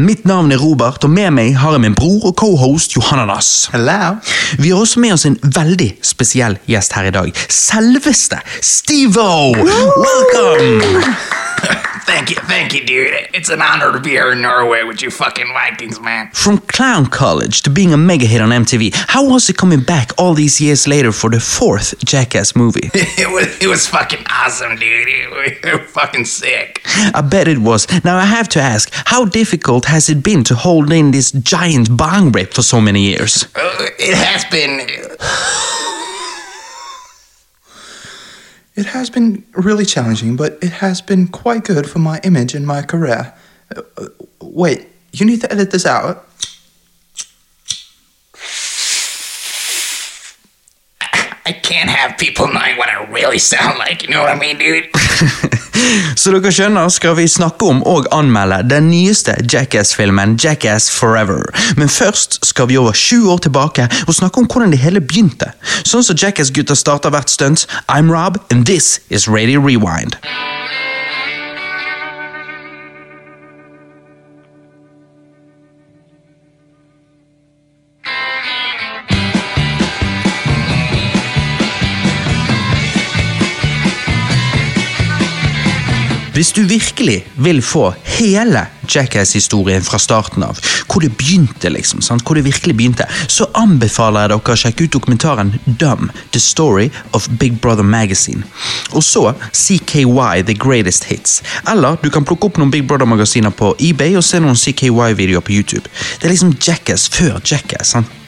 Mitt navn er Robert, og med meg har jeg min bror og cohost Johanna Nass. Hello. Vi har også med oss en veldig spesiell gjest her i dag. Selveste Steve-O! Welcome! Thank you, thank you, dude. It's an honor to be here in Norway with you fucking Vikings, man. From clown college to being a mega hit on MTV, how was it coming back all these years later for the fourth Jackass movie? It was, it was fucking awesome, dude. It was fucking sick. I bet it was. Now I have to ask, how difficult has it been to hold in this giant bong rip for so many years? Uh, it has been. It has been really challenging, but it has been quite good for my image and my career. Uh, uh, wait, you need to edit this out. I can't have people knowing what I really sound like. You know what I mean, dude? Så dere skjønner skal vi snakke om og anmelde den nyeste Jackass-filmen Jackass Forever. Men først skal vi over sju år tilbake og snakke om hvordan det hele begynte. Sånn som Jackass-gutta starter hvert stunt. I'm Rob, and this is Radio Rewind. Hvis du virkelig vil få hele Jackass-historien fra starten av, hvor det begynte, liksom, sant? hvor det virkelig begynte, så anbefaler jeg dere å sjekke ut dokumentaren Dumb, The Story of Big Brother Magazine. Og så CKY, The Greatest Hits. Eller du kan plukke opp noen Big Brother-magasiner på eBay og se noen CKY-videoer på YouTube. Det er liksom Jackass før Jackass. sant?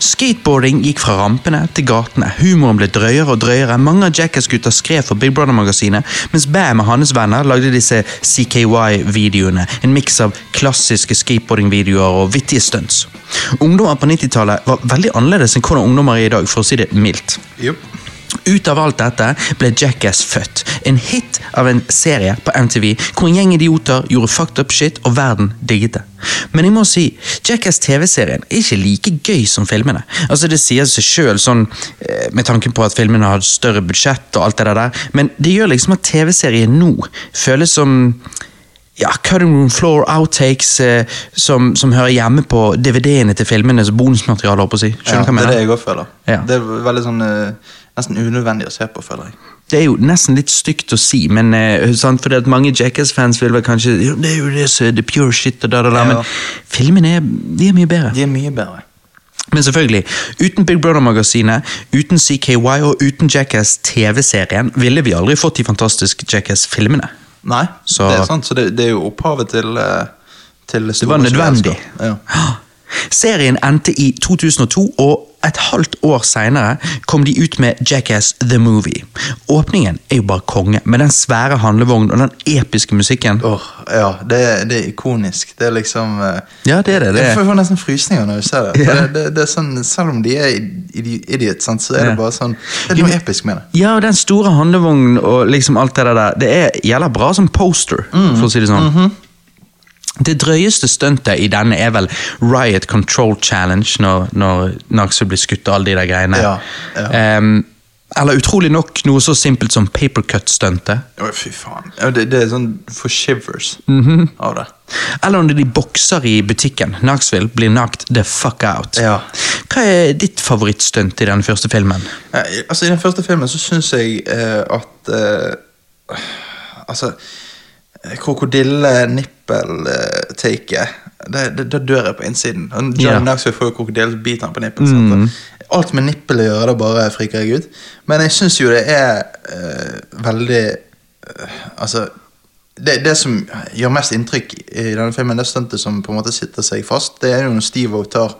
Skateboarding gikk fra rampene til gatene. Humoren ble drøyere og drøyere. Mange av Jackass-gutta skrev for Big Brother-magasinet, mens Bam og hans venner lagde disse CKY-videoene. En miks av klassiske skateboarding-videoer og vittige stunts. Ungdommer på 90-tallet var veldig annerledes enn hvordan ungdommer er i dag, for å si det mildt. Yup. Ut av alt dette ble Jackass født. En hit av en serie på MTV hvor en gjeng idioter gjorde fucked up shit og verden digget det. Men jeg må si, Jackass TV-serien er ikke like gøy som filmene. Altså Det sier seg sjøl, sånn, eh, med tanken på at filmene har større budsjett og alt det der, men det gjør liksom at TV-serien nå føles som ja, cutting room floor outtakes eh, som, som hører hjemme på DVD-ene til filmene som bonusmateriale. å si. Skjønner du hva jeg det er det jeg òg føler. Ja. Det er veldig sånn eh, Nesten unødvendig å se på, føler jeg. Det er jo nesten litt stygt å si, men uh, sant, fordi at mange Jackass-fans vil vel kanskje jo, Det er jo det som er the pure shit, og da, da, da, men filmene er, de er mye bedre. De er mye bedre. Men selvfølgelig, uten Big Brother-magasinet, uten CKY og uten Jackass-TV-serien ville vi aldri fått de fantastiske Jackass-filmene. Nei, Så- det er sant, så det, det er jo opphavet til, eh, til Det var nødvendig. Ja. Serien endte i 2002, og et halvt år seinere kom de ut med Jackass The Movie. Åpningen er jo bare konge, med den svære handlevognen og den episke musikken. Åh, ja, det, det er ikonisk. Det er liksom eh, Ja, det er det. det Jeg får nesten frysninger når jeg ser det. Ja. Det, det, det sånn, selv om de er idiot, sant, så er Ja. det bare sånn Det er noe episk med det. Ja, og den store handlevognen og liksom alt det der, det er gjelder bra som poster, for å si det sånn. Mhm. Det drøyeste stuntet i denne er vel Riot Control Challenge, når, når Naxo blir skutt og alle de der greiene. Ja, ja. Um, eller utrolig nok noe så simpelt som papercut-stuntet. Oh, fy faen. Det, det er sånn for shivers Mhm. av det. Eller når de bokser i butikken. Knoxville blir knocked the fuck out. Ja. Hva er ditt favorittstunt i den første filmen? Eh, altså, I den første filmen så syns jeg eh, at eh, Altså Krokodille-nippel-taket Da dør jeg på innsiden. John yeah. Knoxville får jo krokodille, så biter han på nippelen. Mm. Alt med nippel å gjøre, da bare friker jeg ut. Men jeg syns jo det er uh, veldig uh, Altså det, det som gjør mest inntrykk i denne filmen, det stuntet som på en måte sitter seg fast, det er jo når Steve tar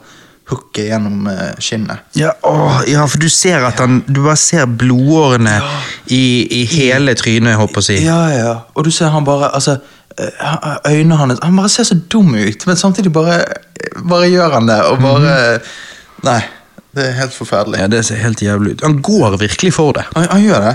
hooket gjennom eh, skinnet. Ja, åh, ja, for du ser at han Du bare ser blodårene i, i hele trynet, holdt på å si. Ja, ja. Og du ser han bare altså, eh, Øynene hans Han bare ser så dum ut, men samtidig bare, bare gjør han det. Og bare Nei. Det er helt forferdelig. Ja, Det ser helt jævlig ut. Han går virkelig for det. Han, han gjør det.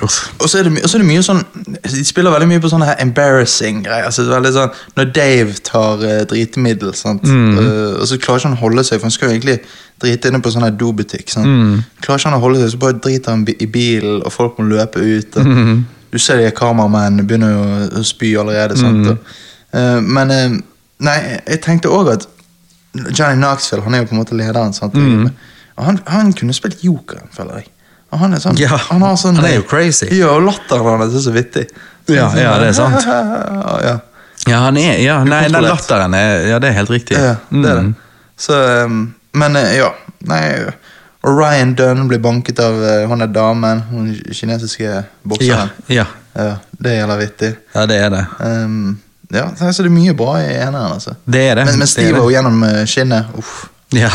Og så er er det mye sånn De spiller veldig mye på sånne her embarrassing greier. Altså, sånn, når Dave tar uh, dritemiddel, sant? uh, og så klarer ikke han å holde seg, for han skal jo egentlig drite inne på sånn her dobutikk. Sant? Klarer ikke han å holde seg, så bare driter han i bilen, og folk må løpe ut. Og Du ser de kameramennene begynner å, å spy allerede. Sant? Og, uh, men eh, Nei, jeg tenkte òg at Johnny Knoxville han er jo på en måte lederen. Mm. Han, han kunne spilt jokeren, føler jeg. Han er sånn, Ja, har sånn han er jo crazy. Ja, og latteren hans er så vittig. Ja, ja, det er sant. ja. Ja, han er, ja, nei, den latteren er, ja, det er helt riktig. Ja, det er det. Mm. Så, um, men eh, ja, nei Og Ryan Dunn blir banket av hun er damen, hun kinesiske Ja, bokseren. ja, Ja, det gjelder vittig. ja, det er det. Um, ja, så det er mye bra i eneren, altså. Det er det. Men, men det er Steve det. og gjennom eh, skinnet, uff. Ja.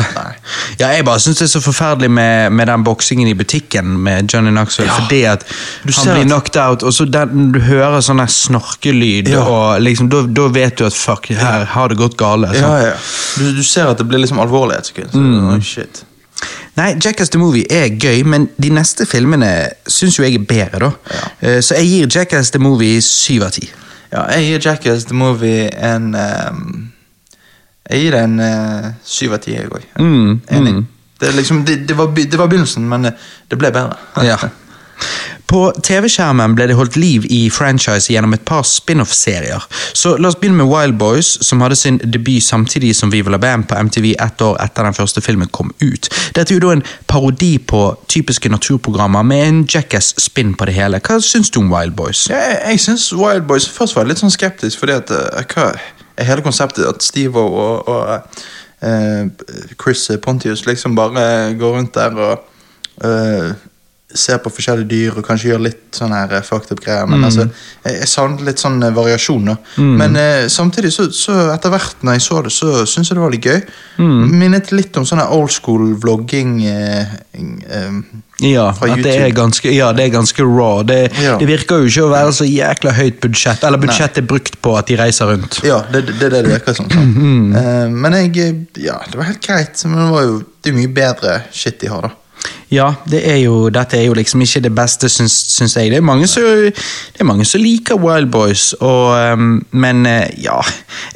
Ja, jeg bare syns det er så forferdelig med, med den boksingen i butikken med Johnny Knoxville. Ja. Fordi at han blir knocked out, og så den, du hører sånn snorkelyd, Ja. og liksom, da, vet du at fuck, her har det gått gale. Ja, ja. Du, du ser at det blir liksom alvorlig et sekund. Så, Mm. shit. Nei, Jackass the Movie er gøy, men de neste filmene syns jo jeg er bedre, da. Eh, Så jeg gir Jackass the Movie syv av ti. Ja, jeg gir Jackass the Movie en um, Jeg gir det en uh, syv av ti, jeg òg. Mm, Enig. mm. Det, liksom, det, det, var, det var begynnelsen, men eh, det ble bedre. Ja. På TV-skjermen ble det holdt liv i franchise gjennom et par spin-off-serier. Så la oss begynne med Wild Boys, som hadde sin debut samtidig som Viva la Bam på MTV ett år etter den første filmen kom ut. Dette er jo da en parodi på typiske naturprogrammer med en Jackass-spinn på det hele. Hva syns du om Wild Boys? Ja, jeg jeg syns Wild Boys Først var litt sånn skeptisk, fordi at uh, hva hele konseptet at Steve og, og eh, Chris Pontius liksom bare går rundt der og eh, ser på forskjellige dyr og kanskje gjør litt sånn her eh, fucked up greier. Men altså, jeg, jeg savnet litt sånn eh, variasjon, da. Men eh, samtidig, så, så etter hvert når jeg så det, så syns jeg det var litt gøy. Minnet litt om sånn old school vlogging. Eh, eh, Ja, Fra at det er ganske, ja, det er ganske raw. Det, Ja. det virker jo ikke å være så jækla høyt budsjett, eller budsjettet er brukt på at de reiser rundt. Ja, det det er det det virker som. sant? Eh, men jeg Ja, det var helt greit. Men det var jo det er mye bedre shit de har, da. Ja, det er jo, dette er jo liksom ikke det beste, syns, syns jeg. Det er, mange som, det er mange som liker Wild Boys, og, um, men eh, ja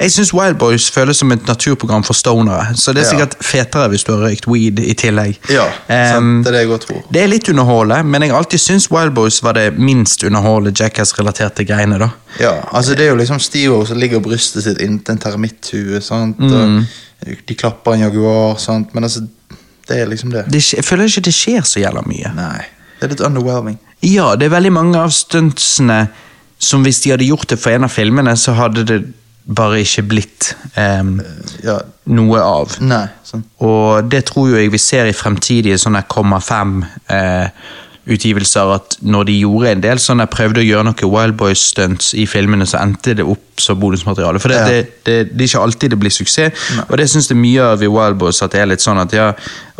Jeg syns Wild Boys føles som et naturprogram for stonere, så det er sikkert fetere hvis du har røykt weed i tillegg. Ja, sant? Det er det jeg godt tror. det er litt underholdende, men jeg alltid syntes Wild Boys var det minst underholdende Jackass-relaterte greiene. da. Ja, altså Det er jo liksom Steve som ligger brystet sitt inntil en termitthue. sant? Mm. De klapper en jaguar, sant? men altså Det er liksom det. det jeg føler ikke det skjer så jævla mye. Nei. Det er litt underwhelming. Ja, det er veldig mange av stuntsene som hvis de hadde gjort det for en av filmene, så hadde det bare ikke blitt em, Ja, noe av. Nei. sånn. Og det tror jo jeg vi ser i fremtidige sånne komma fem eh, utgivelser, at når de gjorde en del sånn, jeg prøvde å gjøre noe Wild Boys stunts i filmene, så endte det opp som bonusmateriale. For det, Ja. det, det, det er ikke alltid det blir suksess, og det syns jeg mye av i Wild Boys, at det er litt sånn at ja,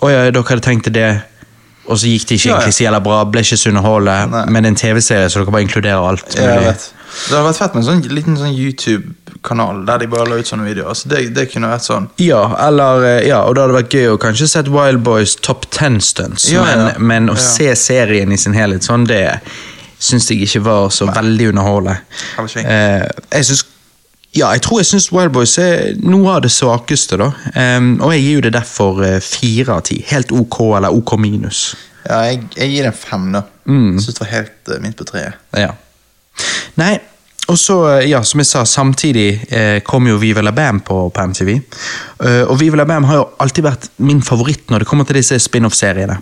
å ja, dere hadde tenkt det, og så gikk det ikke Ja, egentlig så jævla bra, ble ikke så underholdende, Nei. men en TV-serie, så dere bare inkluderer alt. Ja, jeg mulig. vet. Det hadde vært fett med en sånn liten sånn YouTube-kanal der de bare la ut sånne videoer. Så det, det kunne vært sånn. Ja, eller, eh, ja, og det hadde vært gøy å kanskje sett Wild Boys Top 10 stunts, Ja, men, ja. men å se serien i sin helhet sånn, det syns jeg ikke var så veldig underholdende. Eh, jeg synes, ja, jeg tror jeg syns Wild Boys er noe av det svakeste, da. Um, og jeg gir jo det derfor eh, fire av ti. Helt ok eller ok minus. Ja, jeg, jeg gir det en fem, da. Mm. Syns det var helt uh, midt på treet. Ja. Nei, og så, eh, ja, som jeg sa, samtidig eh, kom jo Viva la Bam på, på MTV. Uh, og Viva la Bam har jo alltid vært min favoritt når det kommer til disse spin-off-seriene.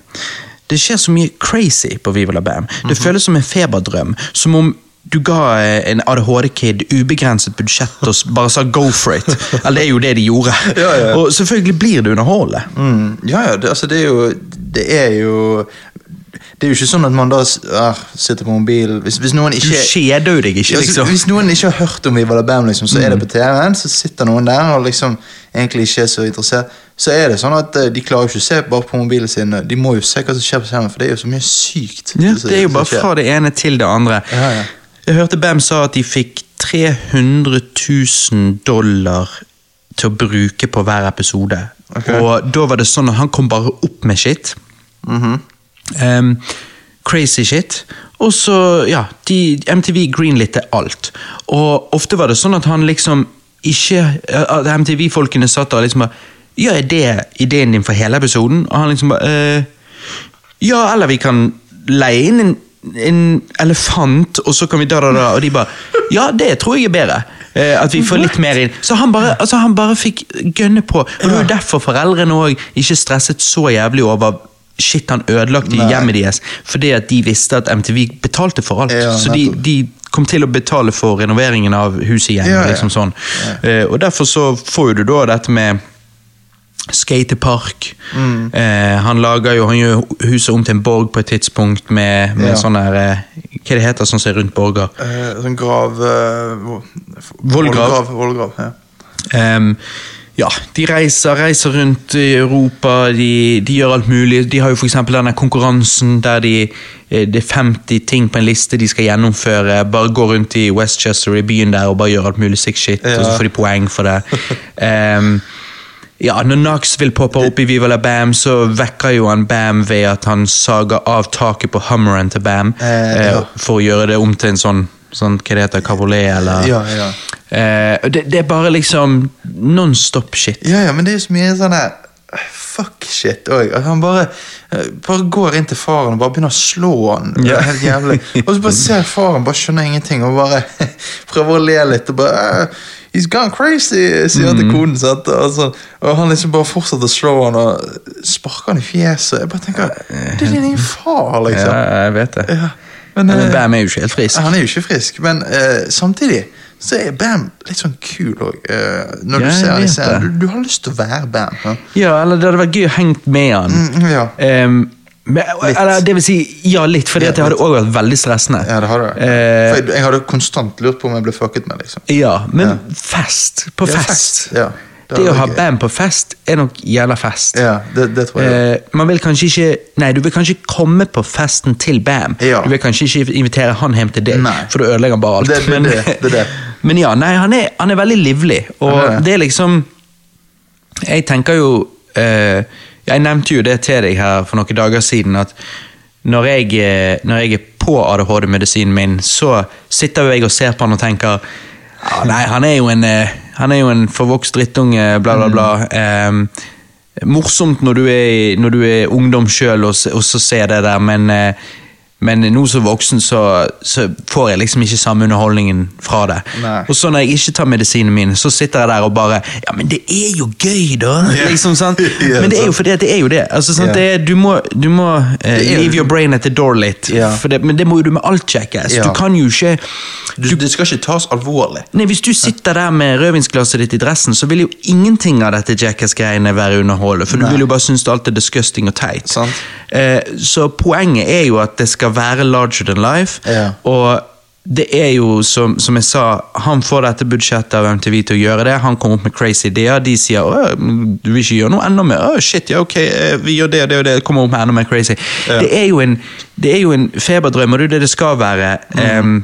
Det skjer så mye crazy på Viva la Bam. Det føles som en feberdrøm. Som om du ga eh, en ADHD-kid ubegrenset budsjett og bare sa 'go for it'. Eller det er jo det de gjorde. Ja, ja. Og selvfølgelig blir det underholdende. Mm, ja, ja, det, altså det er jo Det er jo Det er jo ikke sånn at man da s- ah, sitter på mobilen hvis, hvis noen Du ikke kjeder jo deg ikke, liksom. Hvis noen ikke har hørt om Viva la Bam, liksom, så er det på TV-en, så sitter noen der og liksom egentlig ikke er så interessert. Så er det sånn at eh, de klarer jo ikke å se bare på mobilen sin. De må jo se hva som skjer på skjermen, for det er jo så mye sykt. Ja, det er jo bare fra det ene til det andre. Ja, ja. Jeg hørte Bam sa at de fikk 300 000 dollar til å bruke på hver episode. Okay. Og da var det sånn at han kom bare opp med shit. Mhm. Em, crazy shit. Og så, ja, de, MTV greenlitte alt. Og ofte var det sånn at han liksom ikke At MTV-folkene satt der og liksom bare Ja, er det ideen din for hele episoden? Og han liksom bare eh, Ja, eller vi kan leie inn en, en elefant, og så kan vi da, da, da. Og de bare Ja, det tror jeg er bedre. Eh, at vi får litt mer inn. Så han bare, altså, han bare fikk gønne på. Og det var jo derfor foreldrene òg ikke stresset så jævlig over Shit, han ødelagte Nei. hjemmet deres fordi at de visste at MTV betalte for alt. Ja, så de, de kom til å betale for renoveringen av huset igjen. Ja, ja. liksom sånn. uh, og derfor så får du da dette med skatepark. Mm. Uh, han lager jo, han gjør huset om til en borg på et tidspunkt med, med sånn der uh, Hva det heter sånn som er rundt borger? Sånn grav Vollgrav. Vollgrav, ja. Ehm, ja, de reiser, reiser rundt i Europa, de, de gjør alt mulig. De har jo f.eks. denne konkurransen der de, eh, det er 50 ting på en liste de skal gjennomføre. Bare gå rundt i Westchester i byen der og bare gjøre alt mulig sick shit, og så får de poeng for det. Um, ja, Når Knoxville popper opp i Viva la Bam, så vekker jo han Bam ved at han sager av taket på Hummeren til Bam eh, ja. for å gjøre det om til en sånn, sånn hva det heter, cabriolet eller Ja, ja. Eh, det, det er bare liksom non-stop shit. Ja, ja, men det er jo så mye sånn her Fuck shit òg. Han bare, eh, bare går inn til faren og bare begynner å slå han. Ja. helt jævlig. Og så bare ser faren, bare skjønner ingenting og bare prøver å le litt. og bare "Ah, He's gone crazy, sier han til konen. Sant? Og, så, og han liksom bare fortsetter å slå han og sparker han i fjeset. Jeg bare tenker, Det er din egen far, liksom. Ja, jeg vet det. Ja. Men, Men eh, Bam er jo ikke helt frisk. han er jo ikke frisk, men eh, samtidig så er Bam litt sånn kul òg. når Ja, du ser scenen. Du, du har lyst til å være Bam. Ja. Ja, eller det hadde vært gøy å hengt med han. Mm, ja. um, men, eller det vil si, ja litt, for Ja, det hadde òg vært veldig stressende. Ja, det. Eh, For jeg, jeg hadde konstant lurt på om jeg ble fucket med, liksom. ja, men fest. På Ja, fest. fest, ja. Det Det, å ha band på fest er nok jævla fest. Ja, det, det tror jeg. Eh, man vil kanskje ikke Nei, du vil kanskje komme på festen til Bam. Ja. Du vil kanskje ikke invitere han hjem til deg, Nei. for da ødelegger han bare alt. Det- men, det- det det. men ja, nei, han er, han er veldig livlig, og er det. er liksom Jeg tenker jo eh, Jeg nevnte jo det til deg her for noen dager siden, at når jeg, eh, når jeg er på ADHD-medisinen min, så sitter jeg og ser på han og tenker ja, Nei, han er jo en, eh, han er jo en forvokst drittunge, bla, bla, bla. Eh, morsomt når du er, når du er ungdom sjøl og, og så ser det der, men, eh, men nå som voksen så, så får jeg liksom ikke samme underholdningen fra det. Nei. Og så når jeg ikke tar medisinen min, så sitter jeg der og bare Ja, men det er jo gøy, da! Liksom, sant? yeah, Men det er jo fordi det er jo det. Altså, sant? Yeah. det du må, du må jo- leave your brain at the door litt. Det, men det må jo du med alt, sjekke. Ja. Du kan jo ikke Du, det skal ikke tas alvorlig. Nei, Hvis du sitter der med rødvinsglasset ditt i dressen, så vil jo ingenting av dette Jackass-greiene være underholdende, for du vil jo bare synes alt er disgusting og teit. Eh, så poenget er jo at det skal være larger than life, Ja. og det er jo, som, som jeg sa, han får dette budsjettet av MTV til å gjøre det. Han kommer opp med crazy ideer. De sier «Åh, du vil ikke gjøre noe enda mer. Åh, shit, ja, ok, eh, vi gjør det og det og det. Kommer opp med enda mer crazy. Det, er jo en, det er jo en feberdrøm, og det er det det skal være. Em,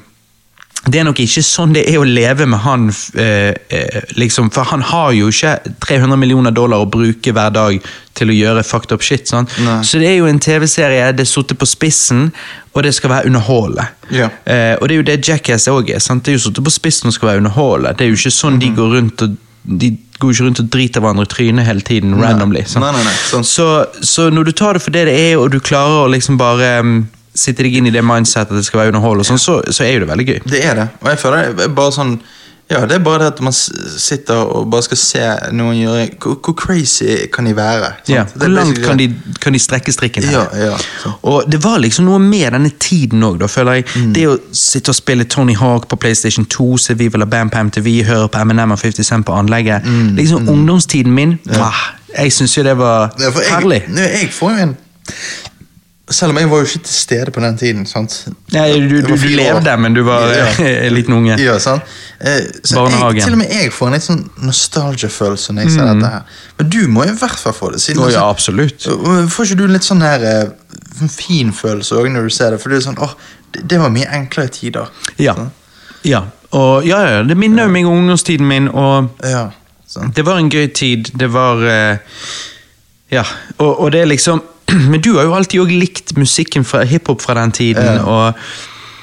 det er nok ikke sånn det er å leve med han, eh, eh, liksom, for han har jo ikke 300 millioner dollar å bruke hver dag til å gjøre fucked up shit. sånn. Så det er jo en TV-serie, det er sittet på spissen, og det skal være underholdende. Ja. Eh, og det er jo det Jackass òg er. Sant? Det er jo sittet på spissen og skal være underholdende. Det er jo ikke sånn Mhm. de går rundt og de går ikke rundt og driter hverandre i trynet hele tiden, randomly. Nei, nei, nei. Så, så når du tar det for det det er, og du klarer å liksom bare um, sitte deg inn i det mindsetet at det skal være underhold, sånn, så, så er jo det veldig gøy. Det er det. Og jeg føler det bare sånn Ja, det er bare det at man sitter og bare skal se noen gjøre Hvor, hvor crazy kan de være? Ja, Hvor langt kan de, kan de strekke strikken her? Ja, ja. Og det var liksom noe med denne tiden òg, føler jeg. Mm. Det å sitte og spille Tony Hawk på PlayStation 2, se Viva la Bam på MTV, høre på Eminem og 50 Cent på anlegget. Liksom ungdomstiden min, mwah, jeg syns jo det var Mm, Ja, jeg, herlig. Jeg får jo en Selv om jeg var jo ikke til stede på den tiden. sant? Nei, du, du, du fire år. levde, men du var Ja. en liten unge. Ja, sant? Eh, så Barnehagen. Jeg, til og med jeg får en litt sånn nostalgia-følelse når jeg ser dette her. Men du må i hvert fall få det. Siden Oh, ja, absolutt. Får ikke du en litt sånn her eh, fin følelse òg når du ser det? For det er sånn, åh, det, det var mye enklere tider. Ja. Sånn. ja. Og ja, ja, det minner jo meg om ungdomstiden min, og Ja, sånn. Det var en gøy tid. Det var eh, Ja, og, og det er liksom Men du har jo alltid òg likt musikken fra hiphop fra den tiden, og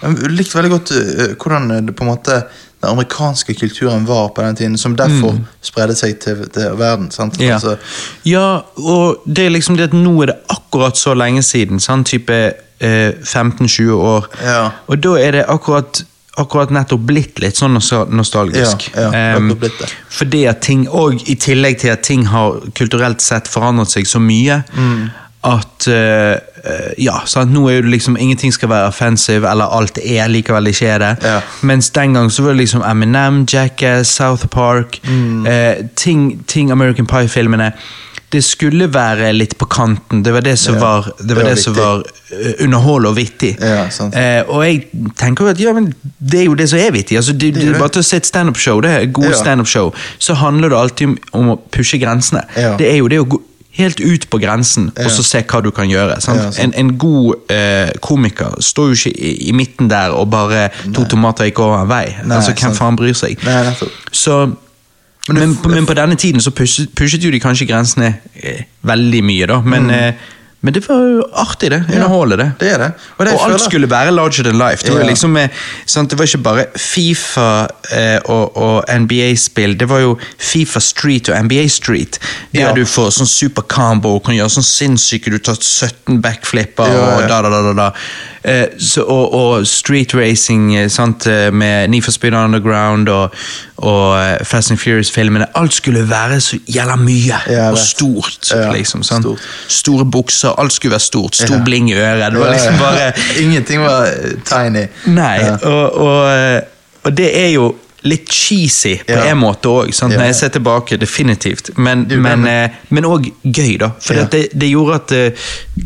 Jeg likte veldig godt eh, hvordan det på en måte den amerikanske kulturen var på den tiden, som derfor spredde seg til, til verden. sant? Mm. ja. Altså, ja, og det er liksom det at nå er det akkurat så lenge siden, sånn type eh, 15-20 år, Ja. og da er det akkurat akkurat nettopp blitt litt sånn nostalgisk. Ja, blitt det. fordi at ting, og i tillegg til at ting har kulturelt sett forandret seg så mye, Mm. At eh, ja, sant? nå er det liksom ingenting skal være offensive, eller alt er likevel ikke er det. Ja. Mens den gang så var det liksom Eminem, Jackass, South Park, Mm. uh, ting, ting American Pie-filmene. Det skulle være litt på kanten. Det var det som Ja, var, det det var, var det som var underhold og vittig. Ja. Eh, og jeg tenker jo at ja, men det er jo det som er vittig. Altså, det, det, er bare til å se et standup-show, det er gode Ja. standup-show, så handler det alltid om, om å pushe grensene. Det er jo det å gå helt ut på grensen, Ja. og så se hva du kan gjøre. Sant? Ja, en, en god eh, komiker står jo ikke i, i midten der og bare to tomater gikk over en vei. Nei, altså, Hvem sant. faen bryr seg? Nei. Så Men men, på, men på denne tiden så pushet, pushet jo de kanskje grensene eh, veldig mye, da. Men, eh, men det var jo artig, det. Underholde, det. Det det. Og, det Og alt skulle være larger than life. Det var, liksom, sant? det var ikke bare Fifa eh, og, og NBA-spill, det var jo Fifa Street og NBA Street. Der Ja. du får sånn super combo kan gjøre sånn sinnssyke Du tar 17 backflipper Ja, ja. og da, da, da, da, da. Eh, så, og, og street racing eh, sant? eh, med Need for Speed Underground og, og Fast and Furious-filmene. Alt skulle være så jævla mye og stort. Ja, liksom, stort. Store bukser, alt skulle være stort. Stor Ja. bling i øret. Det var liksom bare Ingenting var tiny. Nei, og, og, og det er jo litt cheesy på Ja. en måte òg, Ja. når jeg ser tilbake. Definitivt. Men det, eh, gøy, da. For Ja. det, det gjorde at eh,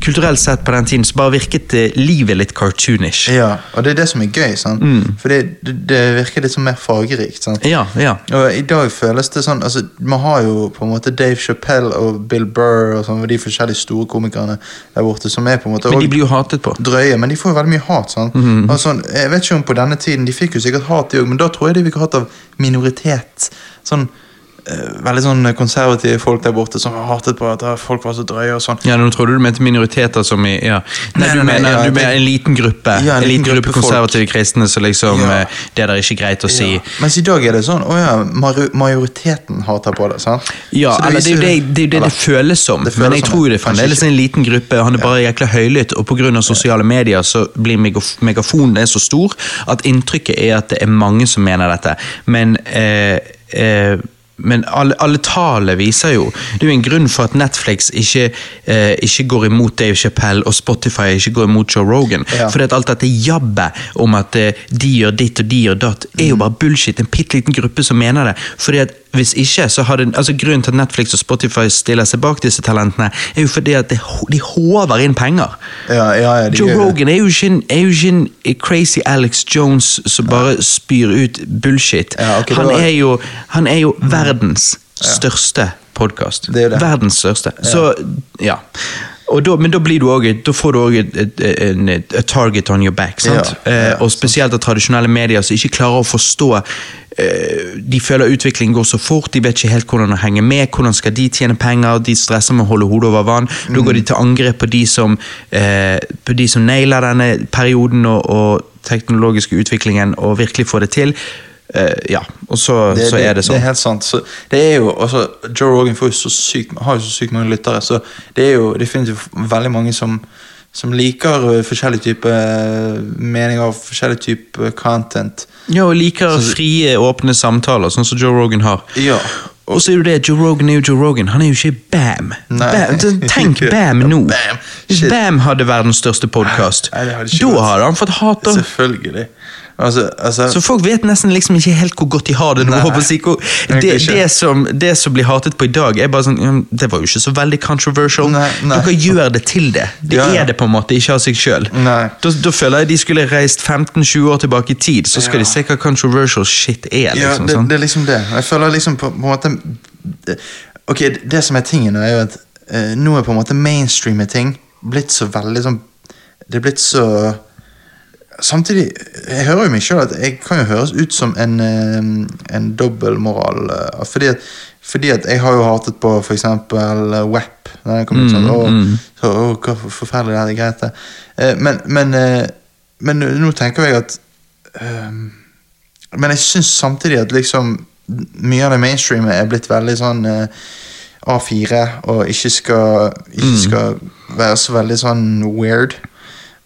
kulturelt sett på den tiden så bare virket eh, livet litt cartoonish. Ja, og det er det som er gøy? Mm. For det, det, det virker litt sånn mer fargerikt. sant? Ja, ja. Og i dag føles det sånn altså, Man har jo på en måte Dave Chappelle og Bill Burr og sånn, de forskjellige store komikerne der borte som er på en måte Men de blir jo hatet på. drøye, men de får jo veldig mye hat. Og sånn, jeg vet ikke om på denne tiden De fikk jo sikkert hat, de òg, men da tror jeg de fikk hat av minoritet. Sånn Veldig sånn konservative folk der borte som hatet på at ah, folk var så drøye og sånn. Ja, Nå trodde du mente minoriteter som i ja. Nei, Nei, du nei, mener, ja, du mener en liten gruppe. Ja, en liten gruppe gruppe konservative kristne som liksom Ja. Det Det er der ikke greit å si. Mens i dag er det sånn Å ja, majoriteten hater på det. sant? Ja, det, eller det er jo det, det, er det, eller- det føles som. Det føles men jeg tror jo det. det er fremdeles en liten gruppe. Han er bare jækla høylytt, og pga. sosiale medier så blir megaf megafonen er så stor at inntrykket er at det er mange som mener dette. Men eh, eh, men alle, alle tallene viser jo Det er jo en grunn for at Netflix ikke, eh, ikke går imot Dave Chappelle og Spotify ikke går imot Joe Rogan. Ja. Fordi at alt dette jabbet om at eh, de gjør ditt og de gjør datt, er jo Mm. bare bullshit. En bitte liten gruppe som mener det. Fordi at hvis ikke, så hadde altså Grunnen til at Netflix og Spotify stiller seg bak disse talentene, er jo fordi at det, de håver inn penger. Ja, ja, ja, de Joe det. Rogan er jo ikke en, er jo ikke en crazy Alex Jones som bare spyr ut bullshit. Ja, ok, han, var- er jo, han er jo verdens største podkast. Det er det. Verdens største. Så, ja. Da, men da, blir du da får du òg et, et, et, et target on your back. Ja, ja, eh, og spesielt av tradisjonelle medier som ikke klarer å forstå eh, De føler utviklingen går så fort, de vet ikke helt hvordan å henge med. Hvordan skal de tjene penger? De stresser med å holde hodet over vann. Da går de til angrep på de som, eh, på de som nailer denne perioden og, og teknologiske utviklingen og virkelig får det til. Eh, ja, og så, så er det sånn. Det er helt sant. Så det er jo, altså, Joe Rogan får jo så sykt, har jo så sykt mange lyttere, så det er jo definitivt veldig mange som, som liker eh, forskjellige typer eh, meninger og forskjellig type content. Ja, og liker frie, åpne samtaler, sånn som Joe Rogan har. Ja. Og så er jo det, Joe Rogan er jo Joe Rogan, han er jo ikke Bam. Bam. Tenk Bam nå. Bam. Bam hadde verdens største podkast, det da hadde han fått hat. Selvfølgelig. Altså, altså Så folk vet nesten liksom ikke helt hvor godt de har det nå. Si. Hvor- Det, det, som, det som blir hatet på i dag, er bare sånn Det var jo ikke så veldig controversial. Nei, nei. Dere gjør det til det. Det Ja, ja. er det på en måte, ikke av seg sjøl. Da, da føler jeg de skulle reist 15-20 år tilbake i tid, så skal Ja. de se hva controversial shit er. Ja, liksom, det, sånn. det er liksom det. Jeg føler liksom på, på en måte Ok, det, det som er tingen, er jo at uh, nå er på en måte mainstreame ting blitt så veldig sånn Det er blitt så Samtidig, jeg hører jo meg sjøl at jeg kan jo høres ut som en, eh, en dobbeltmoral. eh, fordi, at, fordi at jeg har jo hatet på eksempel eh, WAP. Sånn, Mm, å, mm. så, å, hva forferdelig det er, greit det. Men, men, men nå tenker jeg at Men jeg syns samtidig at liksom mye av det mainstreamet er blitt veldig sånn eh, A4, og ikke skal, ikke skal være så veldig sånn weird.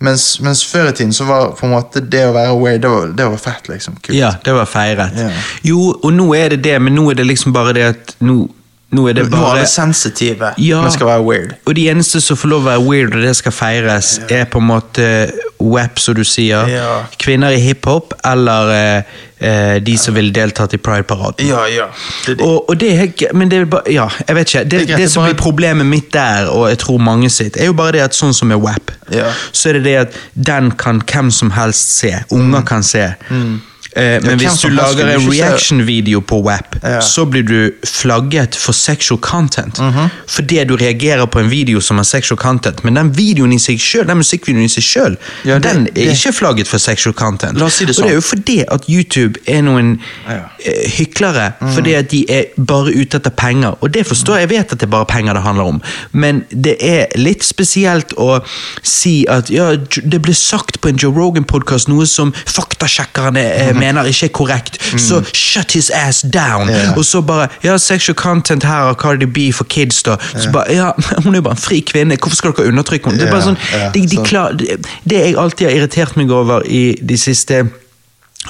Mens, mens før i tiden så var på en måte det å være away det var, det var fett, liksom. Kult. Ja, det var feiret. Ja. Jo, og nå er det det, men nå er det liksom bare det at nå, nå er det Nå er bare alle sensitive, Ja. men skal være weird. Og de eneste som får lov å være weird, og det skal feires, er på en måte WAP, som du sier. Ja. Kvinner i hiphop, eller eh, eh, de som ville deltatt i Pride-paraden. Ja, ja. Det, det. Og, og det er, men det er bare, ja, jeg vet ikke. Det, Det det, som bare- blir problemet mitt der, og jeg tror mange sitt, er jo bare det at sånn som er WAP, Ja. så er det det at den kan hvem som helst se. Unger kan se. Eh, men hvis du lager en reaction-video på WAP, Ja. så blir du flagget for sexual content. Mhm. Fordi du reagerer på en video som har sexual content. Men den videoen i seg selv, den musikkvideoen i seg selv, Ja, den er det- ikke flagget for sexual content. La oss si det Og det er sånn. jo fordi at YouTube er noen Ja. eh, hyklere, fordi at de er bare ute etter penger. Og det forstår jeg, jeg vet at det er bare penger det handler om, men det er litt spesielt å si at ja, det ble sagt på en Joe Rogan-podkast noe som faktasjekkerne eh, mener ikke er korrekt, så shut his ass down. Yeah. Og så bare ja, sexual content her av Cardi B for kids, da. Så bare ja, hun er jo bare en fri kvinne, hvorfor skal dere undertrykke henne? Det er bare sånn, de, de klar, det, det jeg alltid har irritert meg over i de siste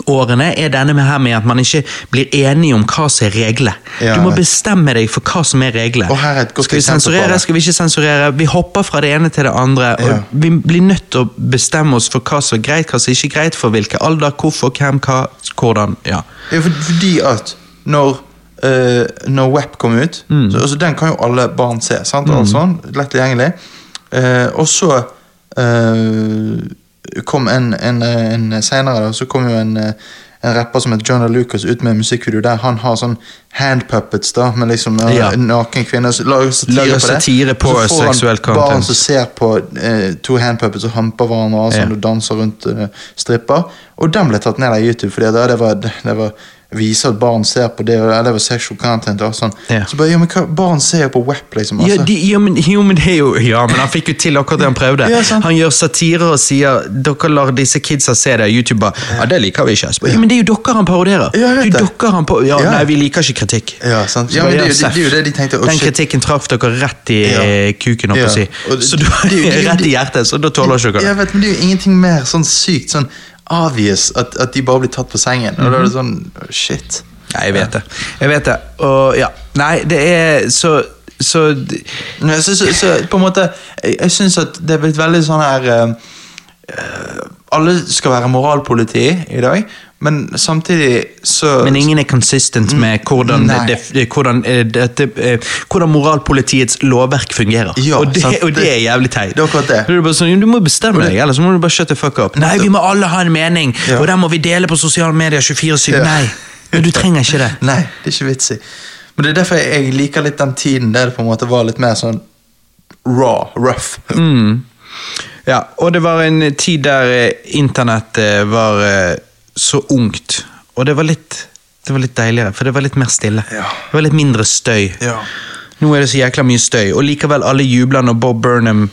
årene, er denne med her med at man ikke blir enige om hva som er reglene. Ja, du må bestemme deg for hva som er reglene. Er Skal vi sensurere, skal vi ikke sensurere? Vi hopper fra det ene til det andre. Ja. og Vi blir nødt til å bestemme oss for hva som er greit, hva som ikke er greit, for hvilken alder, hvorfor, hvem, hva, hvordan. ja. Ja, for, fordi at når Uh, Når WEP kom ut Mm. så, altså, Den kan jo alle barn se. sant? Alt sånn, Lett tilgjengelig. Uh, og så eh, kom en, en, en Senere da, så kom jo en, eh, en rapper som heter John Lucas ut med en musikkvideo der han har sånn handpuppets da, med liksom eh, Ja. naken kvinner. så Lager satire Lager på det. satire på så får han Barn content. som ser på eh, to handpuppets og hamper hverandre og, sånn, Ja. og danser rundt eh, stripper. Og den ble tatt ned av YouTube, fordi det, det var, det var viser at barn ser på det, eller sexual content. og sånn. Ja. Så bare, ja, men hva, Barn ser på web, liksom. Ja, Altså. de, ja, men, jo, men det er jo Ja, men han fikk jo til akkurat det han prøvde. Ja, han gjør satire og sier dere lar disse kidsa se det. YouTube bare Ja, det liker vi ikke. Bare, Ja, men det er jo dere han parodierer. Ja, jeg det er dere han på, ja, Ja. Nei, vi liker ikke kritikk. Ja, sant. Ja, bare, men det det er jo det de tenkte, å, Den kritikken traff dere rett i Ja. eh, kuken, holdt jeg på å si. Så du, det- rett i hjertet, så da tåler ikke dere Jeg det. vet, men det er jo ingenting mer sånn sykt sånn obvious at, at de bare blir tatt på sengen. Og da er det sånn Shit. Nei, jeg vet det. Jeg vet det. Og ja. Nei, det er så så Så, så, så på en måte Jeg, jeg syns at det er blitt veldig sånn her eh, Alle skal være moralpoliti i dag, men samtidig så Men ingen er consistent med hvordan, det, hvordan, det, dette, eh, hvordan moralpolitiets lovverk fungerer. Ja, og, det, og det er jævlig teit. Det det. Så sånn, du må bestemme deg, ellers må du bare shut the fuck up. Nei, vi må alle ha en mening, Ja. og den må vi dele på sosiale medier 24-7. Ja. Nei, men du trenger ikke det. Nei, det er ikke vits i. Men det er derfor jeg, liker litt den tiden der det på en måte var litt mer sånn raw, rough. Ja, og det var en tid der eh, internett eh, var eh, så ungt, og det var litt det var litt deiligere, for det var litt mer stille. Ja. Det var litt mindre støy. Ja. Nå er det så jækla mye støy, og likevel alle jubler når Bob Burnham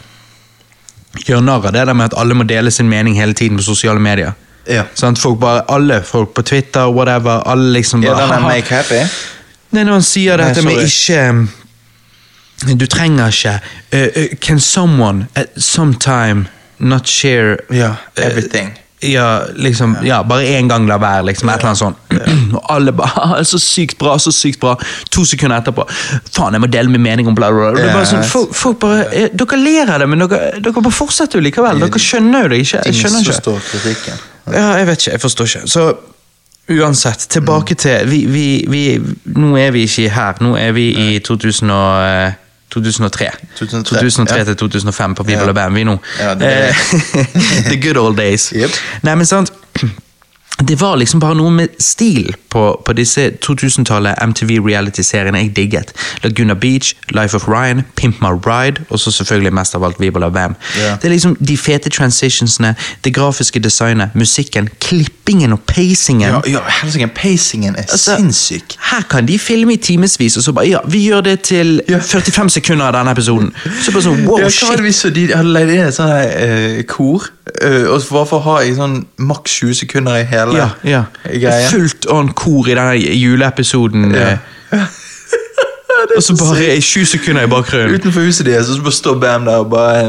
gjør narr av det der med at alle må dele sin mening hele tiden på sosiale medier. Ja. Sånn, Folk bare, Alle folk på Twitter, whatever, alle liksom Ja, den er make happy. Nei, når han sier dette med ikke Du trenger ikke uh, uh, Can someone at some time not share uh, everything. ja, liksom, ja, bare én gang la være, liksom. Et eller annet sånt. Og alle bare «Ah, 'Så sykt bra, så sykt bra'. To sekunder etterpå 'Faen, jeg må dele min mening om bla, bla, bla'. Det er bare sånn, folk, folk bare, eh, Dere ler av det, men dere, dere bare fortsetter jo likevel. Dere skjønner jo det ikke. Jeg skjønner ikke. Ja, jeg vet ikke, jeg forstår ikke. Så uansett, tilbake til vi, vi, vi, Nå er vi ikke her, nå er vi i 2000 og, 2003. 2003, 2003 ja. til 2005 på Viva Ja. la Bam, nå. Ja, det The good old days. Yep. Nei, men sant det var liksom bare noe med stil på, på disse 2000-tallet MTV reality-seriene jeg digget. Laguna Beach, Life of Ryan, Pimp My Ride, og så selvfølgelig mest av alt Vibola la Bam. Yeah. Det er liksom de fete transitionsene, det grafiske designet, musikken, klippingen og pacingen. Ja, ja helsike, pacingen er Altså, sinnssyk. Her kan de filme i timevis, og så bare ja, vi gjør det til 45 sekunder av denne episoden. Så bare sånn, wow, ja, shit. Hvis? De hadde leid inn et sånt her, eh, kor, uh, og hvorfor ha i sånn maks 20 sekunder i hele Ja, ja. greia. Fullt on kor i denne juleepisoden. Ja. eh, og så bare i 20 sekunder i bakgrunnen. Utenfor huset deres, og så bare står Bam der og bare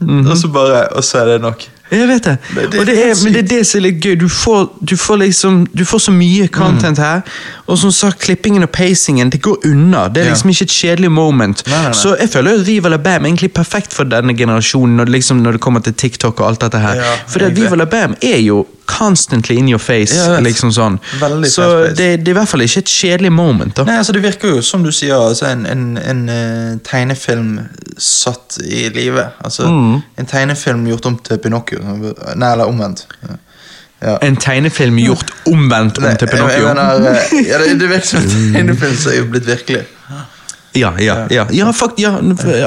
mm, Og så bare Og så er det nok. Jeg vet det. Men det det er, men det er det som er litt gøy. Du får, du får liksom Du får så mye content her. Og som sagt, klippingen og pacingen, det går unna. Det er Ja. liksom ikke et kjedelig moment. Nei, nei, nei. Så jeg føler at Viva la Bam er egentlig perfekt for denne generasjonen når liksom, når det kommer til TikTok og alt dette her. Ja, For. Viva la Bam er jo constantly in your face. Ja, liksom sånn. Veldig Så det, det er i hvert fall ikke et kjedelig moment. da. Nei, altså Det virker jo som du sier, altså en, en, en uh, tegnefilm satt i live. Altså En tegnefilm gjort om til Pinocchio. Nei, eller omvendt. Ja. En tegnefilm gjort omvendt om til Pinocchio. mener, eh, ja, det, det virker som en tegnefilm som er blitt virkelig. Ja, ja, ja. ja, fakt, ja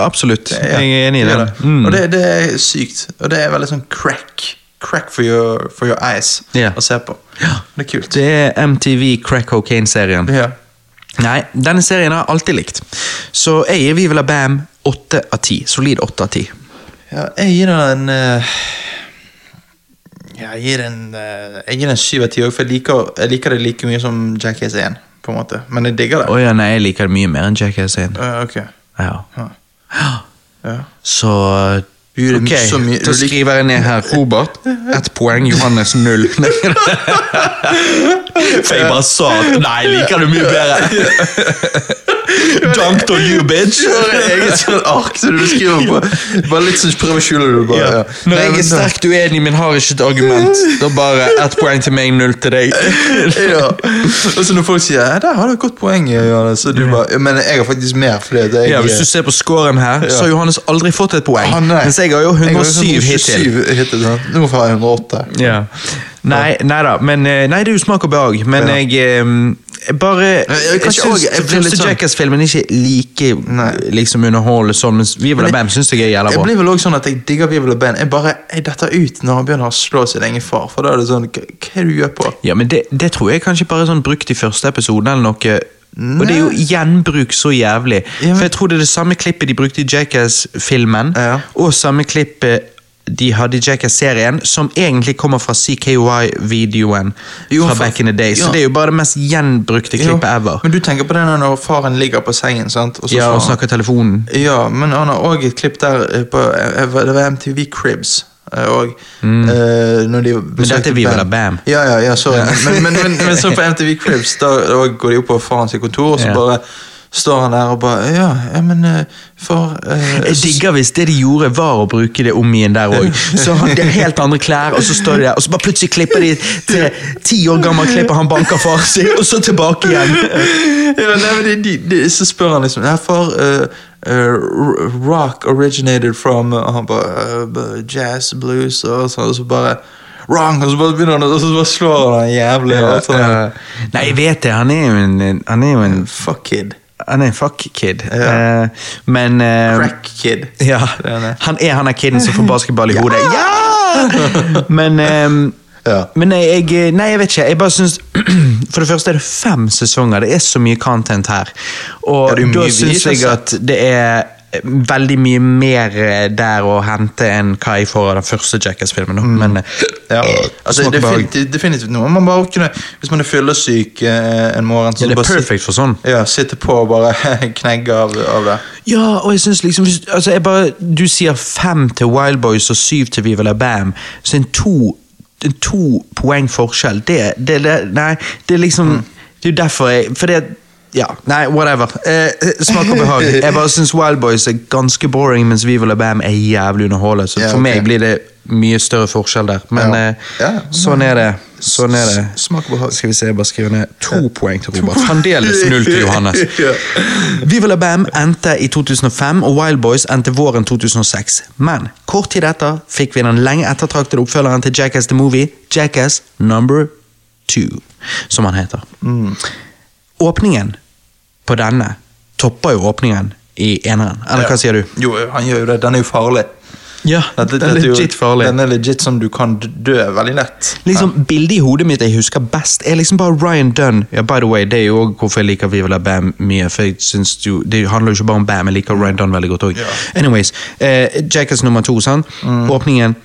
absolutt. Jeg er enig i Ja, det. Mm. Og det, det er sykt. Og det er veldig sånn crack. Crack for your, for your eyes Ja. å se på. Ja. Det er kult. Det er MTV Crack Cocaine-serien. Ja. Nei, denne serien har jeg alltid likt. Så jeg gir Viva la Bam åtte av ti. Solid åtte av ti. Ja, jeg gir den en uh, Jeg gir den uh, Jeg gir den syv av ti òg, for jeg liker, jeg liker det like mye som Jackass 1. På en måte. Men jeg digger det. Oh, ja, nei, jeg liker det mye mer enn Jackass 1. Uh, ok. Ja. Ja. Ja. Så Du gir det Ok, så mye- da skriver jeg ned her Robert. Ett poeng, Johannes null. For jeg bare sa nei, liker du mye bedre. Dunked on you, bitch. Du er sånn ark som du skriver på. Bare litt sånn prøv å skjule det. Bare, Ja. Når jeg er sterkt uenig, men har ikke et argument, da bare ett poeng til meg, null til deg. ja. Og så når folk sier ja, 'der har du et godt poeng', Johannes, så du bare, men jeg har faktisk mer. Fordi jeg, Ja, Hvis du ser på scoren her, så har Johannes aldri fått et poeng. Ah. Mens jeg har jo Jeg har 107 hittil. 127 hittil. Nå får jeg 108. Ja. Nei, nei da, men eh, Nei, det er jo smak og behag, men Ja. jeg eh, bare jeg syns første sånn- Jackass-filmen ikke like Nei. liksom underholdende sånn, mens Men jeg- Bam syns jeg er jævla Jeg blir vel også sånn at jeg digger Vivel og Band. Jeg bare, jeg detter ut når han begynner å slå sin egen far. For da er det sånn, hva er det du gjør på? Ja, men det, det tror jeg kanskje bare er sånn brukt i første episode eller noe. Og det er jo gjenbruk så jævlig. Ja, men- For jeg tror det er det samme klippet de brukte i Jackass-filmen, Ja. og samme klippet de hadde i Jackass-serien, som egentlig kommer fra CKY-videoen fra back in the day. Så ja. det er jo bare det mest gjenbrukte klippet ever. Men du tenker på det når faren ligger på sengen, sant? Og så Ja, og snakker telefonen. Ja, men han har òg et klipp der eh, på eh, Det var MTV Cribs. eh, Og, eh, når de men dette er Viva la Bam. Ja, ja, ja, sorry. Men, men, men, men så på MTV Cribs, da, da går de opp på faren sitt kontor, og så Ja. bare står han der og bare Ja, ja men eh, far eh, Jeg digger hvis det de gjorde var å bruke det om igjen der òg. Så han det er helt andre klær, og så står de der, og så bare plutselig klipper de til ti år gammel klipp, og han banker far sin, og så tilbake igjen. ja, nei, men de, de, de, Så spør han liksom Ja, for uh, eh, rock originated from Og han bare jazz, blues og sånn, og så bare Wrong! Og så bare begynner han og så bare slår han jævlig. og sånn. Ja. Nei, jeg vet det. Han er jo en, han er jo en, Fuck kid. Han er en fuck kid. Ja. Eh, men eh, Crack kid. Ja, han. er han er kiden som får basketball i hodet. Ja! Men ehm, Ja. Men jeg, jeg, nei, jeg vet ikke. Jeg bare synes, For det første er det fem sesonger. Det er så mye content her. Og da syns jeg at det er eh, veldig mye mer eh, der å hente enn hva jeg får av den første Jackass-filmen. Mm. Men eh, Mm. Ja, altså, og behag. definitivt, definitivt noe man bare kunne Hvis man er fyllesyk eh, en morgen så Ja, det er sit- for sånn. Ja, Sitte på og bare knegge av, av det. Ja, og jeg synes liksom hvis- altså jeg bare, Du sier fem til Wild Boys og syv til Viva la Bam. Så en to, en to poeng forskjell, det, det, det Nei, det er liksom Det er jo derfor jeg For det ja, nei, whatever. Eh, smak og behag. Jeg bare syns Wild Boys er ganske boring, mens Viva la Bam er jævlig underholdende. Så Ja, for meg blir det mye større forskjell der. Men Ja. eh, Ja, sånn er det. Sånn er det. Smak og behag. Skal vi se, jeg bare skriver ned to poeng til Robert. Fremdeles null til Johannes. Viva la Bam endte i 2005, og Wild Boys endte våren 2006. Men kort tid etter fikk vi den lenge ettertraktede oppfølgeren til Jackass the Movie, Jackass Number Two, som han heter. Åpningen på denne topper jo åpningen i eneren. Eller hva sier du? Jo, han gjør jo det. Den er jo farlig. Ja, Dette- den er legit farlig. Den er legit som du kan dø veldig lett. Liksom, Bildet i hodet mitt jeg husker best, er liksom bare Ryan Dunn. Ja, by the way, Det er jo også hvorfor jeg liker Viva la Bam mye. for jeg synes jo, Det handler jo ikke bare om Bam, jeg liker Ryan Dunn veldig godt òg. Ja. Anyways, eh, Jackass nummer to, sant? Åpningen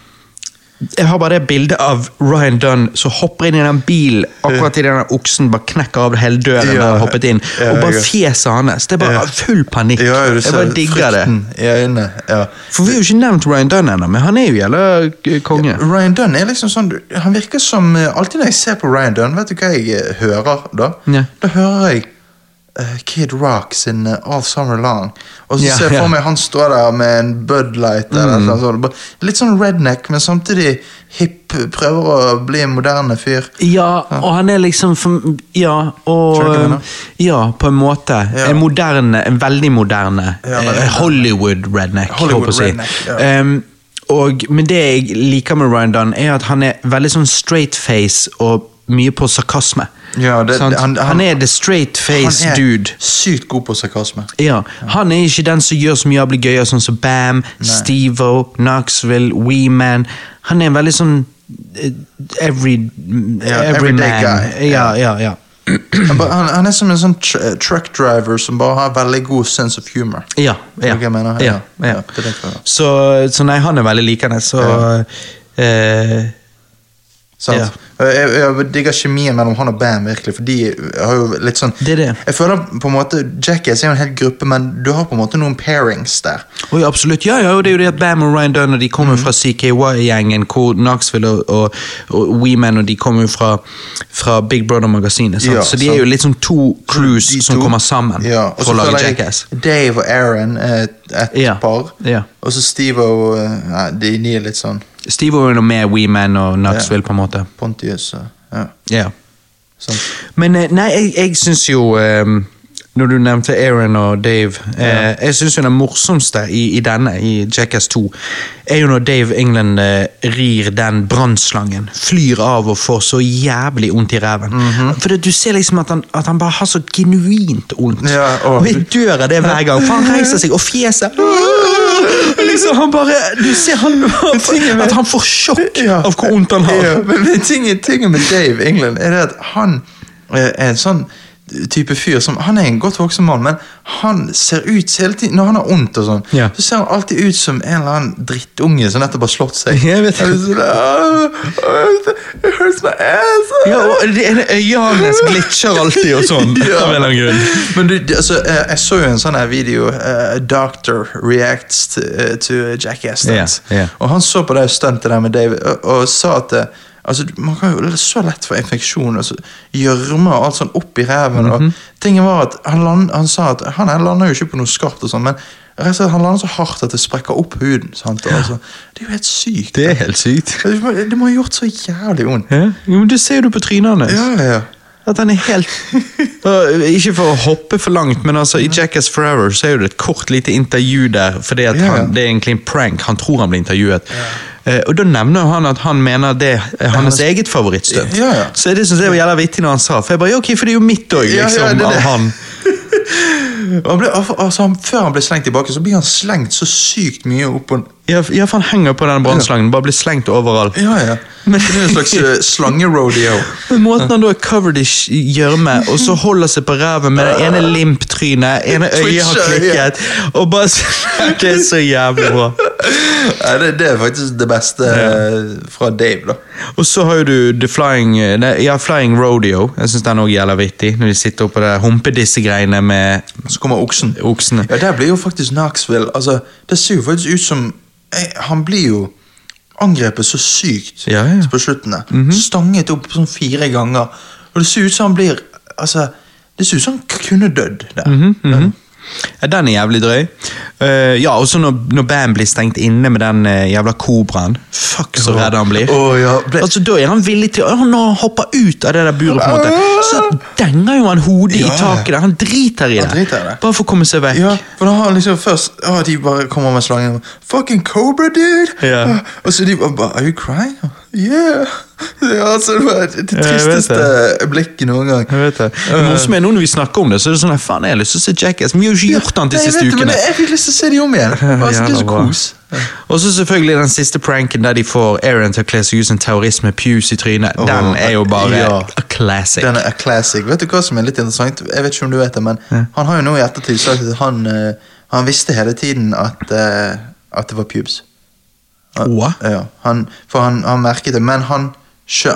Jeg har bare det bildet av Ryan Dunn som hopper inn i den bilen akkurat idet den oksen bare knekker av hele døren Ja, der hoppet inn. ja, og bare fjeset hans. Det er bare Ja. full panikk. Ja, jeg bare digger det. For vi har jo ikke nevnt Ryan Dunn ennå, men han er jo jævla eh, konge. Ryan Dunn er liksom sånn Han virker som eh, Alltid når jeg ser på Ryan Dunn, vet du hva jeg eh, hører da? Ja. Da hører jeg eh, Kid Rock sin uh, All Summer Long. Og så Ja, ser jeg ja. for meg han står der med en Bud Light. Noe Litt sånn redneck, men samtidig hipp. Prøver å bli en moderne fyr. Ja, og han er liksom Ja, og jeg? Ja, på en måte. Ja. En moderne, en veldig moderne Ja, eh. Hollywood-redneck. Hollywood holdt på å si. og, men det jeg liker med Ryan Dunn, er at han er veldig sånn straight face og mye på sarkasme. Ja, det- han- han, han- er the straight face Han er dude. sykt god på sarkasme. Ja, Han er ikke den som gjør så mye ablegøyer, sånn som Bam, Steve-O, Knoxville, Weeman. Han er en veldig sånn eh, every, Ja, every everyday man. guy. Ja, ja, ja. Han, han, er som en sånn tr truck driver som bare har veldig god sense of humor. Ja, ja, mener? ja, Ja. Så, så nei, han er veldig likende, så uh, Sant? Jeg, jeg digger kjemien mellom han og Bam, virkelig, for de har jo litt sånn Det det. Jeg føler på en måte Jackass er jo en hel gruppe, men du har på en måte noen pairings der. Oi, absolutt. Ja, ja, og det er jo det at Bam og Ryan Dunn og de kommer fra CKY-gjengen, hvor Knoxville og, og, og Weeman og de kommer jo fra, fra Big Brother-magasinet. Ja, så de er jo litt sånn to crews to, som kommer sammen Ja, og for å lage Jackass. Dave og Aaron er et, et Ja, par. ja. Og så Steve og uh, de, de er litt sånn Steve er jo med Weeman og Knoxville, på en måte. Pontius ja, Ja. sånn. Men eh, nei, jeg, jeg syns jo um, Når du nevnte Aaron og Dave eh, Jeg syns det morsomste i, i denne, i Jackass 2, er jo når Dave England eh, rir den brannslangen. Flyr av og får så jævlig vondt i ræven. For det, du ser liksom at han, at han bare har så genuint vondt. Ja, og- og jeg dør av det hver gang, for han reiser seg og fjeset Liksom, han bare Du ser han At han får sjokk Ja. av hvor vondt han har. Ja, men men tingen, tingen med Dave England er det at han eh, er en sånn type fyr som Han er en godt voksen mann, men han ser ut hele tiden Når han har vondt, og sånn, Ja. så ser han alltid ut som en eller annen drittunge som nettopp har slått seg. Jeg vet ikke er sånn, «Ah, ah, It hurts my ass. Ja, og Øynene hans glitcher alltid og sånn. Ja. Av en eller annen grunn. Men du, altså, eh, jeg så jo en sånn her video uh, Doctor reacts to, uh, to Jackass. Ja, ja. Og han så på det stuntet der med David og, og sa at eh, altså, man kan jo så lett få infeksjon. Altså, Gjørme og alt sånn opp i reven. Mm tingen var at han, land, han sa at han landa jo ikke på noe skarpt, og sånn, men slett, han lander så hardt at det sprekker opp huden. Sant? Og, altså, det er jo helt sykt. Det er helt sykt. Det må, det må ha gjort så jævlig vondt. Ja, men Det ser du på trynet hans. Ja, ja. At han er helt Ikke for å hoppe for langt, men altså i Jackass Forever så er det et kort lite intervju der. Fordi at Ja, ja. Det er egentlig en prank. Han tror han blir intervjuet. Eh, og Da nevner han at han mener det er hans eget favorittstunt. Ja, ja. Så det synes jeg var jævla vittig når han sa. For jeg bare, ja, ok, for det er jo mitt òg, Ja, ja, liksom. av han. Han ble, altså, han, før han ble slengt tilbake, så blir han slengt så sykt mye opp på Ja, for han henger på den brannslangen. Bare blir slengt overalt. Ja, ja. Men- det er en slags uh, slangerodeo. Men måten han da er covered i gjørme, og så holder seg på ræven med det ene limp-trynet, ene øyet har klikket, og bare Det er så jævlig bra. Ja, det, det er faktisk det beste eh, fra Dave, da. Og så har jo du The Flying Ja, Flying Rodeo. Jeg syns den òg gjelder vittig, når de sitter oppå det humpedissegreiene med Så kommer oksen. oksene. Ja, Der blir jo faktisk Knoxville altså, Det ser jo faktisk ut som eh, Han blir jo angrepet så sykt Ja, ja. på slutten. der. Stanget opp sånn fire ganger. Og det ser ut som han blir Altså, det ser ut som han kunne dødd der. Ja, den er jævlig drøy. Uh, ja, og så når, når Bam blir stengt inne med den uh, jævla kobraen. Fuck, så redd han blir. Oh, ja, Altså, Da er han villig til å- Når han hopper ut av det der buret, på en måte, så denger jo han hodet Ja, i taket der. Han driter i det. Driter det. Bare for å komme seg vekk. Ja, for da har han liksom først Å, de bare kommer med slangen Fucking Cobra, dude! Ja. Og så de bare Are you crying? Yeah! Ja, altså, det var det tristeste blikket noen gang. Jeg vet det. Det morsomme er nå når vi snakker om det, så er det sånn Faen, jeg har lyst til å se Jackass, vi har jo ikke gjort den de siste vet ukene. Jeg fikk lyst til å se de om igjen. Altså, det er så kos. Og så selvfølgelig den siste pranken der de får Aaron til å kle seg ut som terrorist med pews i trynet. Den er jo bare ja. a classic. Den er a classic. Vet du hva som er litt interessant? Jeg vet ikke om du vet det, men han har jo nå i ettertid sagt at han, eh, han visste hele tiden at, eh, at det var pubes. Ja, han, for han, han merket det, men han,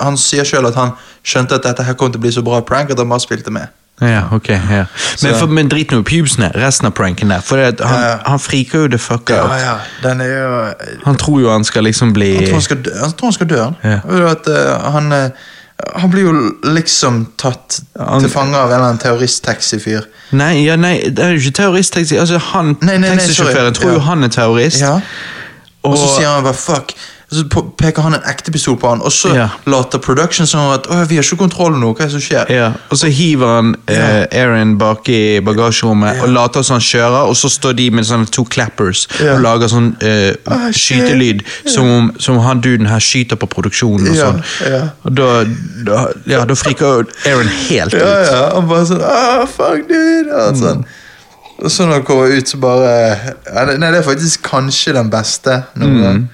han sier sjøl at han skjønte at dette her kom til å bli så bra prank at han bare spilte med. Ja, ok, ja. Men, for, men drit nå i pubesene, resten av pranken der. For det, han, Ja, ja. han friker jo det fucka Ja, ut. ja, den jo Han tror jo han skal liksom bli Han tror han skal dø. Tror han skal dø. Ja. At, uh, han, eh, han blir jo liksom tatt til fange av en eller annen terrorist-taxifyr. Nei, ja, nei, det er jo ikke terroristtaxi. Altså, han, Nei, nei, nei, Taxisjåføren tror jo han er terrorist. Ja. Og så sier han bare 'fuck'. Så peker han en ekte pistol på han, og så Ja. later production som at 'Å, vi har ikke kontroll nå, hva er det som skjer?' Ja, og så hiver han eh, Aaron bak i bagasjerommet og later som han kjører, og så står de med sånne to clappers Ja. og lager sånn eh, Ah, skytelyd, som om som han duden her skyter på produksjonen og Ja, sånn. ja. Og da, da, ja, da friker Aaron helt ut. Ja, ja, han bare sånn ah, fuck dude og Mm. sånn. Og så når det kommer ut, så bare Nei, det er faktisk kanskje den beste. Mm.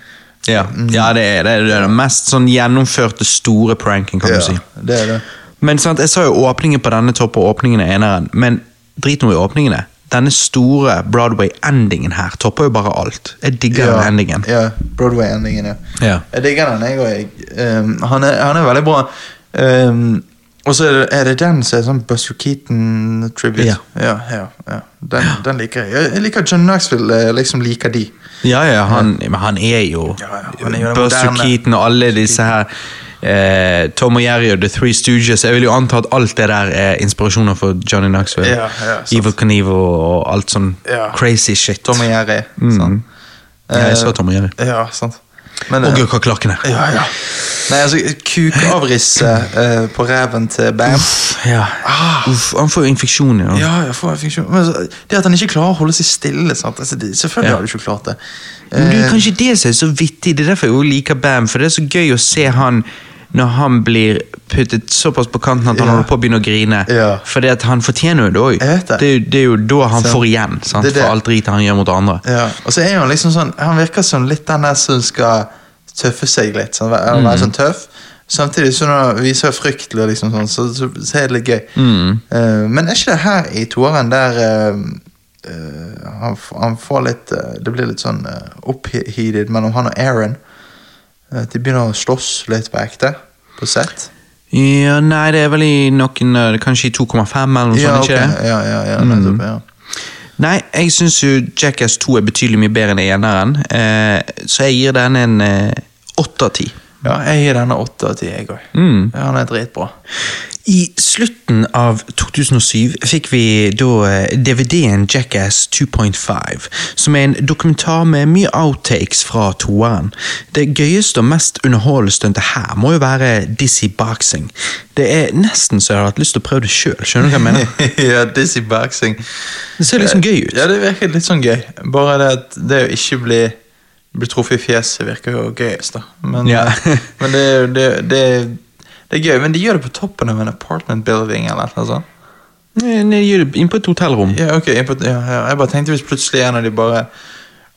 Ja, ja det, er, det det er den mest sånn gjennomførte store pranken, kan Ja, du si. det er det. Men sant, jeg sa jo åpningen på denne topper åpningen er eneren, men drit nå i åpningene. Denne store Broadway-endingen her topper jo bare alt. Jeg digger den endingen. Ja, Broadway-endingen, ja. Ja. Jeg digger den, jeg òg. Um, han, er- han er veldig bra. Um, og så er det, er det den som er sånn Buster Keaton-tribute. Ja. ja, ja, ja. Den, den liker jeg. Jeg- liker John Knoxville eh, liksom liker de. Ja, ja, han, han er jo Ja, ja, han er jo Buster moderne. Keaton og alle disse her eh, Tom og Jerry og The Three Stooges. Jeg vil jo anta at alt det der er inspirasjoner for Johnny Knoxville. Ja, ja. Evil Knievel og alt sånn crazy shit. Tom og Jerry. Mm. sant? Ja, jeg Eh, Tom og Jerry. Ja, sant. Men, Og eh, gurkaklakkene. Ja, ja. Nei, altså, kukavrisset eh, på reven til Bam. Ja. Uff, han får jo infeksjon. Ja. Ah. Ja, jeg får infeksjon. Men altså, det at han ikke klarer å holde seg stille sant? Altså, det, Selvfølgelig Ja. har du ikke klart det. Men er Eh, kanskje det som er så vittig. Det er derfor jeg liker Bam. For det er så gøy å se han når han blir puttet såpass på kanten at han holder på å begynne å grine. Ja. For det at han fortjener jo det òg. Det. Det, det er jo da han så. får igjen sant? Det for alt dritet han gjør mot andre. ja. Og så er han liksom sånn Han virker som litt den der som skal tøffe seg litt. Sånn, være, mm. sånn tøff. Samtidig så når han viser frykt, liksom sånn, så, så, så er det litt gøy. Mm. Uh, men er ikke det her i toeren der uh, uh, han, han får litt Det blir litt sånn uh, oppheated mellom han og Aaron. Eh, de begynner å slåss litt på ekte. På sett. Ja, nei, det er vel i noen eh, Kanskje i 2,5 eller noe Ja, sånt, ikke det? ja, ja, ja, nettopp, ja. Nei, jeg syns jo Jackass 2 er betydelig mye bedre enn eneren, eh, så jeg gir den en eh, åtte av ti. Ja, jeg gir denne åtte av ti, jeg òg. Mm. Ja, han er dritbra. I slutten av 2007 fikk vi da eh, DVD-en Jackass 2.5, som er en dokumentar med mye outtakes fra toeren. Det gøyeste og mest underholdende stuntet her må jo være Dizzy Boxing. Det er nesten så jeg har hatt lyst til å prøve det sjøl. Skjønner du hva jeg mener? ja, Dizzy boxing. Det ser liksom gøy ut. Ja, det virker litt sånn gøy. Bare det at det å ikke bli, bli truffet i fjeset virker jo gøyest, da. Men, Ja. eh, men det, det, det, det er gøy. Men de gjør det på toppen av en apartment building eller noe sånt. Nei, de gjør det Inn på et hotellrom. Ja, ok, på, ja, ja. Jeg bare tenkte hvis plutselig en av de bare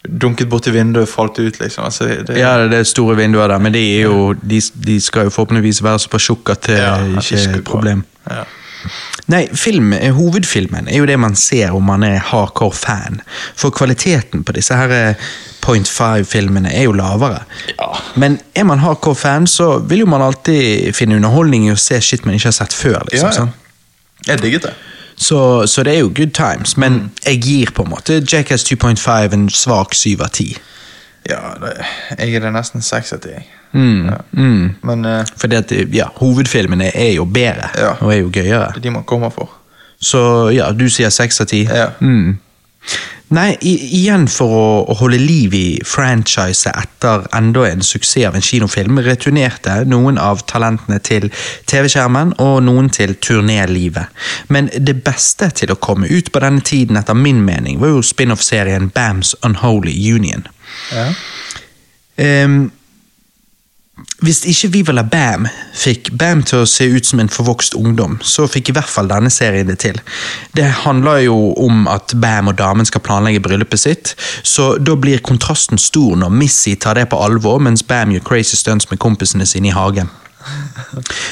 dunket borti vinduet og falt ut, liksom. Altså, det, det, Ja, det er store vinduer der, men de, jo, de, de skal jo forhåpentligvis være såpass tjukke at det Ja, ikke er et problem. Ja. Nei, film, eh, hovedfilmen er jo det man ser om man er hardcore fan. For kvaliteten på disse her eh, Point Five-filmene er jo lavere. Ja. Men er man hardcore fan, så vil jo man alltid finne underholdning i å se shit man ikke har sett før. liksom, Ja, ja. Jeg digget det. Så, så det er jo good times, men Mm. jeg gir på en måte Jackass 2.5 en svak syv av ti. Ja, det, jeg er det nesten seks av ti. Mm, Ja. mm. Men eh, Fordi at ja, hovedfilmene er jo bedre Ja. og er jo gøyere. det er de man kommer for. Så ja, du sier seks av ti? Ja. Mm. Nei, i, igjen for å, å holde liv i franchiset etter enda en suksess av en kinofilm, returnerte noen av talentene til TV-skjermen og noen til turnélivet. Men det beste til å komme ut på denne tiden, etter min mening, var jo spin-off-serien Bams Unholy Union. Ja. Um, hvis ikke Viva la Bam fikk Bam til å se ut som en forvokst ungdom, så fikk i hvert fall denne serien det til. Det handler jo om at Bam og damen skal planlegge bryllupet sitt, så da blir kontrasten stor når Missy tar det på alvor, mens Bam gjør crazy stunts med kompisene sine i hagen.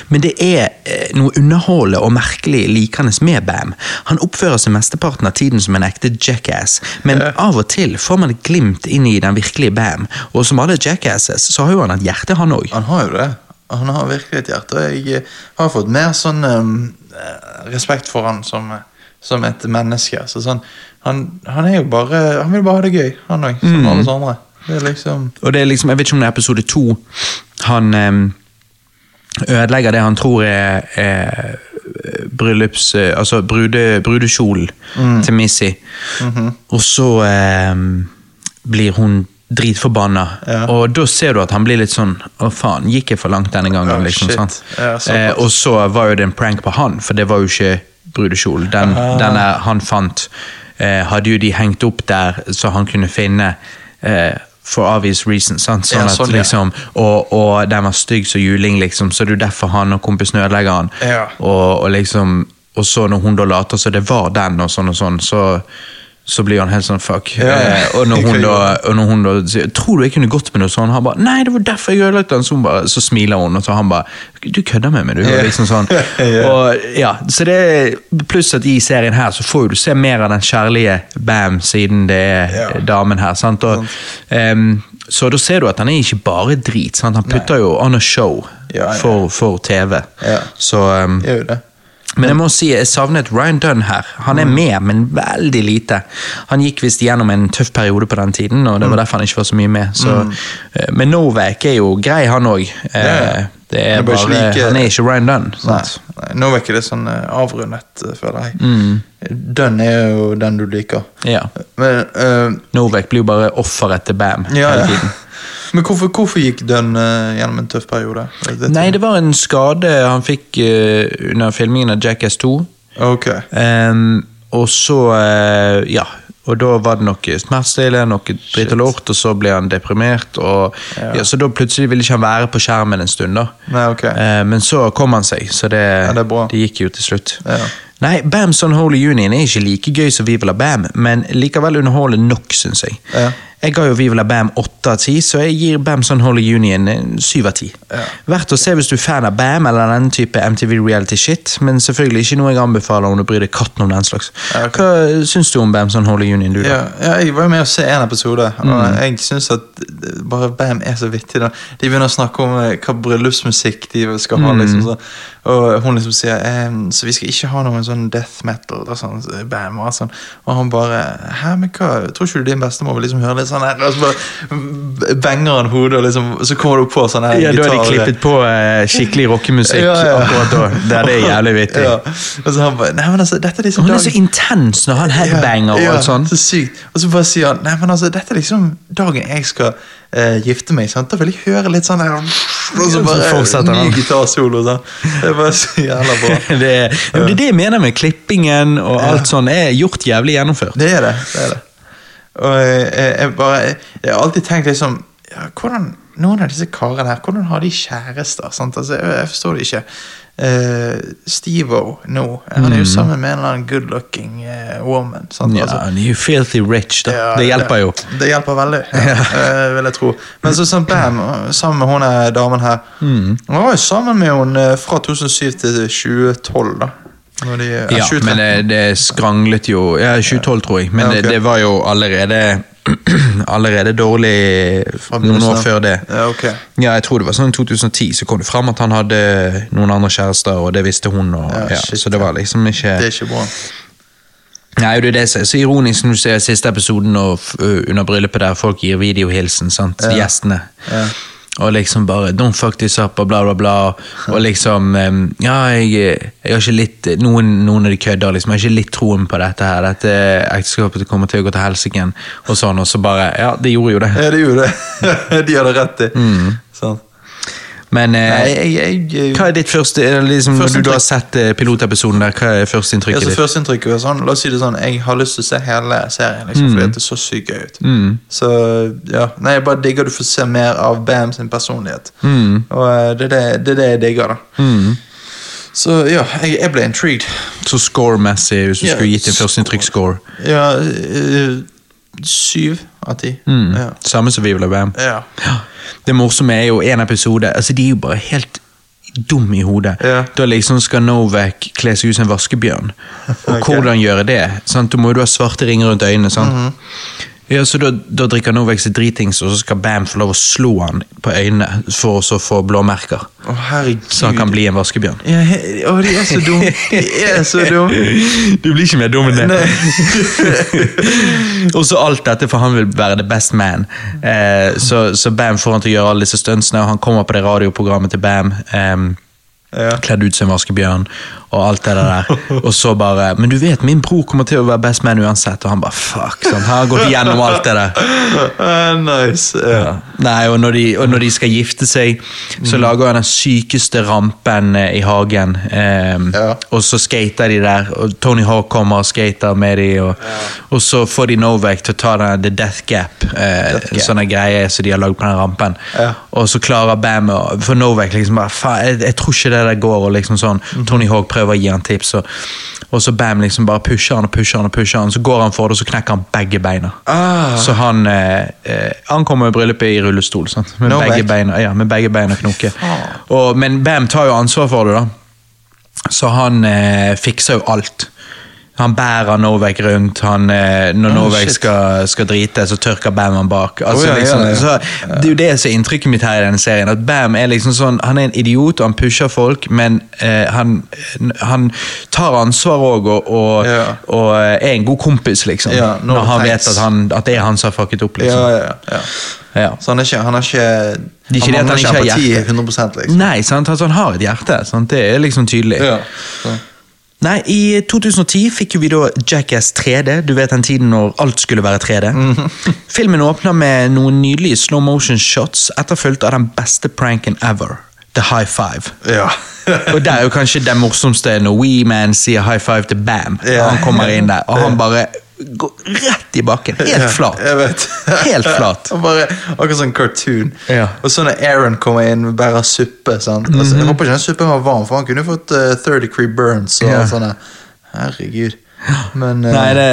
Men det er eh, noe underholdende og merkelig likende med Bam. Han oppfører seg mesteparten av tiden som en ekte jackass, men av og til får man et glimt inn i den virkelige Bam, og som alle jackasses, så har jo han et hjerte, han òg. Han har jo det. Han har virkelig et hjerte. Og jeg eh, har fått mer sånn um, respekt for han som, som et menneske. Så sånn, han, han er jo bare Han vil bare ha det gøy, han òg, som alle oss andre. Det liksom Og det er liksom, jeg vet ikke om det er episode to han em, ødelegger det han tror er, er bryllups... eh, Altså brude, brudekjolen til Missy. Og så eh, blir hun dritforbanna, Ja. og da ser du at han blir litt sånn Å, faen, gikk jeg for langt denne gangen? Oh, liksom? Ja, eh, og så var jo det en prank på han, for det var jo ikke brudekjolen. Den, den der han fant, eh, hadde jo de hengt opp der så han kunne finne eh, For obvious reasons. Sant? Sånn Ja, at, liksom, ja. og, og den var stygg som juling, liksom, så det er derfor han og kompisen ødelegger han. Ja. Og, og liksom Og så når hun da later som det var den, og sånn og sånn, så så blir han helt sånn fuck. Ja, ja. Eh, og, når hun da, og når hun da sier 'Tror du jeg kunne gått med noe sånn?' Han bare 'Nei, det var derfor jeg ødelagte den'. Så, bare, så smiler hun, og så han bare 'Du kødder med meg, du'. Ja. Liksom sånn. Og, ja, så det Pluss at i serien her så får du se mer av den kjærlige Bam, siden det er damen her. sant? Og, um, så da ser du at han er ikke bare drit. sant? Han putter jo on a show. For, for TV. Så um, Gjør det. Men jeg må si, jeg savnet Ryan Dunn her. Han er med, men veldig lite. Han gikk visst gjennom en tøff periode på den tiden, og det var derfor han ikke var så mye med. Så, eh, Men Novak er jo grei, han òg. Ja. Det er Han bare bare, ikke like- han er ikke Ryan Dunn. Nei, nei, nå er det sånn eh, avrundet, eh, føler jeg. Den er jo den du liker. Ja. Men, uh, Novak blir jo bare offeret til Bam ja, hele ja. Men hvorfor, hvorfor gikk Dunn uh, gjennom en tøff periode? Det? Nei, det var en skade han fikk uh, under filmingen av Jackass 2. Ok. Um, og så, uh, ja Og da var det noe smertestillende, noe dritt og lort, og så ble han deprimert. Og, Ja. ja. så da plutselig ville ikke han være på skjermen en stund. da. Nei, ok. Eh, men så kom han seg, så det, det er det gikk jo til slutt. Ja. Nei, Bams Unholy Union er ikke like gøy som Vi vil ha Bam, men likevel underholdende nok, syns jeg. Jeg ga jo Viva la Bam 8 av 10, så jeg gir Bam Sun Holy Union syv 7 av 10. Ja. Verdt å se hvis du er fan av Bam eller den type MTV reality shit, men selvfølgelig ikke noe jeg anbefaler om du bryr deg katten om den slags. Ja, okay. Hva syns du om Bam Sun Holy Union, du da? Ja, jeg var jo med å se en episode, og Mm. jeg syns at bare Bam er så vittig. Da. De begynner å snakke om eh, hva bryllupsmusikk de skal ha. Mm. Liksom, så. Og hun liksom sier ehm, så vi skal ikke ha noen sånn death metal. Og, sånn, Bam, og, sånn. og han bare Hæ, men hva, tror ikke du din bestemor vil liksom høre litt sånn her? Og så bare banger han hodet, og liksom, så kommer du på sånn her Ja, Da har de klippet på eh, skikkelig rockemusikk Ja, ja. akkurat da. Der det er jævlig vittig. Ja. Og så han bare Nei, men altså, dette er liksom Og han er dagen- så intens når han headbanger og alt sånt. Så sykt. Og så bare sier han Nei, men altså, dette er liksom dagen jeg skal eh, gifte meg. Sant? Da vil jeg høre litt sånn her Og så bare Så ny gitarsolo. Det bare så jævla bra. det, er, ja, det er det jeg mener med klippingen og alt sånn. er gjort jævlig gjennomført. Det er det. det, er det. Og jeg, jeg, jeg bare Jeg, har alltid tenkt liksom ja, hvordan, Noen av disse karene her, hvordan har de kjærester? Altså, jeg, jeg forstår det ikke. Uh, Steve-O nå, han er jo sammen med en eller annen good looking uh, woman. Sant? Ja, Altså, han er jo filthy rich, da. Ja, det hjelper jo. Det hjelper veldig, ja, uh, vil jeg tro. Men så sånn Bam, sammen med hun eh, damen her Mm. Han var jo sammen med henne eh, fra 2007 til 2012, da. De, eh, Ja, 2013. men det, det skranglet jo Ja, 2012, tror jeg. Men Ja, ok. det, det var jo allerede Allerede dårlig noen år før det. Ja, ok. Ja, jeg tror det var sånn 2010 så kom det fram at han hadde noen andre kjærester, og det visste hun. Og, Ja, shit, så det var liksom ikke Det er ikke bra. Nei, det er det som er så ironisk når du ser siste episoden og under bryllupet der folk gir videohilsen, sant, Ja. gjestene. Ja. Og liksom bare 'don't fuck this up' og bla, bla, bla. Og liksom Ja, jeg, jeg har ikke litt Noen, noen av de kødder, liksom. Jeg har ikke litt troen på dette her. Dette ekteskapet kommer til å gå til helsike. Og sånn, og så bare Ja, det gjorde jo det. Ja, de gjorde det. de hadde rett i. Sant. Men eh, Nei, jeg, jeg, hva er ditt første liksom, Når du har sett eh, pilotepisoden der, hva er ja, førsteinntrykket så ditt? Førsteinntrykket var sånn, la oss si det sånn, jeg har lyst til å se hele serien, liksom, fordi at det så sykt gøy ut. Så ja, nei, jeg bare digger du får se mer av Bam sin personlighet. Og eh, det er det, det er det jeg digger, da. Så ja, jeg, jeg ble intrigued. Så score-messig, hvis du Ja, skulle gitt en score. førsteinntrykk-score? Ja, eh, syv av ti. Ja. Samme som Viva la Bam. ja. Ja. Det morsomme er jo en episode altså De er jo bare helt dum i hodet. Ja. Da liksom skal Novak kle seg ut som en vaskebjørn. Og okay. hvordan gjøre det? Sant? Du må da ha svarte ringer rundt øynene. sant? Mhm. Ja, så da, da drikker Novak seg dritings, og så skal Bam få lov å slå han på øynene for å så få blåmerker. Å, herregud. Så han kan bli en vaskebjørn. ja, he, Å, de er så dumme. De er så dumme. Du blir ikke mer dum enn det. og så alt dette, for han vil være the best man. Eh, så, så Bam får han til å gjøre alle disse stuntsene, og han kommer på det radioprogrammet til Bam. Eh, Ja. Kledd ut som en vaskebjørn og alt det der. Og så bare Men du vet, min bror kommer til å være best man uansett. Og han bare fuck. Sånn. Han har gått igjennom alt det der. Uh, nice. Ja. Nei, og når, de, og når de skal gifte seg, så lager han den sykeste rampen eh, i hagen. Um, Ja. Og så skater de der, og Tony Hawk kommer og skater med de, og, og så får de Novak til å ta den The Death Gap, uh, Death Gap. sånne greier som de har lagd på den rampen. Ja. Og så klarer Bam For Novak liksom bare Faen, jeg, jeg tror ikke det der går, og liksom sånn. Mm. Tony Hawk prøver å gi han tips, og, og så Bam liksom bare pusher han og pusher han, og pusher han, så går han for det, og så knekker han begge beina. Ah. Så han eh, eh, Han kommer i bryllupet i rullestol, sant? Med, no begge beina, ja, med begge beina knoke. Og, men Bam tar jo ansvar for det, da. Så han eh, fikser jo alt. Han bærer Novak rundt. Han, eh, når Oh, Novak skal, skal drite, så tørker Bam han bak. Altså, Oh, ja, ja, liksom, ja. Så, det er jo det som er inntrykket mitt her i denne serien. At Bam er liksom sånn, han er en idiot, og han pusher folk, men eh, han, han tar ansvar òg, og, og, Ja. og er en god kompis, liksom. Ja, når han vet at, han, at det er han som har fucket opp, liksom. Ja, ja, ja. Ja. Så han, er ikke, han er ikke Det er ikke det at mangler han ikke empati hjerte. 100 liksom. Nei, sant? Altså, han har et hjerte. Sant? Det er liksom tydelig. Ja. Så. Nei, I 2010 fikk jo vi da Jackass 3D. Du vet den tiden når alt skulle være 3D. Filmen åpner med noen nydelige slow motion shots, etterfulgt av den beste pranken ever. The high five. Ja. Og det er jo kanskje det morsomste når We Man sier high five til Bam. Ja. Han kommer inn der, og han bare går rett i bakken. Helt flat. Jeg vet. Helt flat. Bare, akkurat sånn cartoon. Ja. Og så når Aaron kommer inn og bærer suppe sant? altså, Mhm. Jeg håper ikke den suppen var varm, for han kunne fått uh, third degree burns. Og Ja. sånne. Herregud. Men uh, Nei, det,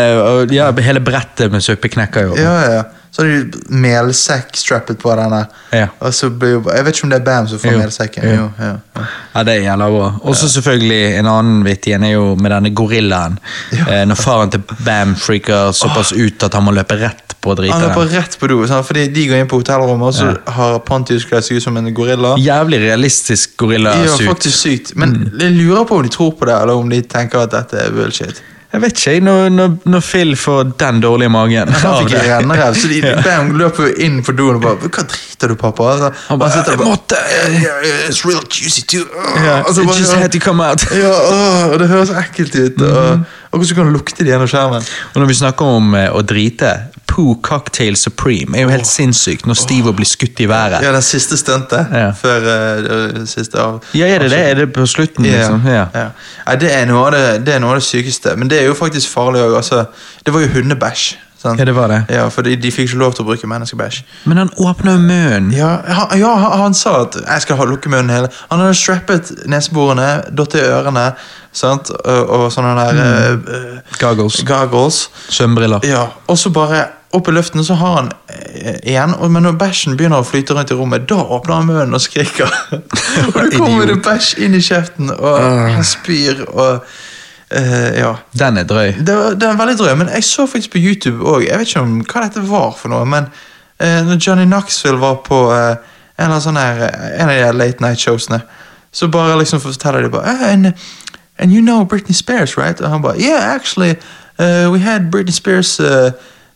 ja, hele brettet med suppe knekker jo. Ja, ja. Så hadde de melsekk strappet på denne. Ja. Og så ble jo, Jeg vet ikke om det er Bam som får Jo. melsekken. Jo. Jo, ja, ja. Ja, det er jævla bra. Og så selvfølgelig en annen vittig en er jo med denne gorillaen. Eh, når faren til Bam freaker såpass ut at han må løpe rett på Han løper er rett på do, sant? fordi de går inn på hotellrommet, og så har Pontius kledd seg ut som en gorilla. Jævlig realistisk Ja, gorillasuit. faktisk sykt. Men Mm. jeg lurer på om de tror på det, eller om de tenker at dette er bullshit. Jeg vet ikke, når, når, når Phil får den dårlige magen Han fikk rennerev, så de, Bam løper jo inn på doen og bare 'Hva driter du, pappa?' Altså, Han bare, sitter og «Jeg måtte, «Yeah, yeah, It's real juicy too. Uh, yeah, altså, it bare, just had to come out. ja, åh, og det høres ekkelt ut. Og, og hvordan kan du lukte det gjennom skjermen? Og når vi snakker om eh, å drite, Poo Cocktail Supreme er jo helt sinnssykt når Steve blir skutt i været. Ja, den siste stuntet Ja. før eh, siste av Ja, er det det? Er det på slutten, liksom? Ja. ja. Nei, det, er noe av det, det er noe av det sykeste. Men det er jo faktisk farlig òg. Altså, det var jo hundebæsj. Sant? Ja, det var det. Ja, For de, de fikk ikke lov til å bruke menneskebæsj. Men han åpna jo munnen. Ja, han, ja, han, sa at jeg skal ha lukke munnen hele. Han hadde strappet neseborene, datt i ørene sant? og, og sånne der mm. uh, Goggles. goggles. Svømmebriller. Ja, og så bare opp i luften så har han eh, igjen, og, men når bæsjen begynner å flyte rundt i rommet, da åpner han munnen og skriker. og da kommer det bæsj inn i kjeften, og han spyr og eh, Ja. Den er drøy. Det det er veldig drøy, men jeg så faktisk på YouTube òg. Jeg vet ikke om hva dette var for noe, men uh, når Johnny Knoxville var på uh, en, eller annen sånn her, en av de late night showsene, så bare liksom forteller de bare eh, and, and you know Britney Spears, right? Og han bare Yeah, actually, uh, we had Britney Spears uh,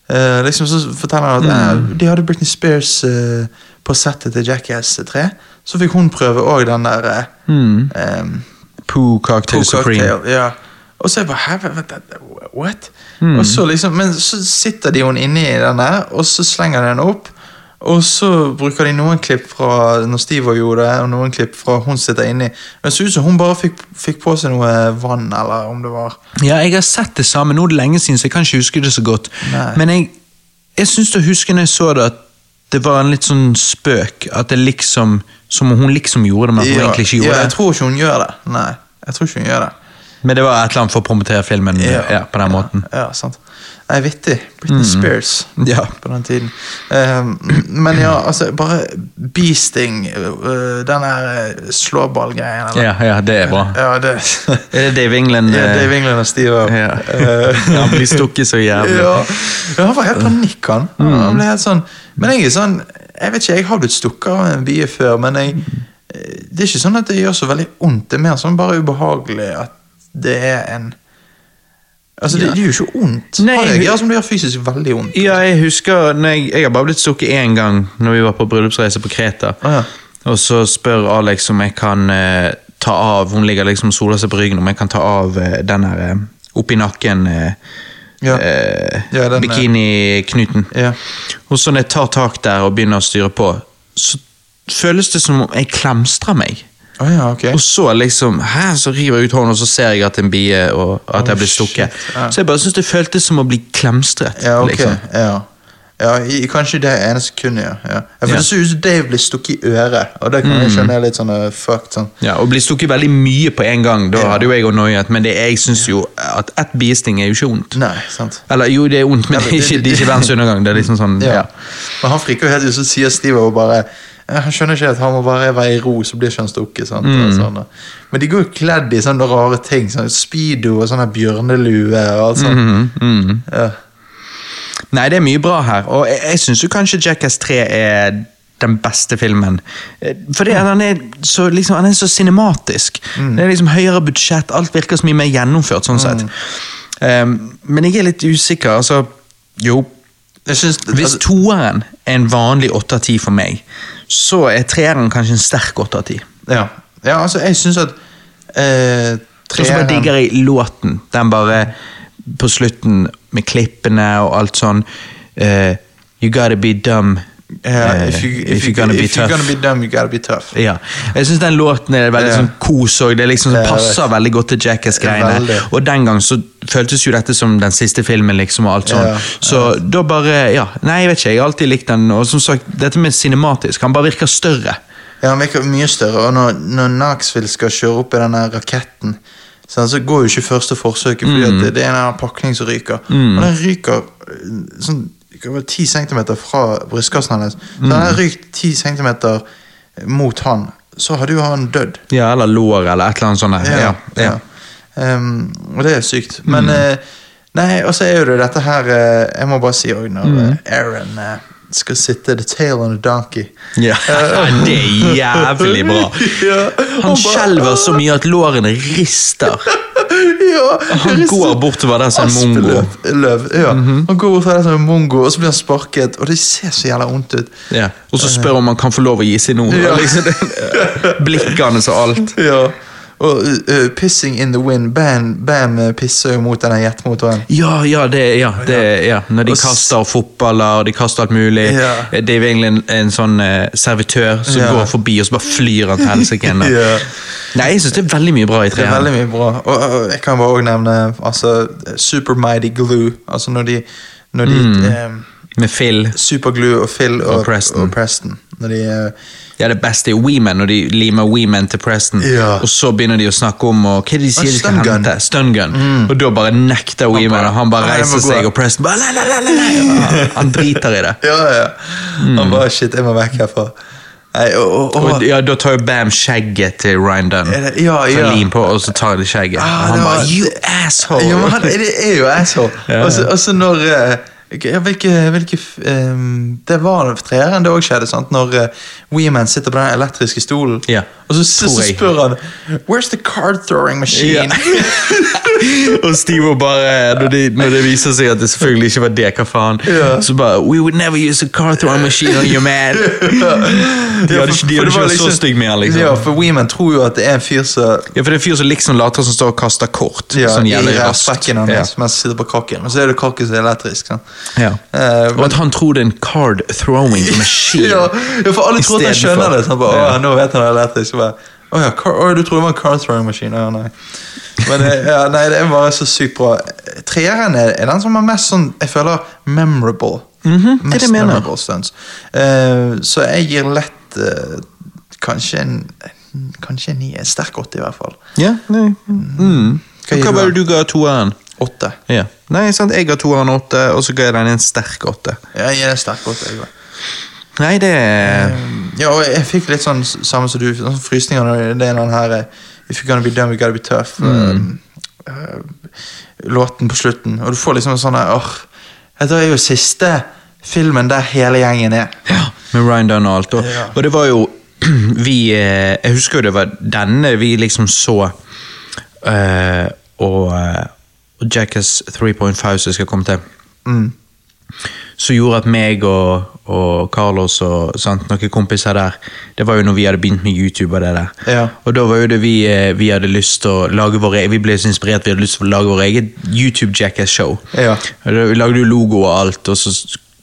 uh, Liksom så forteller han at mm. de hadde Britney Spears uh, på settet til Jackass 3. Så fikk hun prøve òg den der uh, Mm. um, Poo Cocktail Poo Supreme. cocktail, Ja. Og så er jeg bare Hæ, vent, vent, what? Mm. Og så liksom, Men så sitter de hun inni den der, og så slenger de den opp. Og så bruker de noen klipp fra når Steve gjorde det, og noen klipp fra hun sitter inni. Men det så ut som hun bare fikk, fikk på seg noe vann, eller om det var Ja, jeg har sett det samme. Nå er det lenge siden, så jeg kan ikke huske det så godt. Nei. Men jeg, jeg syns å huske når jeg så det, at det var en litt sånn spøk. At det liksom Som om hun liksom gjorde det, men hun ja, egentlig ikke ja, gjorde Jeg det. tror ikke hun gjør det. Nei, jeg tror ikke hun gjør det. Men det var et eller annet for å promotere filmen ja, på den måten. Ja, sant. Nei, vittig. Britney Spears Ja. på den tiden. Um, men ja, altså, bare beasting, uh, den der uh, slåballgreien. Ja, ja, det er bra. Ja, det Er det Dave England? ja, eh, Dave England og Steve Ja. Eh, Han blir stukket så jævlig. ja. ja, han var helt panikk, han. Mm. Han ble helt sånn Men jeg er sånn Jeg vet ikke, jeg har blitt stukket av en bie før, men jeg eh, Det er ikke sånn at det gjør så veldig vondt. Det er mer sånn bare ubehagelig at det er en Altså, det, det gjør jo ikke vondt. Nei, jeg- jeg som det gjør fysisk veldig vondt. Ja, jeg husker jeg, jeg har bare blitt stukket én gang når vi var på bryllupsreise på Kreta. Å, ja. Og så spør Alex om jeg kan eh, ta av Hun ligger liksom og soler seg på ryggen, om jeg kan ta av eh, den der eh, oppi nakken eh, Ja. eh, Ja, eh, Bikiniknuten. Ja. Og så når jeg tar tak der og begynner å styre på, så føles det som om jeg klemstrer meg. Å ja, okay. Og så liksom, hæ, så river jeg ut hånden, og så ser jeg at det en bie, og at Oh, jeg blir stukket. ja. Så jeg bare synes det føltes som å bli klemstret. Ja, okay. liksom. Ja. Ja, i, kanskje det ene sekundet, ja. ja. for Ja. Det ser ut som Dave blir stukket i øret, og det kan jeg kjenne litt sånn uh, fucked. sånn. Ja, Og bli stukket veldig mye på en gang, da Ja. hadde jo jeg òg noiet, men det, jeg syns jo at ett biesting er jo ikke vondt. Nei, sant. Eller jo, det er vondt, men Ja, det det, er ikke, det- det er ikke verdens undergang. Det er liksom sånn, Ja. Men han friker jo helt ut, så sier Steve og bare Han skjønner ikke at han må bare være i ro, så blir ikke han stukket. Mm. Sånn, Men de går jo kledd i sånne rare ting. sånn Speedo og sånne bjørnelue og alt sånt. Mhm, mm. Ja. Nei, det er mye bra her, og jeg, jeg syns kanskje Jackass 3 er den beste filmen. Eh, Fordi mm. han er så, liksom, han er så cinematisk. Det er liksom høyere budsjett, alt virker så mye mer gjennomført sånn sett. Um, men jeg er litt usikker. altså, jo, synes, Hvis altså, toeren er en vanlig 8 av 10 for meg, så er treeren kanskje en sterk åtte av ti. ja. ja, altså, jeg syns at eh, Og så bare digger jeg låten. Den bare på slutten med klippene og alt sånn eh, You gotta be dumb Eh, if, you, if you're if you're gonna be dumb, you gotta be tough. Ja. Jeg syns den låten er veldig yeah. sånn kos òg. det liksom, Ja, passer veldig godt til Jackass-greiene. Og den gang så føltes jo dette som den siste filmen, liksom, og alt sånn. Yeah. Så da bare Ja, nei, jeg vet ikke, jeg har alltid likt den. Og som sagt, dette med cinematisk, han bare virker større. Ja, han virker mye større, og når, når Knoxville skal kjøre opp i denne raketten, så, så går jo ikke første forsøket, fordi Mm. det, det er en pakning som ryker. Og den ryker eh, sånn det var 10 cm fra brystkassen hans. Så Mm. hadde rykt 10 cm mot han, så hadde jo han dødd. Ja, eller lår, eller et eller annet sånt. Ja, Ja, ja. Um, og det er sykt. Men Mm. uh, Nei, og så er jo det dette her uh, Jeg må bare si òg, når Mm. eh, Aaron uh, skal sitte the tail on a donkey Ja, det er jævlig bra. Ja, Han skjelver så mye at lårene rister. ja, Han går bort går så- bortover der som en mongo. Løv, ja. Mm -hmm. Han går bortover der som en mongo, og så blir han sparket, og det ser så jævla vondt ut. Ja. Og så spør om han kan få lov å gi seg noe. Ja. Liksom, blikkene og alt. Ja. Og uh, pissing in the wind. Bam, Bam uh, pisser jo mot denne jetmotoren. Ja, ja, det, ja, det, ja. Når de Og kaster fotballer og de kaster alt mulig. Ja. er jo egentlig en sånn uh, servitør som Ja. går forbi, og så bare flyr han til helsike. Ja. Nei, jeg syns det er veldig mye bra i Det er veldig mye bra. Og, og jeg kan bare også nevne altså, Super Mighty Glue. Altså når de, når de eh, Med Phil. Superglue og Phil og, Og Preston. Og Preston. Når de, eh, Ja, det beste er Weeman, når de limer Weeman til Preston. Ja. Og så begynner de å snakke om og, Hva de sier de skal hente? Stun gun. Og da bare nekter Weeman, bare, og han bare «Nei, jeg må reiser seg, og Preston bare la, la, la. Han driter i det. ja, ja. Han bare Shit, jeg må vekk herfra. Nei, og, og, og, Og ja, Da tar jo Bam skjegget til Ryan Dunn. Ja, det- ja, Så ja. lim på, og så tar de skjegget. Ah, og han det var- You asshole! Ja, men han, det er jo asshole. Ja. Og så- Og så når eh, ja, hvilke, hvilke um, Det var treeren det òg skjedde, sant? når uh, Weeman sitter på den elektriske stolen. Ja, Og så, så, så spør han Where's the card throwing machine? og Steve bare når det, når det viser seg at det selvfølgelig ikke var det, hva faen? Ja. Så bare We would never use a card throwing machine on your man. De hadde ikke, de hadde ikke vært så stygge med han, liksom. Ja, for Weeman tror jo at det er en fyr som Ja, for det er en fyr som liksom later som står og kaster kort. ja, sånn jævlig raskt. hans mens han sitter på kakken. Og så er det kakken som er elektrisk. Sant? Ja. Uh, Og at han tror det er en card throwing machine. ja, ja, for alle tror at han skjønner det. Sånn, bare, Ja. Nå vet han det. Så bare, Å ja, car, å, du trodde det var en card throwing machine? Ja, nei. Men eh, ja, nei, det er bare så sykt bra. Treeren er, er den som er mest sånn, jeg føler, memorable. Det er det mest mener. memorable stunts. Uh, så jeg gir lett uh, kanskje en Kanskje en ni, en sterk åtte i hvert fall. Ja, nei. Mm. gir Hva du var det du ga toeren? Åtte. Ja. Nei, sant, jeg ga toeren åtte, og så ga jeg den en sterk åtte. Ja, jeg er sterk åtte. jeg også. Nei, det er Ja, og jeg fikk litt sånn samme som du, sånn frysninger når det er den her If you're gonna be done, we gotta be tough. Mm. eh, uh, låten på slutten. Og du får liksom en sånn åh, Dette er jo siste filmen der hele gjengen er. Ja, med Ryan Dunn og Ja. og det var jo Vi eh, Jeg husker jo det var denne vi liksom så eh, og, og Jackass 3.5 som skal komme til. Mm. Som gjorde at meg og, og Carlos og sant, noen kompiser der Det var jo når vi hadde begynt med YouTube og det der. Ja. Og da var jo det vi, eh, vi hadde lyst til å lage vår e- Vi ble så inspirert vi hadde lyst til å lage vår eget YouTube Jackass-show. Ja. Vi lagde jo logo og alt, og så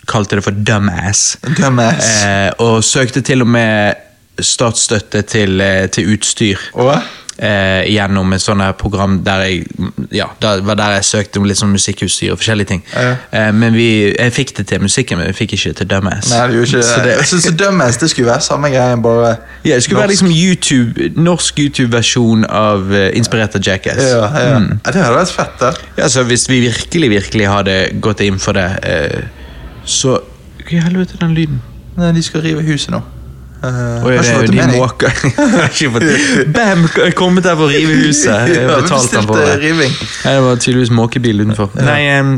kalte det for Dumbass. Dumbass. Eh, og søkte til og med statsstøtte til, eh, til utstyr. Og? Eh, gjennom et sånt program der jeg Ja, det var der jeg søkte om litt sånn musikkutstyr og forskjellige ting. Ja. Eh, men vi, jeg fikk det til musikken, men vi fikk ikke til Dumbass. Nei, det gjorde ikke Så det. Jeg synes Dumbass det skulle være samme greie, bare Ja, det skulle være liksom YouTube, norsk YouTube-versjon av uh, inspirert av Jackass. ja, ja. Mm. ja, Det hadde vært fett, da. Ja, så Hvis vi virkelig virkelig hadde gått inn for det, eh, så Hva i helvete er den lyden? Nei, de skal rive huset nå. Uh, det er jo de måker. Bam! Kommet her for å rive huset. Jeg Ja, betalte han for det. riving. Nei, det var tydeligvis måkebil utenfor. Nei, um,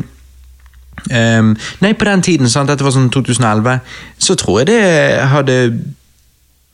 um, nei, på den tiden, sant, dette var sånn 2011, så tror jeg det hadde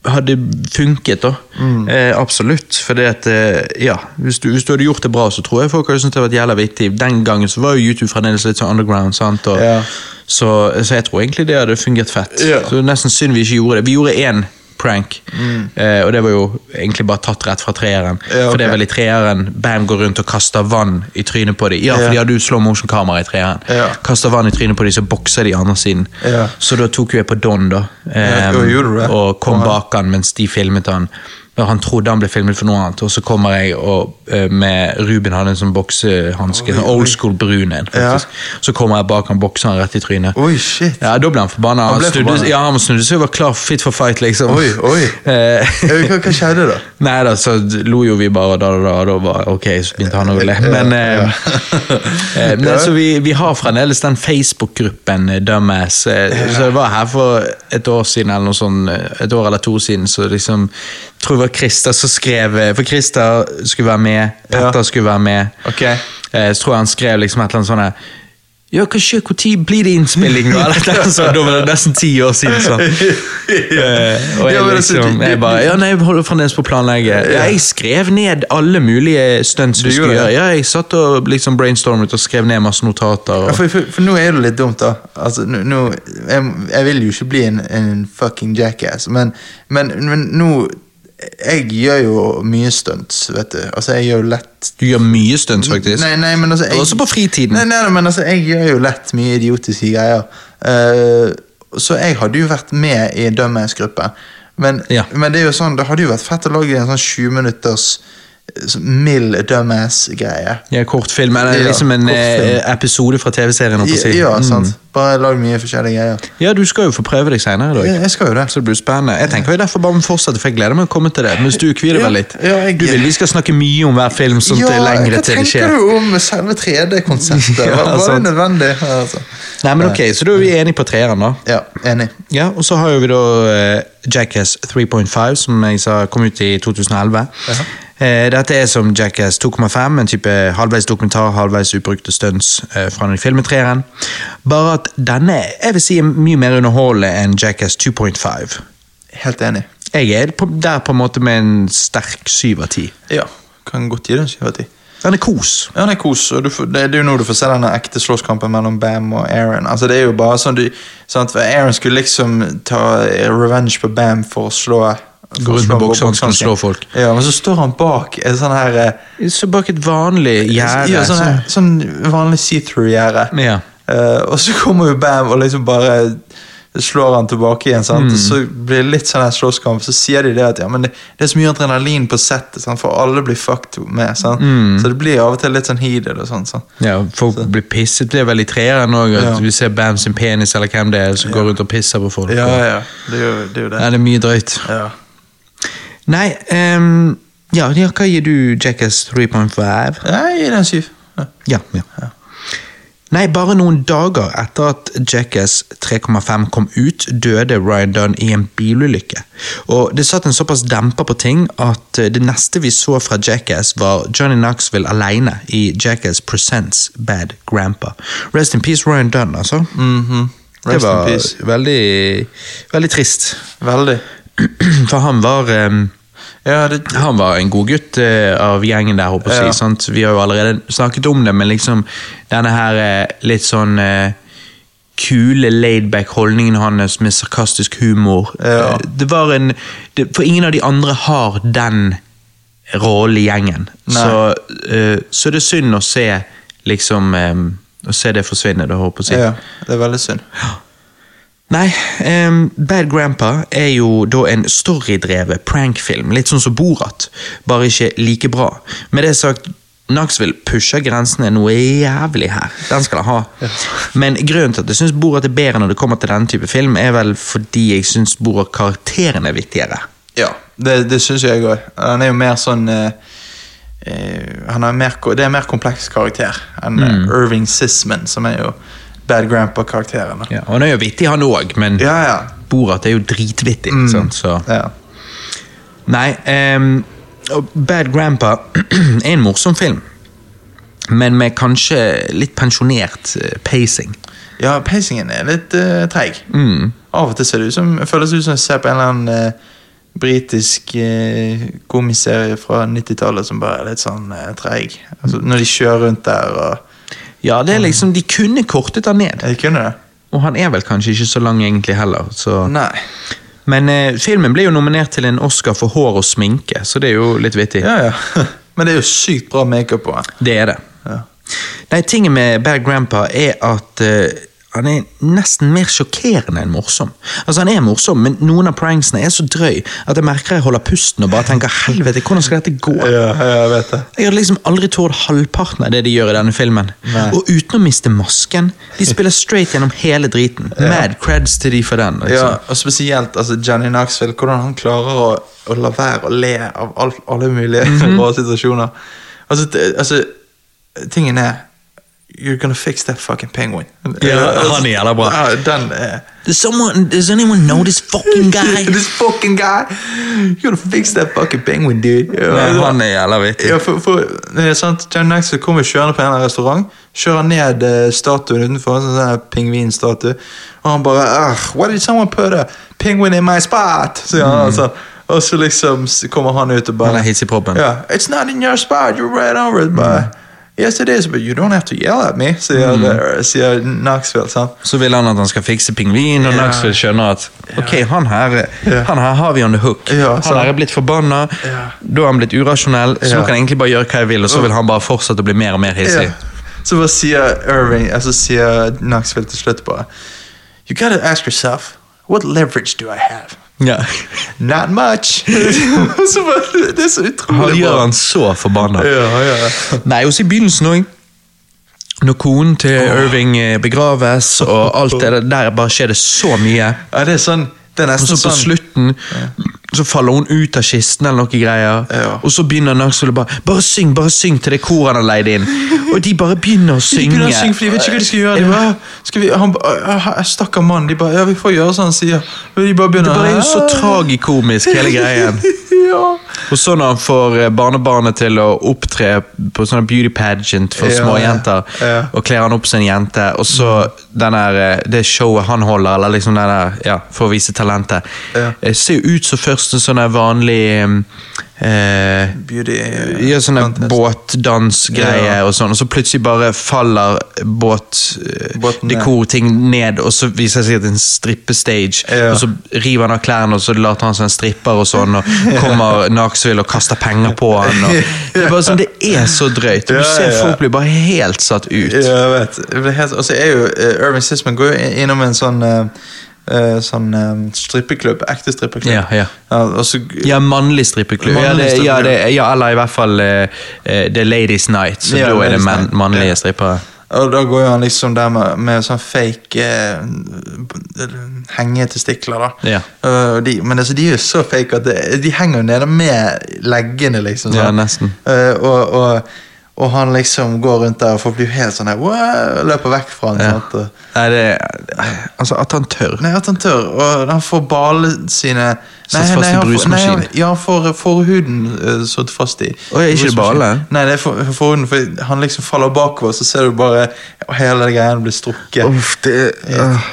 hadde funket, da. Mm. Eh, absolutt. For det at, eh, ja, hvis du, hvis du hadde gjort det bra, så tror jeg folk hadde syntes det var jævla vittig. Den gangen så var jo YouTube fremdeles litt sånn underground. sant? Og, Ja. så, så jeg tror egentlig det hadde fungert fett. Ja. Så det er nesten synd vi ikke gjorde det. Vi gjorde én prank, eh, og det var jo egentlig bare tatt rett fra treeren. Ja, okay. For det er vel i treeren Bam går rundt og kaster vann i trynet på dem. Ja, for de hadde jo slow motion-kamera i treeren. Ja. Kaster vann i trynet på dem, så bokser de andre siden. Ja. Så da tok jo jeg på Don, da. Det? og kom bak han mens de filmet han. Og Han trodde han ble filmet for noe annet, og så kommer jeg og eh, med Ruben hadde en sånn boksehanske. Sånn old school brun en, faktisk. Så kommer jeg bak han, bokser han rett i trynet. Oi, shit. Ja, Da ble han forbanna. Han Han, snudde, ja, han snudde seg og var klar fit for fight, liksom. Oi, oi. Eh, Hva, hva skjedde da? Nei da, så lo jo vi bare, da, da, da, var ok, så begynte han å le. Men, eh, eh, men Ja. så vi, vi har fremdeles den Facebook-gruppen Dumbass. Så det var her for et år siden, eller noe sånt, et år eller to siden, så liksom tror jeg var Christer som skrev eh, For Christer skulle være med, Ja. Petter skulle være med. Okay. Eh, Så tror jeg han skrev liksom et eller annet sånt ja, hva skjer, Når blir det innspilling? nå?» Eller et eller annet sånt, Da var det nesten ti år siden. sånn. Eh, og jeg, Ja, altså, liksom, jeg bare Ja, nei, jeg holder fremdeles på å planlegge. Ja, jeg skrev ned alle mulige stunts vi skulle gjøre. Ja, jeg satt og liksom brainstormet og skrev ned masse notater. Ja, For, for, for nå er det litt dumt, da. Altså, nå, jeg, jeg vil jo ikke bli en, en fucking jackass, men, men, men nå Jeg gjør jo mye stunts, vet du. Altså, jeg gjør jo lett du gjør mye stunts, faktisk. Nei, nei, men altså jeg, Også på fritiden. Nei, nei, nei, men altså, jeg gjør jo lett mye idiotiske greier. Uh, så jeg hadde jo vært med i Dumbass-gruppen. Men, Ja. men det er jo sånn, det hadde jo vært fett å lage en sånn 20 minutters mild Dumbass-greie. Ja, kortfilm, eller Ja, liksom en kortfilm. eh, episode fra TV-serien. Ja, ja, sant. Ja, Mm. Bare lag mye forskjellige greier. Ja, du skal jo få prøve deg senere i dag. Ja, jeg skal jo det. Så det blir spennende. Jeg tenker jo derfor bare må fortsette, for jeg gleder meg å komme til det. Mens du kvier deg Ja, litt. ja, jeg- Du vil vi skal snakke mye om hver film, sånn ja, til lengre til det tenker skjer. du om selve 3D-konseptet? Ja, Var, det nødvendig? Altså. Nei, men ok, Så da er vi enige på treeren, da. Ja, enig. Ja, Og så har jo vi da eh, Jackass 3.5, som jeg sa kom ut i 2011. Eh, dette er som Jackass 2,5, en type halvveis dokumentar, halvveis ubrukte stunts eh, fra den filmetreeren. Bare at denne jeg vil si er mye mer underholdende enn Jackass 2.5. Helt enig. Jeg er der på en måte med en sterk syv av ti. Ja, kan godt gi det en 7 av 10. Den er kos. Ja, den er kos. og du får, det, det er jo nå du får se denne ekte slåsskampen mellom Bam og Aaron. Altså, det er jo bare sånn du? Aaron skulle liksom ta revenge på Bam for å slå Gå ut rundt med boksehansker og slår slå folk. Ja, Men så står han bak en sånn her eh, Så bak et vanlig gjerde. ja, sånn, her, sånn vanlig see-through-gjerde. Ja. Eh, og så kommer jo Bam og liksom bare slår han tilbake igjen. Sant? Mm. Så blir det litt sånn her slåsskamp. Så sier de det at ja, men det, det er så mye adrenalin på settet, sant? for alle blir fucked med. Sant? Mm. Så det blir av og til litt sånn heated og sånn. sant? Ja, Folk blir pisset blir vel i treeren òg. Ja. Vi ser Bam sin penis eller hvem det er som går rundt og pisser på folk. Ja, ja. Det er jo det. Er jo det. Ja, det er mye drøyt. Ja. Nei, um, Ja, ja, hva gir du Jackass 3.5? Jeg gir den 7. Ja. Ja, ja. Nei, bare noen dager etter at Jackass 3,5 kom ut, døde Ryan Dunn i en bilulykke. Og det satt en såpass demper på ting at eh, det neste vi så fra Jackass, var Johnny Knoxville alene i Jackass Presents Bad Grandpa. Rest in peace, Ryan Dunn, altså. Mhm. det Rest Det var peace. veldig, veldig trist. Veldig. For han var Ja, det, han var en god gutt uh, av gjengen der, håper jeg Ja. Sant? Vi har jo allerede snakket om det, men liksom denne her uh, litt sånn uh, kule, laidback holdningen hans med sarkastisk humor. Ja. Det var en det, For ingen av de andre har den rollen i gjengen. Så, så det er synd å se liksom um, Å se det forsvinne, da, håper jeg ja, det er veldig synd. Nei, um, Bad Grandpa er jo da en storydrevet prankfilm, litt sånn som Borat, bare ikke like bra. Med det sagt, Knoxville pusher grensene noe jævlig her. Den skal han ha. Men grunnen til at jeg syns Borat er bedre når det kommer til denne type film, er vel fordi jeg syns Borat-karakteren er viktigere. Ja, det, det syns jeg òg. Han er jo mer sånn uh Uh, han er mer, Det er en mer kompleks karakter enn eh, Mm. Irving Sisman, som er jo Bad Grandpa-karakterene. Ja, og han er jo vittig, han òg, men Ja, ja. Borat er jo dritvittig. Mm. Sant? Så. ja. Nei, um, Bad Grandpa er en morsom film. Men med kanskje litt pensjonert eh, pacing. Ja, pacingen er litt uh, treig. Mm. Av og til ser det ut som, føles det ut som jeg ser på en eller annen uh, britisk uh, komiserie fra 90-tallet som bare er litt sånn uh, treig. Altså, når de kjører rundt der og Ja, det er liksom, De kunne kortet han ned. De kunne det? Og han er vel kanskje ikke så lang egentlig heller. Så. Nei. Men eh, filmen ble jo nominert til en Oscar for hår og sminke, så det er jo litt vittig. Ja, ja. Men det er jo sykt bra makeup på han. Det er det. Ja. Nei, Tingen med Bad Grandpa er at eh, han er nesten mer sjokkerende enn morsom. Altså Han er morsom, men noen av pranksene er så drøy at jeg merker jeg holder pusten og bare tenker helvete, hvordan skal dette gå? Ja, jeg vet det. Jeg hadde liksom aldri tålt halvparten av det de gjør i denne filmen. Nei. Og uten å miste masken. De spiller straight gjennom hele driten. Mad creds til de for den. Ja, Liksom. og spesielt altså, Jenny Knoxville, hvordan han klarer å, å la være å le av all, alle mulige rare situasjoner. Altså, altså, tingen er You're gonna fix that fucking penguin. Ja, han jævla bra. Ja, den er Does, someone, does anyone know this fucking guy? This fucking guy! You're gonna fix that fucking penguin, dude. Ja, Nei, han er jævla vittig. ja, for, for, det er sant, John Naxon kommer kjørende på en restaurant, kjører ned eh, statuen utenfor, en sånn pingvinstatue, og han bare Why did someone put a penguin in my spot? Sier han altså. Og så liksom kommer han ut og bare Han er hissig i proppen. Yeah, It's not in your spot, you're right over it, but Yes, it is, but you don't have to yell at me, sier, eh, sier Knoxville. sant? Så vil han at han skal fikse pingvin, og. Knoxville skjønner at ok, han her, yeah. han her har vi on the hook. Yeah, han her er blitt forbanna, da er han blitt urasjonell, så nå kan jeg egentlig bare gjøre hva jeg vil, og så vil han bare fortsette å bli mer og mer hissig. Så bare sier Irving, altså sier Knoxville til slutt bare You gotta ask yourself, what leverage do I have? Ja. Not much. det er så utrolig Han gjør han så forbanna. Ja, ja. Nei, også i begynnelsen òg. Når konen til Irving eh, begraves, og alt det der, bare skjer det så mye. ja, det er sånn Det er Og så på sånn slutten så faller hun ut av kisten eller noe greier. Ja. Og så begynner Knoxville bare Bare syng, bare syng til det koret han har leid inn. Og de bare begynner å synge. De begynner å synge, for de vet ikke hva de skal gjøre. De bare, skal vi, han, Stakkar mann. De bare Ja, vi får gjøre som han sier. Og de bare Det begynner bare er jo så tragikomisk, hele greien. ja. Og så når han får eh, barnebarnet til å opptre på sånne beauty pageant for Ja, småjenter, ja. og kler han opp som en jente, og så den der, eh, det showet han holder, eller liksom den der, ja, for å vise talentet, Ja. eh, ser jo ut som først en sånn vanlig eh, Beauty ja, sånne båtdansgreier. Ja. og sånn, og så plutselig bare faller båt, eh, ned. og så viser det seg at det er en strippestage, Ja. og så river han av klærne, og så later han som en stripper og sånn, og kommer Naksvill og kaster penger på han. Og, det er bare sånn, det er så drøyt. Du ser folk blir bare helt satt ut. Ja, jeg vet. Og så er jo uh, Irving Sisman går jo innom en sånn eh, eh, Sånn eh, strippeklubb. Ekte strippeklubb. Ja, ja. ja, også, Ja, mannlig strippeklubb. Ja, Mannlig det, ja, det, ja, eller i hvert fall uh, eh, The Ladies Night, så Ja, da er det man, mannlige Ja. strippere. Og da går jo han liksom der med, med sånn fake uh, hengetestikler, da. Ja. Uh, de, men altså, de er jo så fake at det, de henger jo nede med leggene, liksom. Ja, sånn. nesten. Eh, og, og, og han liksom går rundt der og folk blir helt sånn her «Wow!» Løper vekk fra han. Ja. Nei, det er, Altså, at han tør. Nei, at han tør. Og han får ballene sine Satt fast i brusmaskinen. brusmaskin. Nei, ja, han får forhuden uh, satt fast i Å, ja, ikke det brusmaskin. Nei, det er for, forhuden, for han liksom faller bakover, så ser du bare hele greia blir strukket. Uff, det, er- åh,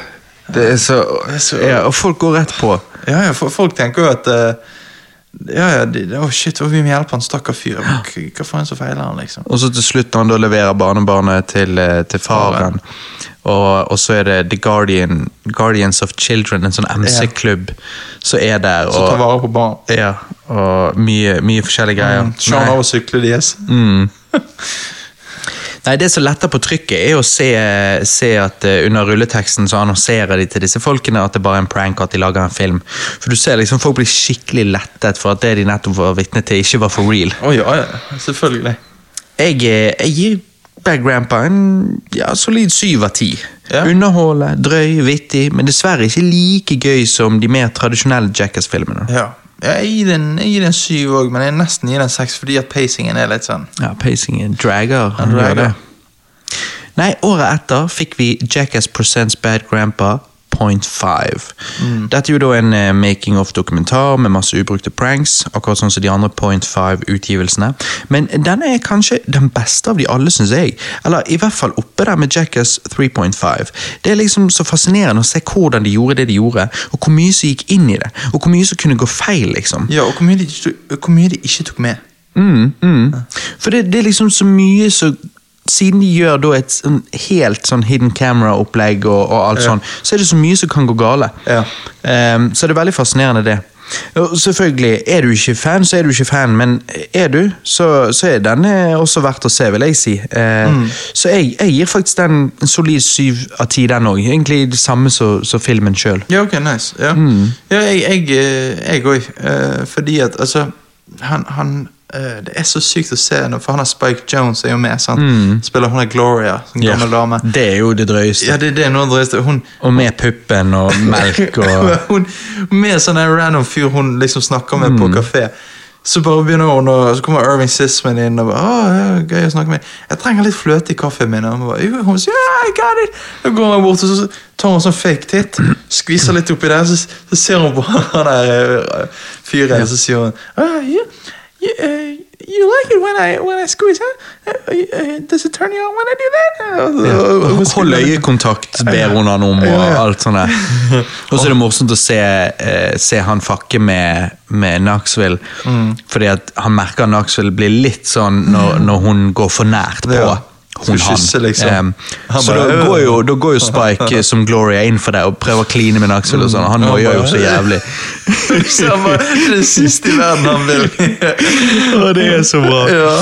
det er så så- Ja, og folk går rett på. Ja, ja, folk tenker jo at uh, Ja, ja, de, Å, shit, vi må hjelpe han stakkar fyr. Hva, for faen så feiler han, liksom? Og så til slutt han da leverer barnebarnet til, eh, til faren, og, og så er det The Guardian, Guardians of Children, en sånn MC-klubb, som er der. Så tar vare på barn. ja, og mye, mye forskjellige greier. Mm, Sean å sykle deres. Nei, Det som letter på trykket, er å se, se at eh, under rulleteksten så annonserer de til disse folkene at det bare er en prank, at de lager en film. For du ser liksom Folk blir skikkelig lettet for at det de nettopp var vitne til, ikke var for real. Å ja, ja, selvfølgelig. Jeg, eh, jeg gir Bad Grandpa en ja, solid syv av ti. Ja. Underholde, drøy, vittig, men dessverre ikke like gøy som de mer tradisjonelle Jackass-filmene. Ja. Jeg gir den, jeg gir den syv òg, men jeg nesten gir den seks fordi at pacingen er litt sånn Ja, pacingen dragger. Han dragger. Nei, året etter fikk vi Jackass Presents Bad Grandpa 5. Dette er jo da en eh, making of-dokumentar med masse ubrukte pranks, akkurat sånn som de andre Point 5-utgivelsene. Men denne er kanskje den beste av de alle, syns jeg. Eller i hvert fall oppe der med Jackass 3.5. Det er liksom så fascinerende å se hvordan de gjorde det de gjorde, og hvor mye som gikk inn i det, og hvor mye som kunne gå feil, liksom. Ja, og hvor mye de, hvor mye de ikke tok med. Mm, mm. For det, det er liksom så mye så Siden de gjør da et sånn helt sånn hidden camera-opplegg og, og alt Ja. sånn, så er det så mye som kan gå gale. Ja. Um, så det er veldig fascinerende, det. Og selvfølgelig, er du ikke fan, så er du ikke fan, men er du, så, så er denne også verdt å se, vil jeg si. Uh, Mm. Så jeg, jeg gir faktisk den en solid syv av ti, den òg. Egentlig det samme som filmen sjøl. Ja, ok, nice. Ja, ja jeg eh, òg. Uh, fordi at altså Han, han eh, Det er så sykt å se, for han har Spike Jones er jo med. sant? Spiller hun er Gloria, en gammel dame. Det er jo det drøyeste. Ja, det, det er noe drøyeste. Hun Og med puppen og melk og hun, med sånn en random fyr hun liksom snakker med Mm. på kafé. Så bare begynner hun, og så kommer Irving Sisman inn og bare, Åh, ja, gøy å snakke med. Jeg trenger litt fløte i kaffen min. Og bare, hun sier, yeah, I got it. Da går hun bort og så tar hun sånn fake titt, skviser litt oppi der, så, så ser hun på han der eh, fyren, og så sier hun, ah, you, you, uh, you like it when I, when I squeeze, huh? Uh, uh, does it turn you on when I do that? Og- Hold øyekontakt, ber hun han om, og alt sånt. Og så er det morsomt å se, eh, se han fakke med, med Knoxville, Mm. fordi at han merker at Knoxville blir litt sånn når, når hun går for nært på. Hun, kysse, han. liksom. Um, Han så bare, da går, jo, da går jo Spike eh, som Gloria inn for det og prøver å kline med og sånn. Han Han noier jo så jævlig. Så han bare, det siste i verden han vil. og det er så bra. ja.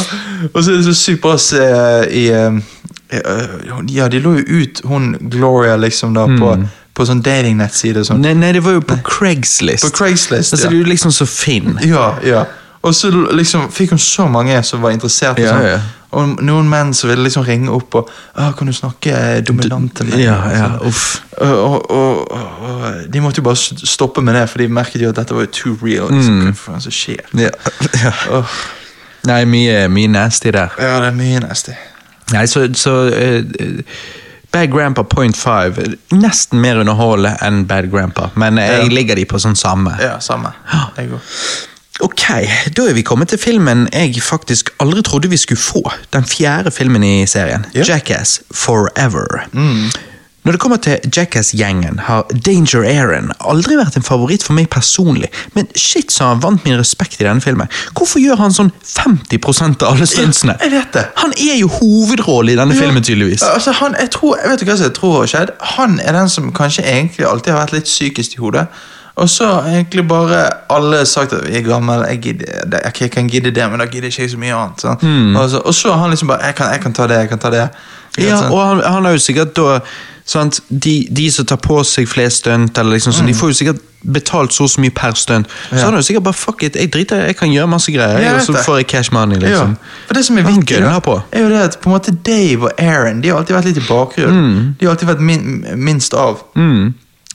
Og så er det så sykt bra å se i eh, eh, Ja, de lå jo ut hun Gloria liksom da på, på sånn datingnettside. Sånn. Nei, nei, det var jo på Craigslist. På Craigslist, Altså, ja. Det er jo liksom så Finn. Ja, ja. Og så liksom fikk hun så mange som var interessert. Ja, sånn. ja. og noen menn som ville liksom ringe opp og ah, 'Kan du snakke eh, dominant til meg?' Ja, ja, sånn. uff. Og, og, og, de måtte jo bare stoppe med det, for de merket jo at dette var jo too real. Liksom. Hva som skjer? Ja. ja. Oh. Nei, mye, mye nasty der. ja, det er mye nasty. Nei, så, så eh, eh, Bad Grandpa Point 5 eh, Nesten mer underholdende enn Bad Grandpa, men jeg Ja. ligger de på sånn samme. Ja, samme. Jeg òg. Ok, da er vi kommet til filmen jeg faktisk aldri trodde vi skulle få. Den fjerde filmen i serien. Yeah. Jackass Forever. Når det kommer til Jackass-gjengen, har Danger Aaron aldri vært en favoritt for meg personlig, men shit så han vant min respekt i denne filmen. Hvorfor gjør han sånn 50% av alle stuntsene? Jeg vet det. Han er jo hovedrollen i denne filmen, tydeligvis. Altså, han, jeg tror, jeg vet du hva jeg tror har skjedd? Han er den som kanskje egentlig alltid har vært litt sykest i hodet. Og så har egentlig bare alle sagt at jeg er gammel, jeg, gidder, jeg kan gidde det, men da gidder ikke jeg så mye annet. sant? Og, så, og så har han liksom bare jeg kan, jeg kan ta det, jeg kan ta det. Ikke Ja, sant? og han, han har jo sikkert da Sant? De, de som tar på seg flest stunt, liksom mm. de får jo sikkert betalt så og så mye per stunt. Så Mm. Ja. han har jo sikkert bare fuck it, jeg driter jeg kan gjøre masse greier, Jeg og så får jeg cash money, liksom. Ja, for det som er viktig, da, er jo det at på en måte Dave og Aaron De har alltid vært litt i bakgrunnen. De har alltid vært min, minst av.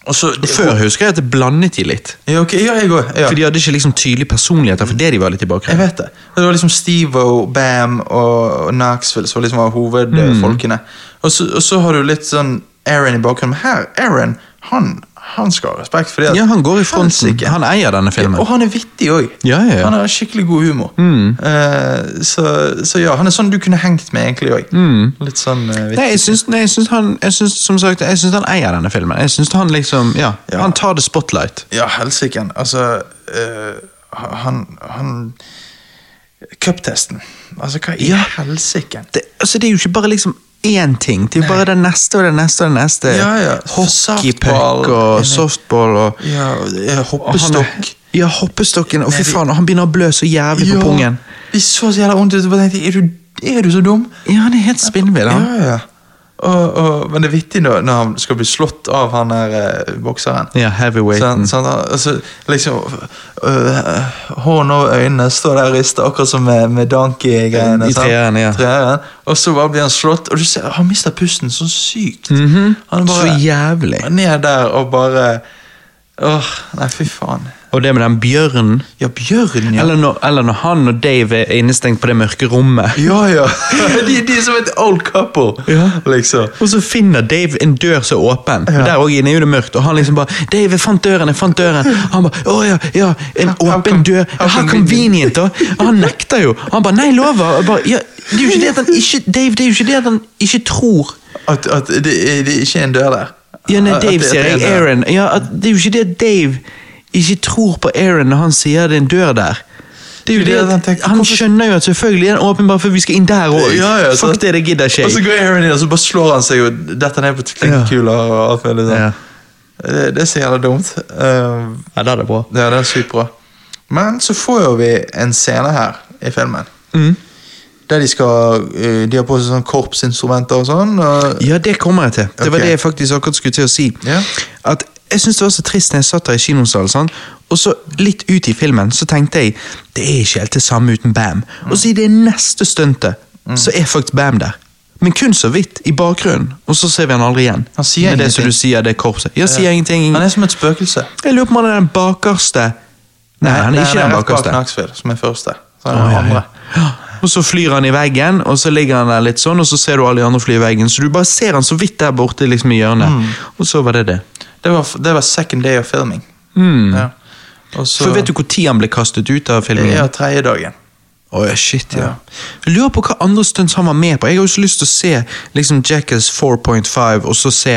Og så, Før husker jeg at det blandet de litt. Ja, okay, ja, jeg går, Ja. For de hadde ikke liksom tydelige personligheter, for det de var litt i bakgrunnen. Jeg vet det. Det var liksom Steve og Bam og Knoxville som liksom var hovedfolkene. Og, så, og så har du litt sånn Aaron i bakgrunnen. Men her, Aaron, han, han skal ha respekt. Fordi at Ja, han går i fronten. Han eier denne filmen. Og han er vittig òg. Ja, ja, ja. Han har skikkelig god humor. Eh, så, så ja, han er sånn du kunne hengt med egentlig òg. Litt sånn uh, vittig. Nei, jeg syns, nei, jeg syns han jeg syns, som sagt, jeg syns han eier denne filmen. Jeg syns han liksom, ja, Ja. Han tar det spotlight. Ja, helsike. Altså uh, Han, han Cuptesten. Altså, hva i Ja. helsike? Det, altså, det er jo ikke bare liksom én ting. Det er jo bare det neste og det neste og det neste. Ja, ja. Hockeypuck og softball og Ja, hoppestokk. Ja, hoppestokken. Og fy faen, han begynner å blø så jævlig på pungen. Det så så jævla vondt ut. Er du, er du så dum? Ja, han er helt spinnvill, han. Ja, ja. Og, og, men det er vittig når, når han skal bli slått av han der eh, bokseren. Ja, heavyweighten. Sånn, sånn, altså, liksom øh, Hånd over øynene, står der og rister, akkurat som med, med Donkey-greiene. I treeren, ja. Treeren. Og så bare blir han slått, og du ser, han mister pusten så sykt. Han er Mhm. Så jævlig. ned der og bare Åh, nei, fy faen. Og det med den bjørnen. Ja, bjørn, ja. Eller, når, eller når han og Dave er innestengt på det mørke rommet. Ja, ja. De, de er som et old couple, Ja. liksom. Og så finner Dave en dør som er åpen. Ja. Der også inne er det mørkt. Og han liksom bare 'Dave, jeg fant døren, jeg fant døren.' Han bare 'Å ja, ja, en åpen dør. how convenient." da. Og han nekter jo. Han bare 'Nei, lover'. Bare, ja, det er jo ikke det at han ikke Dave, det er jo ikke det at han ikke tror. At, at det, det ikke er en dør der. Ja, nei, Dave sier er jeg. Aaron. Ja, at det er jo ikke det at Dave ikke tror på Aaron når han sier det er en dør der. Det er jo Det at han tenker, Han skjønner jo at selvfølgelig er den åpen bare for vi skal inn der òg. Ja, ja, Fuck det, det gidder ikke Og så går Aaron inn, og så bare slår han seg og detter ned på klinkekuler og alt mulig sånn. Ja. Det, det er så jævla dumt. Uh, Ja, det er det bra. ja, det er sykt bra. Men så får jo vi en scene her i filmen. Mm. Der de skal eh, De har på seg sånn korpsinstrumenter og sånn. Og, Ja, det kommer jeg til. Det var okay. det jeg faktisk akkurat skulle til å si. Yeah. At Jeg synes det var så trist når jeg satt der i kinosalen, sånn, og så litt ut i filmen så tenkte jeg det er ikke helt det samme uten Bam. Og så i det neste stuntet så er faktisk Bam der. Men kun så vidt, i bakgrunnen. Og så ser vi han aldri igjen. Han sier Med det som du sier, det korpset. Ja, sier ingenting. Han er som et spøkelse. Jeg lurer på om han er den bakerste. Nei, han er ikke den rett bak bakerste. Knoxville, som er første. Så er det den andre. Og så flyr han i veggen, og så ligger han der litt sånn, og så ser du alle de andre fly i veggen. Så du bare ser han så vidt der borte liksom i hjørnet. Mm. Og så var det det. Det var, det var second day of filming. Ja. Og så, Mm. For vet du tid han ble kastet ut av filmen? Ja, tredje dagen. Oh, shit, ja. Ja. Jeg lurer på hva andre stunts han var med på. Jeg har jo så lyst til å se liksom Jackass 4.5, og så se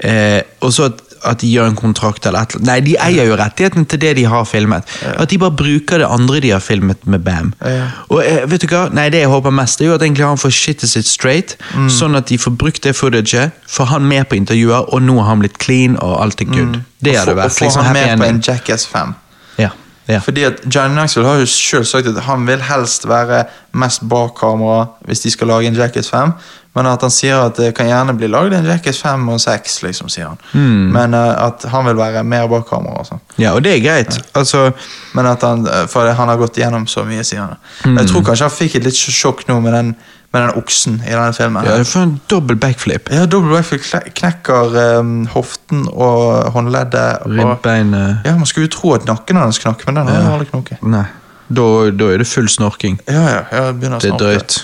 eh, Og så at, at de gjør en kontrakt eller et eller annet. Nei, de eier jo rettigheten til det de har filmet. At de bare bruker det andre de har filmet med Bam. Ja. Og eh, vet du hva? Nei, Det jeg håper mest, det er jo at egentlig han får shitet sitt straight, Mm. sånn at de får brukt det footaget, får han med på intervjuer, og nå har han blitt clean, og alt er good. Det Og hadde vært Og få liksom han med på en. Jackass 5. Ja, ja. Fordi at Johnny Knoxville har jo selv sagt at han vil helst være mest bak kamera hvis de skal lage en Jackass 5, men at han sier at det kan gjerne bli laget en Jackass 5 og 6, liksom, sier han. Mm. Men uh, at han vil være mer bak kamera og sånn. ja, og det er greit. Altså Men at han, eh, for han har gått igjennom så mye, sier han. Mm. Jeg tror kanskje han fikk et litt sjokk nå med den, med den oksen i denne filmen. Ja, du får en dobbel backflip. Ja, dobbel Backflip knekker um, hoften og håndleddet. Ribbeinet ja, Man skulle jo tro at nakken hans knakk, men den har jo aldri knokket. Nei. Da, da er det full snorking. Ja, ja, jeg begynner å Det er drøyt.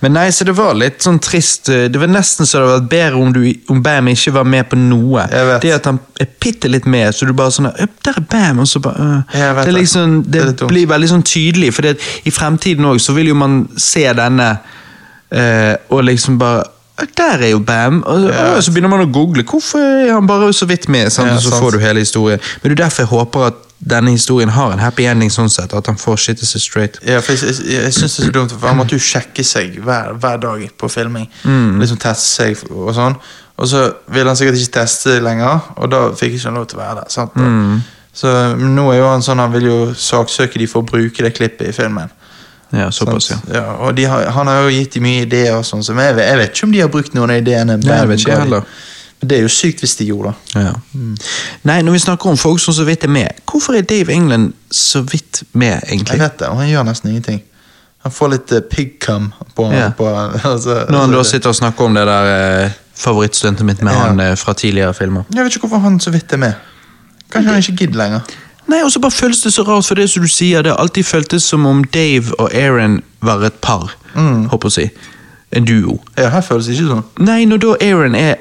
Men nei, så det var litt sånn trist. Det var nesten så det hadde vært bedre om, du, om Bam ikke var med på noe. Jeg vet. Det at han er bitte litt med, så du bare sånn «Øp, Der er Bam! Og så bare øh. Det, liksom, Det det, blir veldig sånn tydelig, for i fremtiden òg så vil jo man se denne eh, og liksom bare der er jo Bam! Og, Ja. og så begynner man å google. Hvorfor er han bare så vidt med? Sant? Og så får du hele historien. Men det er derfor jeg håper at denne historien har en happy ending, sånn sett. At han får shitet seg straight. Ja, for jeg, jeg, jeg synes det er så dumt, for han måtte jo sjekke seg hver, hver dag på filming. Liksom teste seg og sånn. Og så ville han sikkert ikke teste lenger, og da fikk ikke han lov til å være der. Sant? Så nå er jo han sånn, han vil jo saksøke de for å bruke det klippet i filmen. Ja, såpass, ja. Ja og de har, han har jo gitt dem mye ideer og sånn, så jeg, jeg vet ikke om de har brukt noen av ideene. Nei, jeg vet ikke heller. Men. Det er jo sykt hvis de gjorde det. Ja. Nei, når vi snakker om folk som så vidt er med, hvorfor er Dave England så vidt med, Jeg vet det, og han gjør nesten ingenting. Han får litt uh, pig-cum på, Ja. på altså, Når han da altså, sitter og snakker om det der uh, favorittstuntet mitt med Ja. han uh, fra tidligere filmer. Jeg vet ikke hvorfor han så vidt er med. Kanskje han ikke gidder lenger. Nei, og så bare føles det så rart, for det som du sier, det har alltid føltes som om Dave og Aaron var et par, Mm. håper å si. En duo. Ja, her føles det ikke sånn. Nei, når da Aaron er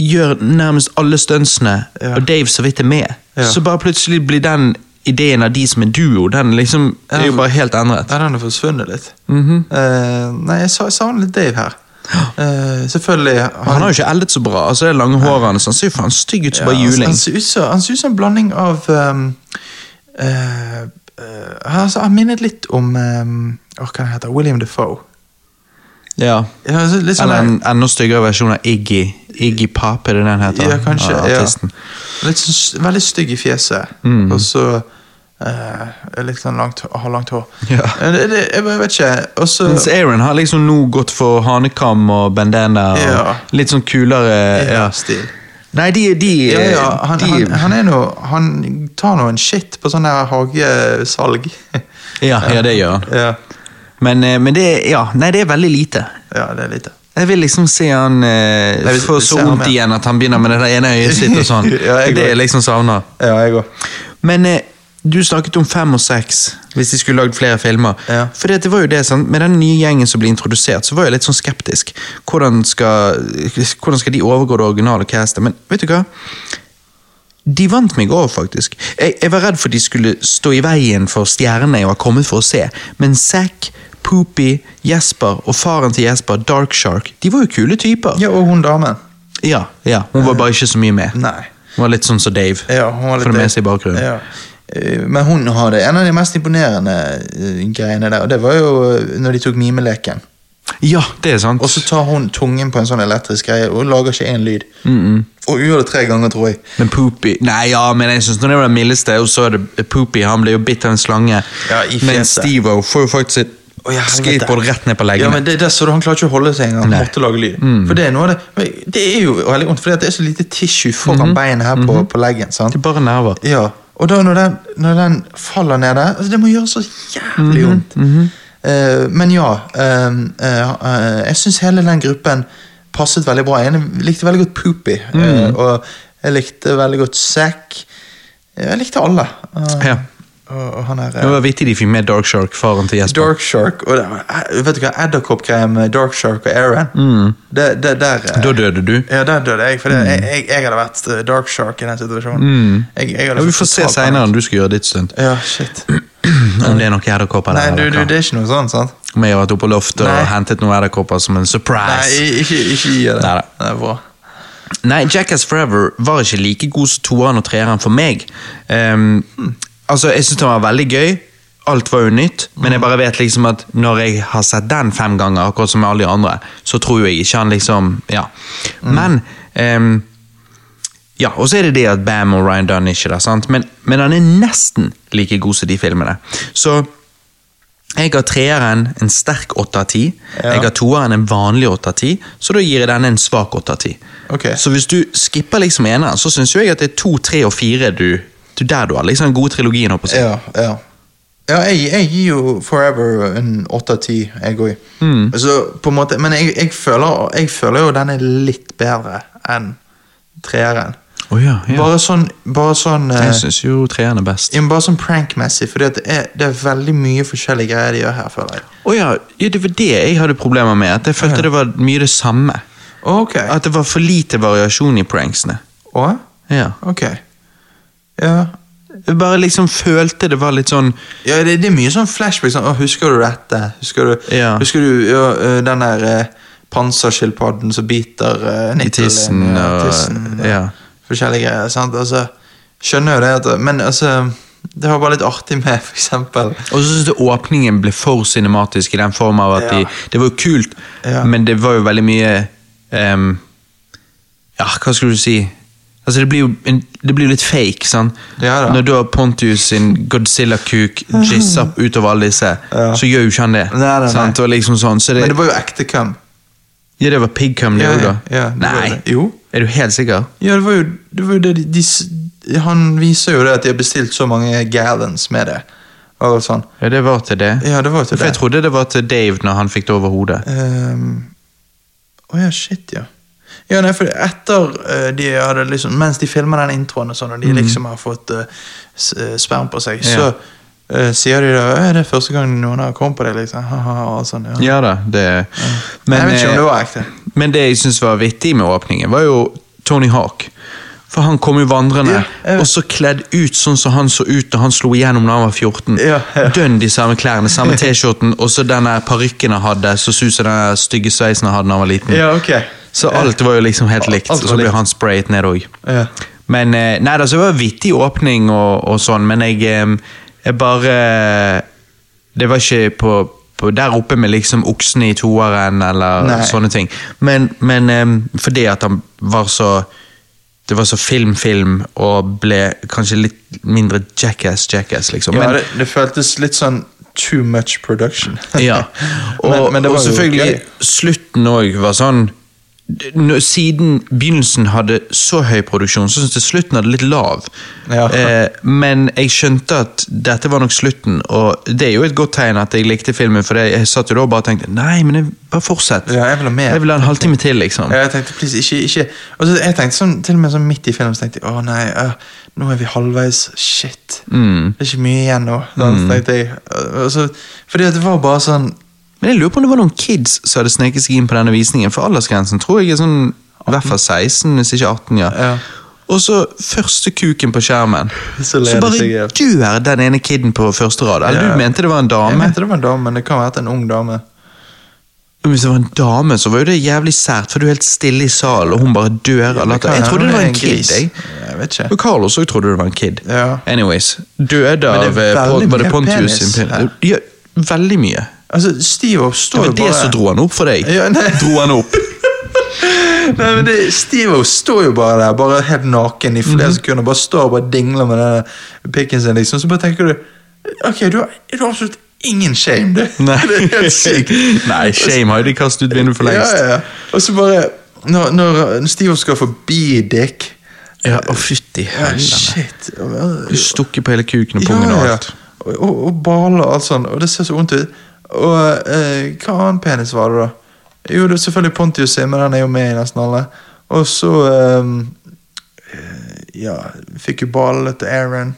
gjør nærmest alle stuntsene, Ja. og Dave så vidt er med, Ja. så bare plutselig blir den ideen av de som er duo, den liksom er jo bare helt endret. Ja, den har forsvunnet litt. Mm -hmm. uh, nei, jeg sa- jeg savner litt Dave her. Eh, selvfølgelig Han har jo ikke eldet så bra. altså det lange hårene så Han ser jo faen stygg ut som bare Ja, juling. Han ser ut som han en blanding av um, uh, uh, altså, Han minnet litt om um, Hva heter? William Defoe. Ja. Ja, altså, sånn Eller en enda styggere versjon av Iggy. Iggy Pop, er det den heter? Ja, kanskje. Ja. Litt sånn, veldig stygg i fjeset. Mm. Og så litt sånn langt, har langt hår. Ja. Eh, Det, det, jeg vet ikke. Også, Mens Aaron har liksom nå gått for hanekam og bandana og Ja. litt sånn kulere ja. stil. Nei, de, de, Ja, ja, han, de han, han er noe Han tar nå en shit på sånn der hagesalg. ja, ja, det gjør han. ja. Men, eh, men det ja, Nei, det er veldig lite. ja, det er lite. Jeg vil liksom se han eh, få så vondt igjen at han begynner med det der ene øyet sitt og sånn. Ja, det er liksom savner. Ja, jeg òg. Men eh, du snakket om fem og seks, hvis de skulle lagd flere filmer. Ja. For det, det var jo det, sant? Med den nye gjengen som ble introdusert, så var jeg litt sånn skeptisk. Hvordan skal, hvordan skal de overgå det originale castet? Men vet du hva? De vant meg over, faktisk. Jeg, jeg var redd for de skulle stå i veien for stjernene jeg var kommet for å se. Men Zack, Poopy, Jesper og faren til Jesper, Dark Shark, de var jo kule typer. Ja, og hun damen. Ja, ja, Hun var bare ikke så mye med. Nei. Hun var litt sånn som Dave. Ja, hun var litt for det meste i bakgrunnen. Ja. Eh, Men hun hadde en av de mest imponerende eh, greiene der, og det var jo eh, når de tok mimeleken. Ja, det er sant. Og så tar hun tungen på en sånn elektrisk greie og lager ikke én lyd. Og hun gjør det tre ganger, tror jeg. Men Poopy Nei, ja, men jeg synes når det var det mildeste, og så er det Poopy, han ble jo bitt av en slange. Ja, i Men fjeset. Steve får jo faktisk et Å, ja, skateboard rett ned på Ja, men det, det så Han klarer ikke å holde seg engang. Måtte lage lyd. For Det er noe av det Det er jo veldig vondt, for det er så lite tissue foran Mhm. beinet her på, på leggen. sant? Det er bare nerver. Ja, og da når den, når den faller ned altså Det må gjøre så jævlig Mhm, vondt. Eh, men ja, Uh, uh, jeg syns hele den gruppen passet veldig bra. Jeg likte veldig godt Poopy, Mm. og jeg likte veldig godt Zack. Jeg likte alle. Ja. Og, og han er Det var vittig de fikk med Dark Shark, faren til Jesper. Dark Shark og det, eh, Vet du hva, Edderkoppkrem, Dark Shark og Aaron det, det, der, eh, Mm. Da døde du. Ja, der døde jeg, for mm. jeg, jeg, jeg hadde vært eh, Dark Shark i den situasjonen. Jeg, jeg Mm. Ja, vi får se seinere når du skal gjøre ditt stunt. Ja, shit. Om det er noen edderkopper Nei, du, du, det er ikke noe sånt, sant? Om jeg har vært oppe på loftet Nei. og hentet noen edderkopper som en Nei, surprise. ikke, ikke gjør det. Neida. Det er bra. Nei, Jackass Forever var ikke like god som toeren og treeren for meg. Ehm, altså, Jeg syns den var veldig gøy. Alt var jo nytt, men jeg bare vet liksom at når jeg har sett den fem ganger, akkurat som alle de andre, så tror jeg ikke han liksom Ja. Men um, Ja, og så er det det at Bam og Ryan Dunn ikke er der, sant? Men, men han er nesten like god som de filmene. Så jeg har treeren en sterk 8 av 10. Jeg har toeren en vanlig 8 av 10, så da gir jeg denne en svak 8 av 10. Ok. Så hvis du skipper liksom eneren, så syns jeg at det er to, tre og fire du, du der du har liksom den gode trilogien. Håper jeg. Ja, ja. Ja, jeg, jeg gir jo Forever en åtte av ti, jeg òg. Mm. Så på en måte, men jeg, jeg, føler, jeg føler jo den er litt bedre enn treeren. Oh, ja, ja. Bare sånn, bare sånn eh, Jeg syns jo treeren er best. ja, Bare sånn prankmessig, for det det er veldig mye forskjellige greier de gjør her, føler jeg. Oh, ja, det var det jeg hadde problemer med. At jeg følte det var mye det samme. Okay. At det var for lite variasjon i pranksene. Oh? Ja. Ok. Ja. Jeg bare liksom følte det var litt sånn Ja, det, det er mye sånn flashback. Sånn, å, 'Husker du dette?' Husker du, Ja. husker du ja, den der eh, panserskilpadden som biter uh, I tissen og- ja. Forskjellige greier. sant? Altså, skjønner jo det, at, men altså Det var bare litt artig med, for eksempel. Og så syns jeg åpningen ble for cinematisk i den form av at Ja. de Det var jo kult, Ja. men det var jo veldig mye um, Ja, hva skulle du si? Altså, det blir jo en, det blir litt fake, sant? Ja da. Når da Pontius sin Godzilla-kuk jizzer utover alle disse, Ja. så gjør jo ikke han det. Nei, nei, nei. Og liksom sånn, så det, Men det var jo ekte cum. Ja, det var pigcum, det òg, ja, ja, det Nei. det. Jo. Er du helt sikker? Ja, det var jo det, var jo det de, de, Han viser jo det at de har bestilt så mange gallons med det. Og sånn. Ja, det var til det. Ja, det var til For jeg trodde det var til Dave når han fikk det over hodet. Å um, oh ja, shit, ja. Ja, nei, for etter uh, de hadde liksom Mens de filmer den introen og sånn, og de liksom har fått uh, sperm på seg, så uh, sier de da er det første gang noen har kommet på det, liksom. Og sånn, ja. Ja da, det Men, jeg vet ikke om det var ekte. Men det jeg syns var vittig med åpningen, var jo Tony Hawk. For han kom jo vandrende, Ja, og så kledd ut sånn som han så ut da han slo igjennom da han var 14. Ja, ja. Dønn de samme klærne, samme T-skjorten, og så den parykken han hadde, så ut som den stygge sveisen han hadde da han var liten. Ja, ok. Så alt var jo liksom helt likt, og så ble han sprayet ned òg. Ja. Men eh, nei, da, så det var vittig åpning og, og sånn, men jeg, eh, jeg bare Det var ikke på, på der oppe med liksom oksene i toeren eller Nei. sånne ting. Men, men eh, fordi at han var så Det var så film-film og ble kanskje litt mindre jackass-jackass, liksom. Ja, det, det føltes litt sånn too much production. ja, og, Men- men det var og selvfølgelig gøy. slutten òg var sånn Siden begynnelsen hadde så høy produksjon, så syntes jeg slutten hadde litt lav. Ja. Eh, men jeg skjønte at dette var nok slutten, og det er jo et godt tegn at jeg likte filmen, for jeg satt jo da og bare tenkte nei, men jeg, bare fortsett. Ja, jeg vil ha mer. Jeg vil ha en halvtime til, liksom. Ja, Jeg tenkte, please, ikke, ikke Og så jeg tenkte sånn, til og med sånn midt i filmen så tenkte jeg, å nei, uh, nå er vi halvveis, shit. Mm. Det er ikke mye igjen nå. Da tenkte jeg, og så, fordi det var bare sånn, Men jeg lurer på om det var noen kids som hadde sneket seg inn på denne visningen, for aldersgrensen tror jeg er sånn i hvert fall 16, hvis ikke 18, ja. Ja. Og så første kuken på skjermen. Så Så bare seg ihjel. dør den ene kiden på første rad. Eller Ja. du mente det var en dame? jeg mente det var en dame, men det kan være en ung dame. Hvis det var en dame, så var jo det jævlig sært, for du er helt stille i salen, og hun bare dør av latter. Jeg trodde det var en kid, jeg. Jeg vet ikke. Og Carlos også trodde det var en kid. Ja. Anyways. Døde av eh, Var det Pontius. Ja, veldig mye. Altså, Steve Det står var bare det bare... som dro han opp for deg. Ja. Dro han opp. Nei, men det, Steve står jo bare der, bare helt naken i flere mm -hmm. sekunder, bare står og bare dingler med den pikken sin, liksom. Så bare tenker du Ok, du har, du har absolutt ingen shame, du. Nei. Det er helt sykt. Nei, shame har jo de kastet ut vinduet for lengst. Ja, ja. Og så bare Når, når Steve skal forbi Dick Ja, å fytti ja, helvete. Stukker på hele kuken og pungen og alt. Og, og, og baler og alt sånn, og det ser så vondt ut. Og eh, hva annen penis var det, da? Jo, det er selvfølgelig Pontius sin, men Han er jo med i nesten alle. Og så ehm, eh, Ja, fikk jo ballene til Aaron.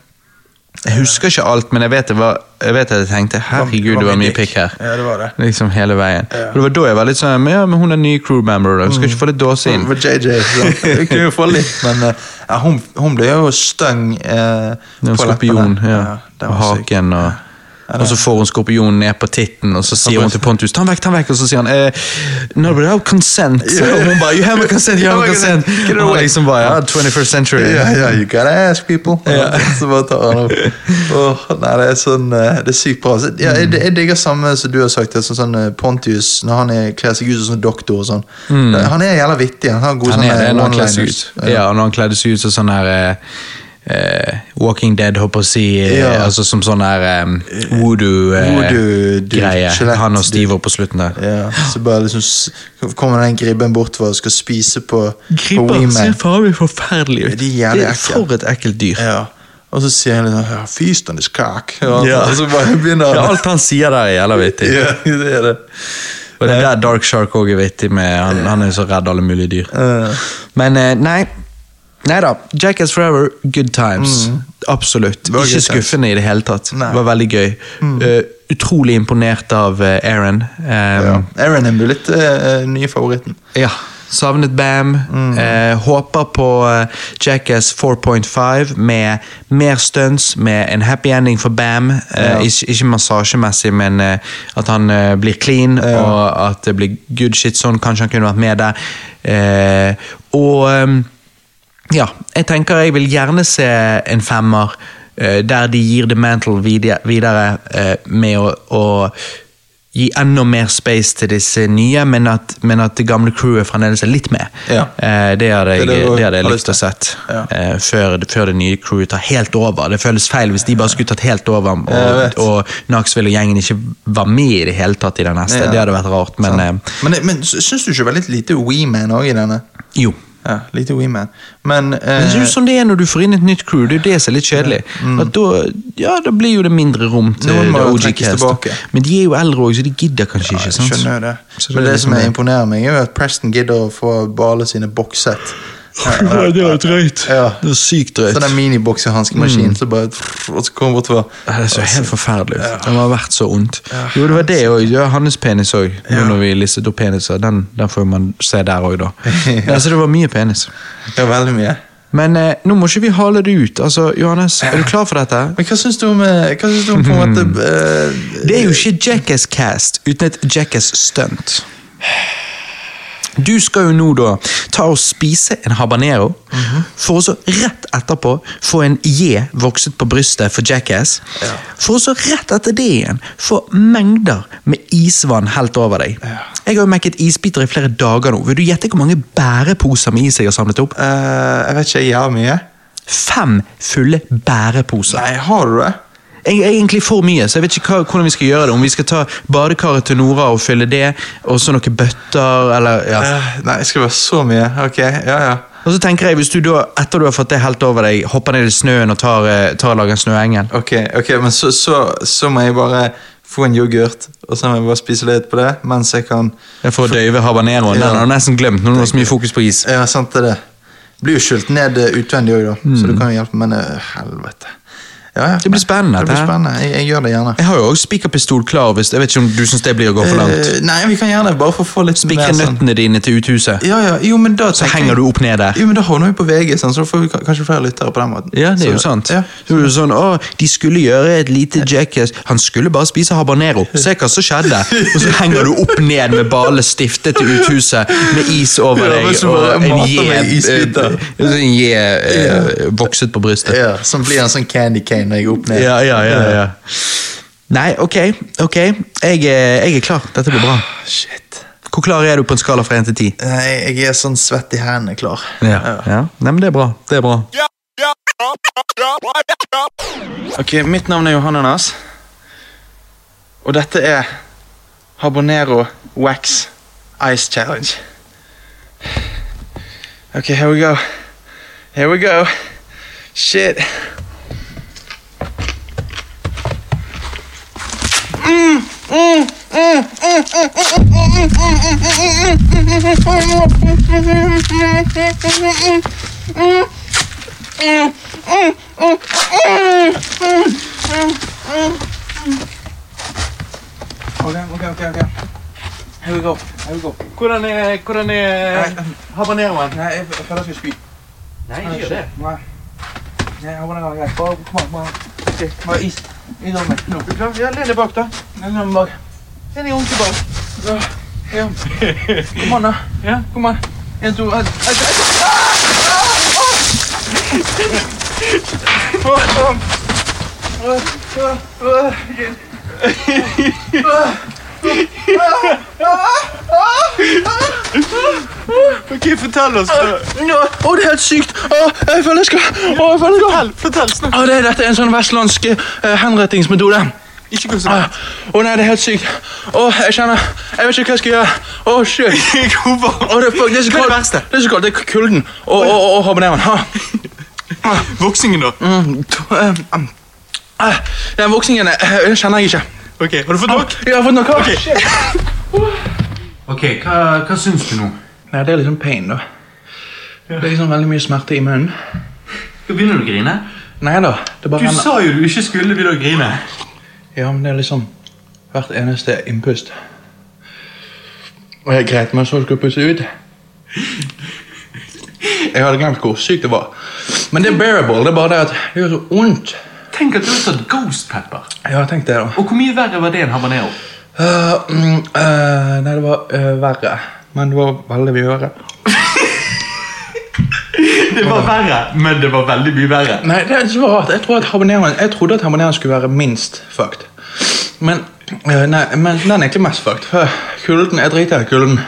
Jeg husker ikke alt, men jeg vet, det var, jeg vet at jeg tenkte herregud, det var mye pikk her. Ja, det var det. Liksom hele veien. Ja. Og det var da jeg var litt sånn men Ja, men hun er ny crew member, da. Skal ikke få litt dåse inn. For JJ. Vi kunne jo få litt, men eh, ja, hun, hun ble jo støng eh, på skorpion, leppene. ja. det Og haken og og så får hun skorpionen ned på titten, og så sier hun til Pontus ta den vekk, ta den vekk, og så sier han eh, no, but I have consent. Og hun bare you have a consent, you have a consent. Og liksom bare ja, 21st century. Yeah, yeah, you gotta ask people. Ja. Så bare tar han opp. Åh, nei, det er sånn eh, Det er sykt bra. Så, ja, jeg, jeg digger samme som du har sagt, det er sånn, sånn Pontius når han er, kler seg ut som sånn doktor og sånn. Mm. Han er jævla vittig. Han har gode sånne one-liners. Ja, når han kledde seg ut som sånn her eh, eh, Walking Dead, håper jeg å si. eh, Ja. Altså som sånn her um, voodoo-greie. Voodoo-dude, han og Steve på slutten der. Ja, så bare liksom kommer den gribben bortover og skal spise på, Gribber ser faen meg forferdelig ut. Det er Det er for et ekkelt dyr. Ja. Og så sier han litt sånn Feast on this cock. Og, Ja. Og så bare begynner Ja, alt han sier der er jævla vittig. Ja, det er det. Og det er der Dark Shark òg er vittig, med han, han er så redd alle mulige dyr. Men eh, nei. Nei da. Jackass Forever, good times. Absolutt. Mm. var Ikke times. skuffende i det hele tatt. Nei. Mm. Det var veldig gøy. Eh, utrolig imponert av eh, Aaron. Um, ja. Aaron er blitt uh, nye favoritten. Ja. Savnet Bam. Mm. Eh, håper på eh, Jackass 4.5 med mer stunts, med en happy ending for Bam. Eh, Ja. ikke, ikke massasjemessig, men eh, at han eh, blir clean, og at det blir good shit sånn. Kanskje han kunne vært med der. Eh, og ehm, ja, jeg tenker jeg vil gjerne se en femmer eh, der de gir The Mantle videre, eh, med å, å gi enda mer space til disse nye, men at, men at det gamle crewet fremdeles er litt med. Ja. Eh, det hadde jeg, Det det det hadde jeg likt å sett. Ja. før, før det nye crewet tar helt over. Det føles feil hvis de bare skulle tatt helt over, og, og Knoxville og gjengen ikke var med i det hele tatt i den neste. Ja. Det hadde vært rart, men sånn. men, men syns du ikke det var litt lite We-Man òg i denne? jo. Ja, lite Weeman. Men, eh, Men det er jo sånn det er når du får inn et nytt crew. Det er jo det som er litt kjedelig. At da, ja, da blir jo det mindre rom til Noen må The jo OG trekkes Cast. Men de er jo eldre òg, så de gidder kanskje ikke. jeg sant? skjønner det. Men det, det liksom som er imponerer meg, er jo at Preston gidder å få Bale sine bokset. Ja, det er drøyt. Ja. Det er sykt drøyt. Sånn miniboksehanskemaskin, så bare Og så bort for Det så helt forferdelig ut. Det har vært så ondt. Jo, det var det òg. Hans penis òg. Ja. Når vi listet opp peniser. Den, den får man se der òg, da. Ja. Altså, det var mye penis. Ja, veldig mye. Men eh, nå må ikke vi hale det ut. Altså, Johannes, er du klar for dette? Men hva syns du om eh, Hva syns du om på en måte uh, Det er jo ikke Jackass Cast uten et Jackass Stunt. Du skal jo nå da ta og spise en habanero, for å så rett etterpå få en J vokset på brystet for Jackass. For å så rett etter det igjen få mengder med isvann helt over deg. Jeg har jo mekket isbiter i flere dager nå. Vil du gjette hvor mange bæreposer med is jeg har samlet opp? Uh, Jeg vet ikke, jeg har mye. Fem fulle bæreposer. Nei, har du det? Egentlig for mye, så jeg vet ikke hva, hvordan vi skal gjøre det. Om vi skal ta badekaret til Nora og fylle det, og så noen bøtter, eller ja. uh, nei, skal det være så mye? Ok, ja ja. Og så tenker jeg, hvis du da, etter du har fått det helt over deg, hopper ned i snøen og tar, eh, tar og lager en snøengel. Ok, ok, men så, så, så må jeg bare få en yoghurt, og så må jeg bare spise litt på det, mens jeg kan Jeg får døyve habaneroen. Ja. Den har du nesten glemt når du har så mye fokus på is. Ja, sant det det. Blir jo skylt ned eh, utvendig òg, da, så du kan jo hjelpe, men eh, helvete. Ja, ja. Det blir spennende, Det blir spennende. Jeg, jeg gjør det gjerne. Jeg har jo også spikerpistol klar, hvis jeg vet ikke om du syns det blir å gå for langt. Uh, nei, vi kan gjerne bare få få litt Spikre mer sånn nøttene dine til uthuset, Ja, ja, jo, men da så henger du opp ned der. Jo, men da havner vi på VG, sånn, så får vi kanskje flere lyttere på den måten. Ja, det er jo sant. Ja. Så er det sånn, å, De skulle gjøre et lite jackass. Han skulle bare spise habanero. Se hva som skjedde. Og så henger du opp ned med bale stiftet til uthuset med is over deg. ja, og en je, uh, eh, en je eh, vokset på brystet. Ja, Som blir en sånn candy cane når jeg er opp ned. Ja, ja, ja, ja. Nei, ok. ok. Jeg, er- jeg er klar. Dette blir bra. Shit. Hvor klar er du på en skala fra 1 til 10? Nei, jeg er sånn svett i hendene klar. ja. Nei, men det er bra. Det er bra. Ok, mitt navn er Johannenas. Og dette er Habanero Wax Ice Challenge. Ok, here we go. Here we go. Shit. Ok, ok, ok. ok. Here we go. Here we go. Hvordan er, hvordan er habaneroen? Nei, jeg jeg føler jeg skal spy. Nei, Nei, Nei, Nei, habanero er greit. Bare, kom an, kom an. Ok, bare is. Is over meg. Nå. Er du klar? Ja, len deg bak, da. Len deg bak. Len deg ordentlig bak. Ja. ja. Kom an, da. Ja, kom an. En, to, en, en, en. Ok, fortell oss. Å, å, det er helt sykt! Å, jeg føler jeg skal Å, jeg føler jeg skal Fortell, snakk. Å, det, Dette er en sånn vestlandsk eh, henrettingsmetode. Ikke gå Å, å, nei, det er helt sykt. Å, jeg kjenner Jeg vet ikke hva jeg skal gjøre. Å, shit. Å, det, er, fuck, det er så Hva er det kaldt. verste? Det er så kaldt. Det er kulden. Og, og, og, og habaneroen. Ha. Voksingen, da? Mm, to, eh, eh, Den voksingen eh, kjenner jeg ikke. Ok, Har du fått nok? Ja, Jeg har fått nok. Ok. Ok, Hva, hva syns du nå? Nei, det er liksom pain, da. Det er liksom veldig mye smerte i munnen. Begynner du å grine? Nei da. Det bare renner. sa jo du ikke skulle begynne å grine. Ja, men det er liksom hvert eneste innpust. Og jeg greit meg så jeg skulle puste ut. Jeg hadde glemt hvor sykt det var. Men det er bearable. Det er bare det at det gjør så vondt. Tenk at du har tatt Ghost Pepper. Ja, tenk det, da. Og hvor mye verre var det enn habanero? Uh, mm, eh, nei, det var uh, verre. Men det var veldig mye verre. Det var verre, men det var veldig mye verre. Nei, det er så rart. Jeg, tror at jeg trodde at habaneroen skulle være minst fucked. Men, nei, men den er egentlig mest fucked. For kulden, Jeg driter i kulden.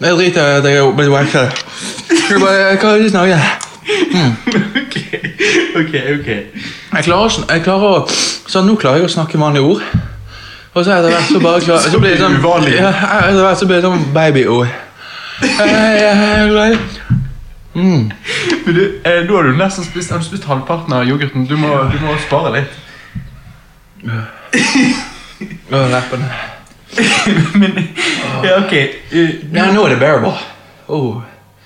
Jeg driter i at jeg er blitt. Bare, Hva er det snakke? ok, ok, ok. Jeg klarer, jeg klarer å Så nå klarer jeg å snakke vanlige ord. Og så etter hvert så bare klarer, så blir det sånn uvanlig. Ja, etter hvert så blir det sånn babyord. Mm. eh, Men du, eh, nå har du nesten spist, har du spist halvparten av yoghurten. Du må, du må spare litt. Å, leppene. Men, ja, ok. eh, Ja, nå er det bearable. Oh.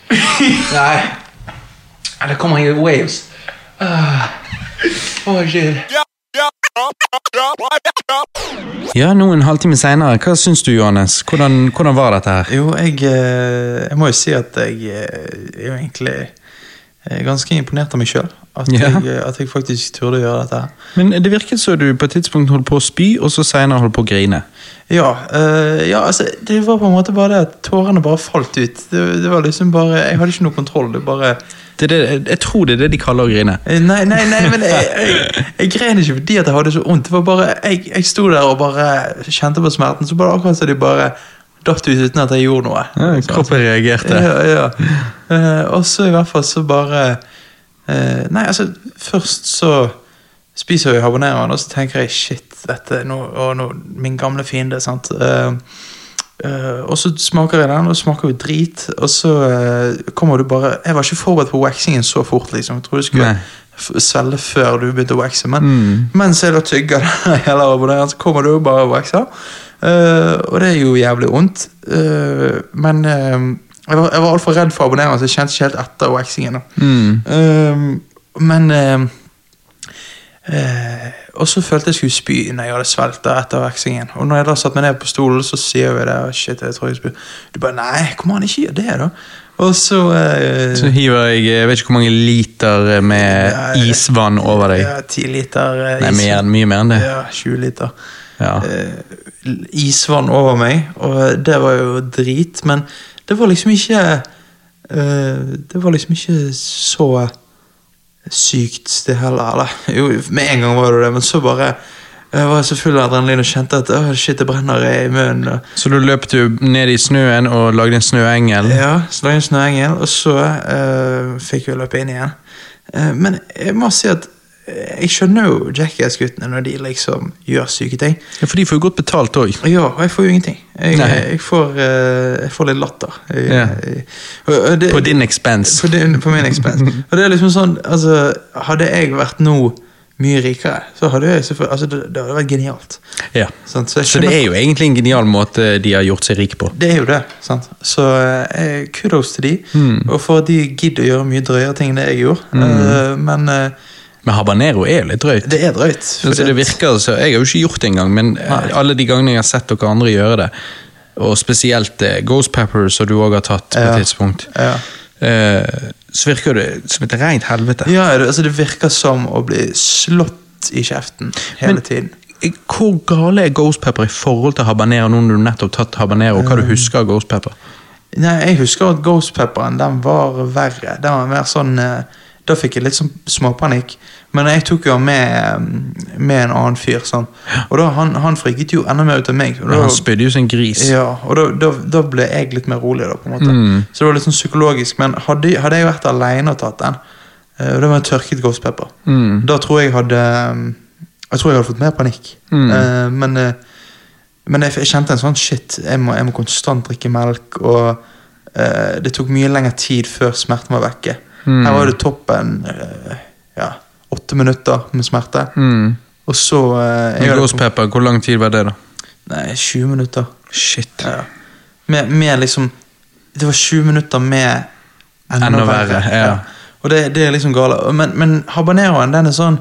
Nei. Det kommer i waves. Ah. Åh, shit. Ja, nå en halvtime senere. Hva syns du, Johannes? Hvordan, hvordan var dette her? Jo, jeg, eh, jeg må jo si at jeg jeg er egentlig eh, ganske imponert av meg sjøl. At, Ja. jeg, eh, at jeg faktisk turde å gjøre dette. Men det virket som du på et tidspunkt holdt på å spy, og så senere holdt på å grine. Ja, øh, ja, altså det var på en måte bare det at tårene bare falt ut. Det, det var liksom bare, Jeg hadde ikke noe kontroll. det bare... Det er det, jeg tror det er det de kaller å grine. Nei, nei, nei, men jeg, jeg, jeg gren ikke fordi at jeg hadde så vondt. Det var bare, jeg, jeg sto der og bare kjente på smerten, så bare akkurat så de bare datt ut uten at jeg gjorde noe. Ja, kroppen reagerte. Ja, ja. Eh, og så i hvert fall så bare eh, Nei, altså, først så spiser jeg habaneroen, og så tenker jeg shit, dette nå, og nå, min gamle fiende. sant? Eh, og så smaker jeg den, og smaker jo drit. Og så kommer du bare Jeg var ikke forberedt på waxingen så fort. liksom. Jeg trodde jeg skulle Nei. svelge før du begynte å waxe. Men mens jeg da tygger den hele abonneren, så kommer du jo bare og waxer. Eh, og det er jo jævlig vondt. Uh, men uh, jeg var, jeg var altfor redd for abonneringen, så jeg kjente ikke helt etter waxingen. Mm. Eh, men eh, Eh, og så følte jeg skulle spy når jeg hadde svelget etter veksingen. Og når jeg da satt meg ned på stolen, så sier vi det. «Å, Shit, jeg tror jeg spyr. Du bare Nei, kom an, ikke gjør det, da. Og så eh, Så hiver jeg jeg vet ikke hvor mange liter med Ja, isvann over deg. Ja, ti liter eh, Nei, mer, mye mer enn det. Ja, 20 liter. Ja. Eh, isvann over meg, og det var jo drit, men det var liksom ikke eh, Det var liksom ikke så sykt, det heller. Eller jo, med en gang var det det, men så bare jeg var så full av adrenalin og kjente at «Åh, shit, det brenner i munnen. Så du løp du ned i snøen og lagde en snøengel? Ja, så lagde en snøengel, og så uh, fikk vi løpe inn igjen. Uh, men jeg må si at eh, jeg skjønner jo Jackass-guttene når de liksom gjør syke ting. Ja, For de får jo godt betalt òg. Ja, og jeg får jo ingenting. Jeg, jeg, får, eh, jeg får litt latter. Jeg, Ja. det- På din expense. På, din, på min expense. og det er liksom sånn, altså, Hadde jeg vært nå mye rikere, så hadde jeg selvfølgelig altså, det, det hadde vært genialt. Ja. Sånn, Så, Så det er jo egentlig en genial måte de har gjort seg rike på. det er jo det. sant? Så eh, kudos til de, Mm. og for at de gidder å gjøre mye drøyere ting enn det jeg gjorde. Eh, men eh, Men habanero er jo litt drøyt. det er drøyt. Altså, det virker så, Jeg har jo ikke gjort det engang, men eh, Nei. alle de gangene jeg har sett dere andre gjøre det, og spesielt eh, Ghost Pepper, som du òg har tatt på Ja. et tidspunkt, Ja. eh, så virker det som et rent helvete. Ja, det, altså det virker som å bli slått i kjeften hele Men- tiden. Eh, Hvor gale er Ghost Pepper i forhold til habanero nå når du nettopp tatt habanero? Hva du husker av Ghost Pepper? Nei, Jeg husker at Ghost Pepperen den var verre. Den var mer sånn eh, Da fikk jeg litt sånn småpanikk. Men jeg tok jo med, med en annen fyr, sånn. og da han, han friket jo enda mer ut av meg. Da, Han spydde jo som en gris. ja, og da, da, da ble jeg litt mer rolig, da, på en måte. Mm. Så det var litt sånn psykologisk. Men hadde, hadde jeg vært alene og tatt den, eh, og det var en tørket Ghost Pepper, Mm. da tror jeg hadde Jeg tror jeg hadde fått mer panikk. Mm. Eh, men eh, men jeg, jeg kjente en sånn shit, jeg må, jeg må konstant drikke melk, og det tok mye lengre tid før smerten var vekke. Mm. Her var det toppen eh, ja, åtte minutter med smerte. Mm. Og så eh, Ghost hvor lang tid var det, da? Nei, 20 minutter. Shit. Ja. Med, med liksom Det var 20 minutter med enda, Enda verre, ja. Og det, det er liksom gale. Men, men habaneroen, den er sånn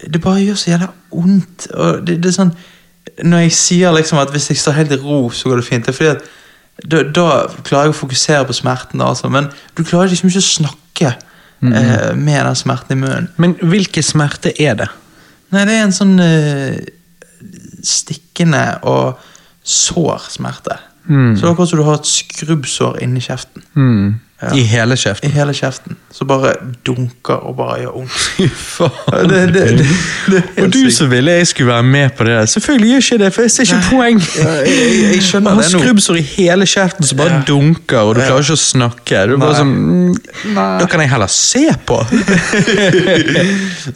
Det bare gjør så jævla vondt. Og det, det er sånn Når jeg sier liksom at hvis jeg står helt i ro, så går det fint. Det er fordi at da, da klarer jeg å fokusere på smerten, altså. men du klarer liksom ikke å snakke eh, med den smerten i munnen. Men hvilken smerte er det? Nei, det er en sånn uh, stikkende og sår smerte. Mm. Så det er akkurat som du har et skrubbsår inni kjeften. Mm. Ja. I hele kjeften? I hele kjeften. Så bare dunker og bare gjør vondt. Fy faen. Det, det, det, Og du så som ville jeg skulle være med på det. der. Selvfølgelig gjør ikke det, for jeg ser ikke poeng. Ja, jeg, jeg, jeg skjønner det nå. skrubbsår i hele kjeften som bare Ja. dunker, og du klarer ikke å snakke. Du er bare Nei. sånn mm, Da kan jeg heller se på.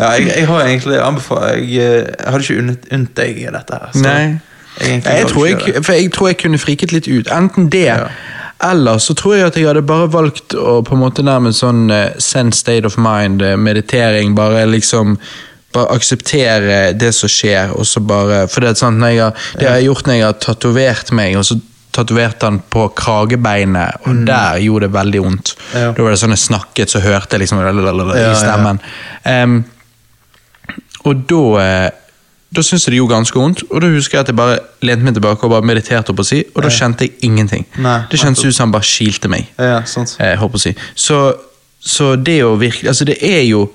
Ja, jeg, jeg har egentlig anbefalt Jeg, eh, jeg hadde ikke unnet, unnt deg dette her. så Nei. Jeg tror jeg, for jeg tror jeg kunne friket litt ut. Enten det, Ja. Eller så tror jeg at jeg hadde bare valgt å på en måte nærmest sånn uh, send state of mind, eh, meditering, bare liksom bare akseptere det som skjer, og så bare For det sant, jeg har, det har jeg gjort når jeg har tatovert meg, og så tatoverte han på kragebeinet, og der gjorde det veldig vondt. Mm. Ja. Da var det sånn jeg snakket, så hørte jeg liksom i stemmen. ja, ja. stemmen. Og da eh, da syntes jeg det gjorde ganske vondt, og da husker jeg at jeg bare lente meg tilbake og bare mediterte, opp å si, og da kjente jeg ingenting. Nei, det kjentes ut som han bare kilte meg. Ja, sant. Jeg håper å si. Så, så det å virkelig Altså, det er jo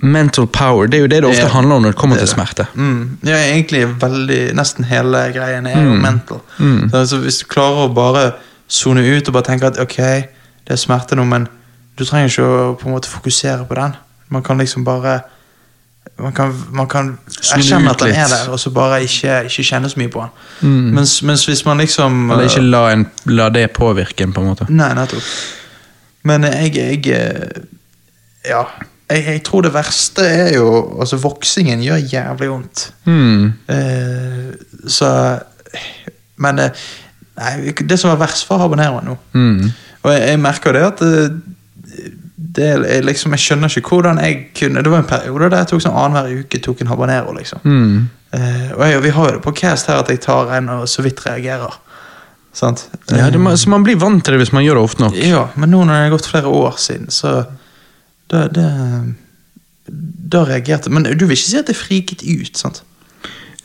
mental power. Det er jo det det ofte Det er- handler om når det kommer det til smerte. Mm. Ja, egentlig veldig Nesten hele greien er jo Mm. mental. Så altså, hvis du klarer å bare sone ut og bare tenke at ok, det er smerte nå, men du trenger ikke å på en måte fokusere på den. Man kan liksom bare Man kan, man kan erkjenne at den er der, og så bare ikke, ikke kjenne så mye på den. Mens, mens hvis man liksom Eller ikke la, en, la det påvirke en, på en måte. Nei, nettopp. Men jeg, jeg eh, Ja. Jeg, jeg tror det verste er jo Altså, voksingen gjør jævlig vondt. Mm. Eh, så Men eh, nei, det som var verst, for habanero nå. Mm. Og jeg, jeg merker det at eh, det er liksom, Jeg skjønner ikke hvordan jeg kunne Det var en periode der jeg tok sånn annenhver uke tok en habanero. liksom Mm. Eh, Og jeg, vi har jo det på cast her at jeg tar en og så vidt reagerer. Sant? Ja, det, må- så man blir vant til det hvis man gjør det ofte nok. Ja, men nå når det har gått flere år siden, så Da, det, da reagerte Men du vil ikke si at det friket ut, sant?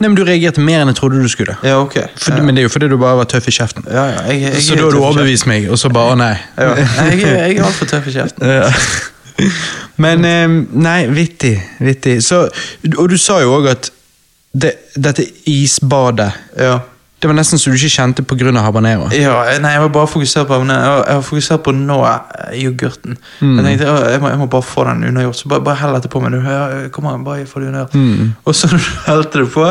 Nei, men Du reagerte mer enn jeg trodde du skulle. Ja, ok. For. Men det er jo fordi du bare var tøff i kjeften. ja, ja, jeg, jeg, så da har du overbevist meg, og så bare nei. Ja, jeg, jeg er altfor tøff i kjeften. Ja. Men eh, nei, vittig. vittig. Så, og du sa jo òg at det, dette isbadet Ja. Det var nesten så du ikke kjente pga. habanero. ja, nei, jeg var bare fokusert på Jeg var, fokusert på nå eh, yoghurten. Mm. Jeg tenkte jeg må, jeg må bare få den unnagjort, så bare, bare hell dette på meg. Du, kom an, bare få det unnagjort. Mm. Og så helte det på,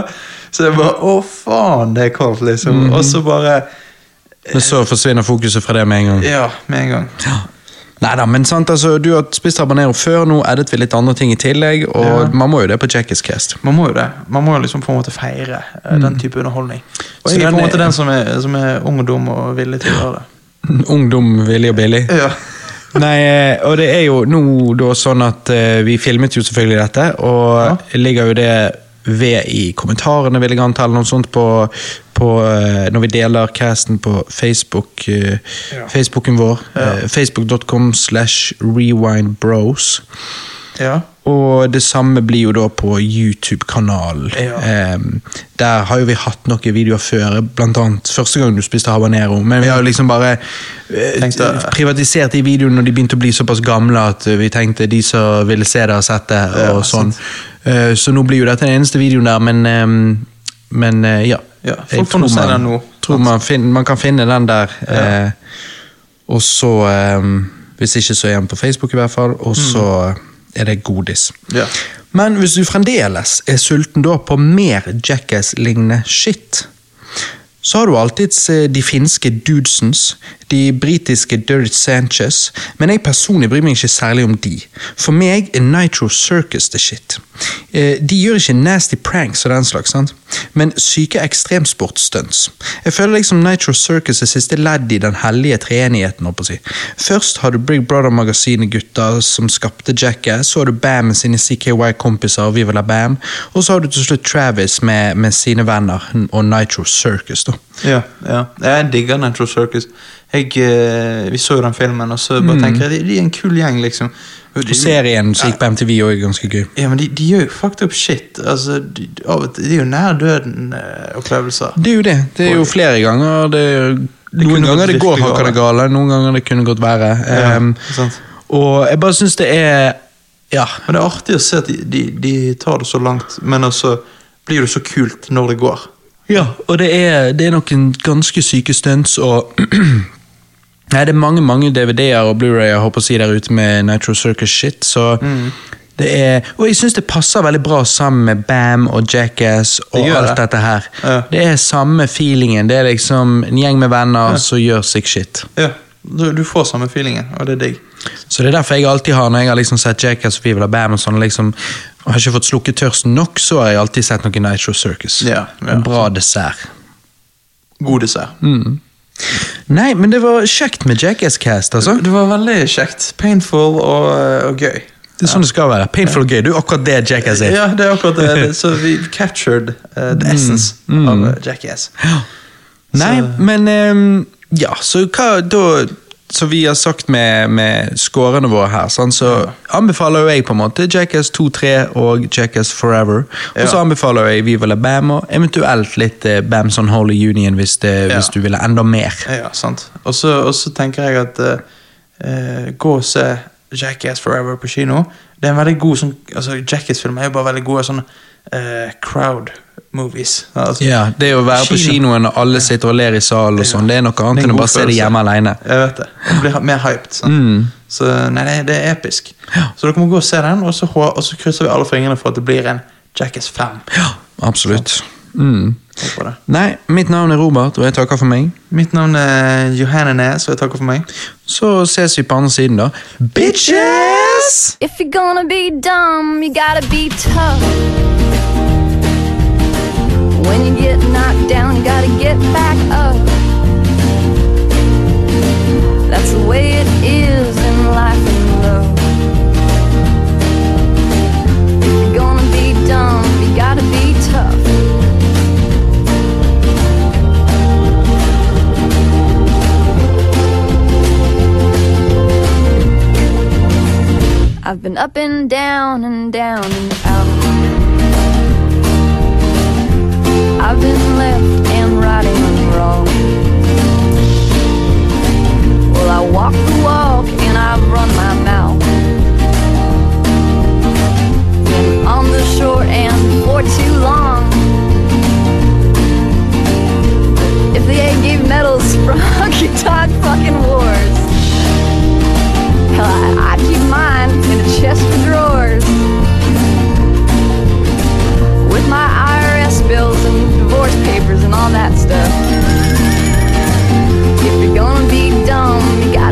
så jeg bare Å, faen, det er kaldt, liksom. Mm. Og så bare Men så forsvinner fokuset fra det med en gang. Ja, med en gang. Nei da, men sant, altså, du har spist habanero før, nå edit vi litt andre ting i tillegg, og Ja. man må jo det på Jackass Cast. Man må jo det. Man må jo liksom på en måte feire mm. den type underholdning. Og Så jeg er på en måte den som er, som er ung dum og villig til å gjøre det. Ungdom, villig og billig. Ja. Nei, eh, og det er jo nå da sånn at eh, vi filmet jo selvfølgelig dette, og ligger jo det ved i kommentarene, vil jeg anta, eller noe sånt på, på eh, når vi deler casten på Facebook, eh, Ja. Facebooken vår. Ja. Facebook.com slash rewindbros. ja. Og det samme blir jo da på YouTube-kanalen. Ja. Ehm, der har jo vi hatt noen videoer før, annet første gang du spiste habanero. Men vi har jo liksom bare eh, privatisert de videoene når de begynte å bli såpass gamle at vi tenkte de som ville se det, har sett det. Ja, og sånn. Eh, så nå blir jo dette den eneste videoen der, men, men eh, ja. Ja, Jeg tror man-. Tror man, fin- man kan finne den der. eh, og så eh, Hvis ikke, så er den på Facebook i hvert fall. Og så er det godis. Ja. Men hvis du fremdeles er sulten da på mer Jackass-lignende shit, så har du alltids eh, de finske Dudesons, de britiske Dirty Sanchez, men jeg personlig bryr meg ikke særlig om de. For meg er Nitro Circus the shit. Eh, De gjør ikke nasty pranks og den slags, sant? men syke ekstremsportstunts. Jeg føler liksom Nitro Circus er siste ledd i den hellige treenigheten. å si. Først har du Big Brother-magasinet-gutta som skapte Jackass, så har du Bam med sine CKY-kompiser Viva la Bam, og så har du til slutt Travis med, med sine venner og Nitro Circus. da. Ja, ja. Jeg digger Nitro Circus. Jeg, eh, vi så jo den filmen, og så bare tenker jeg de, de er en kul gjeng, liksom. Og serien som gikk på MTV òg ganske gøy. Ja, men de, de gjør jo fucked up shit. Altså, de, det er jo nær døden-opplevelser. Det er jo det. Det er jo flere ganger. Det det noen ganger det går hakkende gale, noen ganger det kunne gått verre. Ja, Um, og jeg bare syns det er Ja. Men det er artig å se at de, de, de tar det så langt, men også blir det så kult når det går. Ja, og det er, det er noen ganske syke stunts, og Nei, det er mange mange DVD-er og Blu-ray jeg håper å si der ute med Nitro Circus shit, så det er Og jeg syns det passer veldig bra sammen med Bam og Jackass og Det alt det. dette her. Ja. Det er samme feelingen. Det er liksom en gjeng med venner som gjør sick shit. Ja, du, du får samme feelingen, og det er digg. Så det er derfor jeg alltid har, når jeg har liksom sett Jackass og la Bam og sånn, liksom, og har ikke fått slukket tørsten nok, så har jeg alltid sett noe Nitro Circus. Ja, ja. En bra dessert. God dessert. Mm. Nei, men det var kjekt med Jackass Cast, altså. Det var veldig kjekt. Painful og, og gøy. Det er sånn det skal være. Painful og gøy. Du er akkurat det Jackass er. Ja, det er akkurat det. Så vi captured uh, the essence av uh, Jackass. Nei, men um, Ja, så hva da Som vi har sagt med, med scorene våre her, sånn, så anbefaler jo jeg på en måte Jackass 2, 3 og Jackass Forever. Og så anbefaler jeg Viva la Bam og eventuelt litt eh, Bams on Holy Union hvis, det, Ja. hvis du ville enda mer. Ja, sant. Og så tenker jeg at eh, eh, gå og se Jackass Forever på kino. Det er en veldig god sånn altså Jackass-film er jo bare veldig gode sånn eh, crowd movies. Altså, Ja, Det å være på kinoen og alle sitter og ler i salen, og sånn, det er noe annet enn å bare bare se det hjemme alene. Jeg vet det. Jeg blir mer hyped. Mm. Så nei, det, det er episk. Så dere må gå og se den, og så, og så krysser vi alle fingrene for at det blir en Jackass 5. Ja, absolutt. Mm. Nei, mitt navn er Robert, og jeg takker for meg. Mitt navn er Johanne Næs, og jeg takker for meg. Så ses vi på andre siden, da. Bitches! If you're gonna be dumb, you gotta be tough. When you get knocked down, you gotta get back up. That's the way it is in life and love. You're gonna be dumb, you gotta be tough. I've been up and down and down and out. I've been left and right wrong. Well, I walk the walk and I've run my mouth. Been on the short and for too long. If the A gave medals for Hunky Todd fucking wars, hell, I, I keep mine in a chest of drawers. research papers and all that stuff. If you're gonna be dumb, you gotta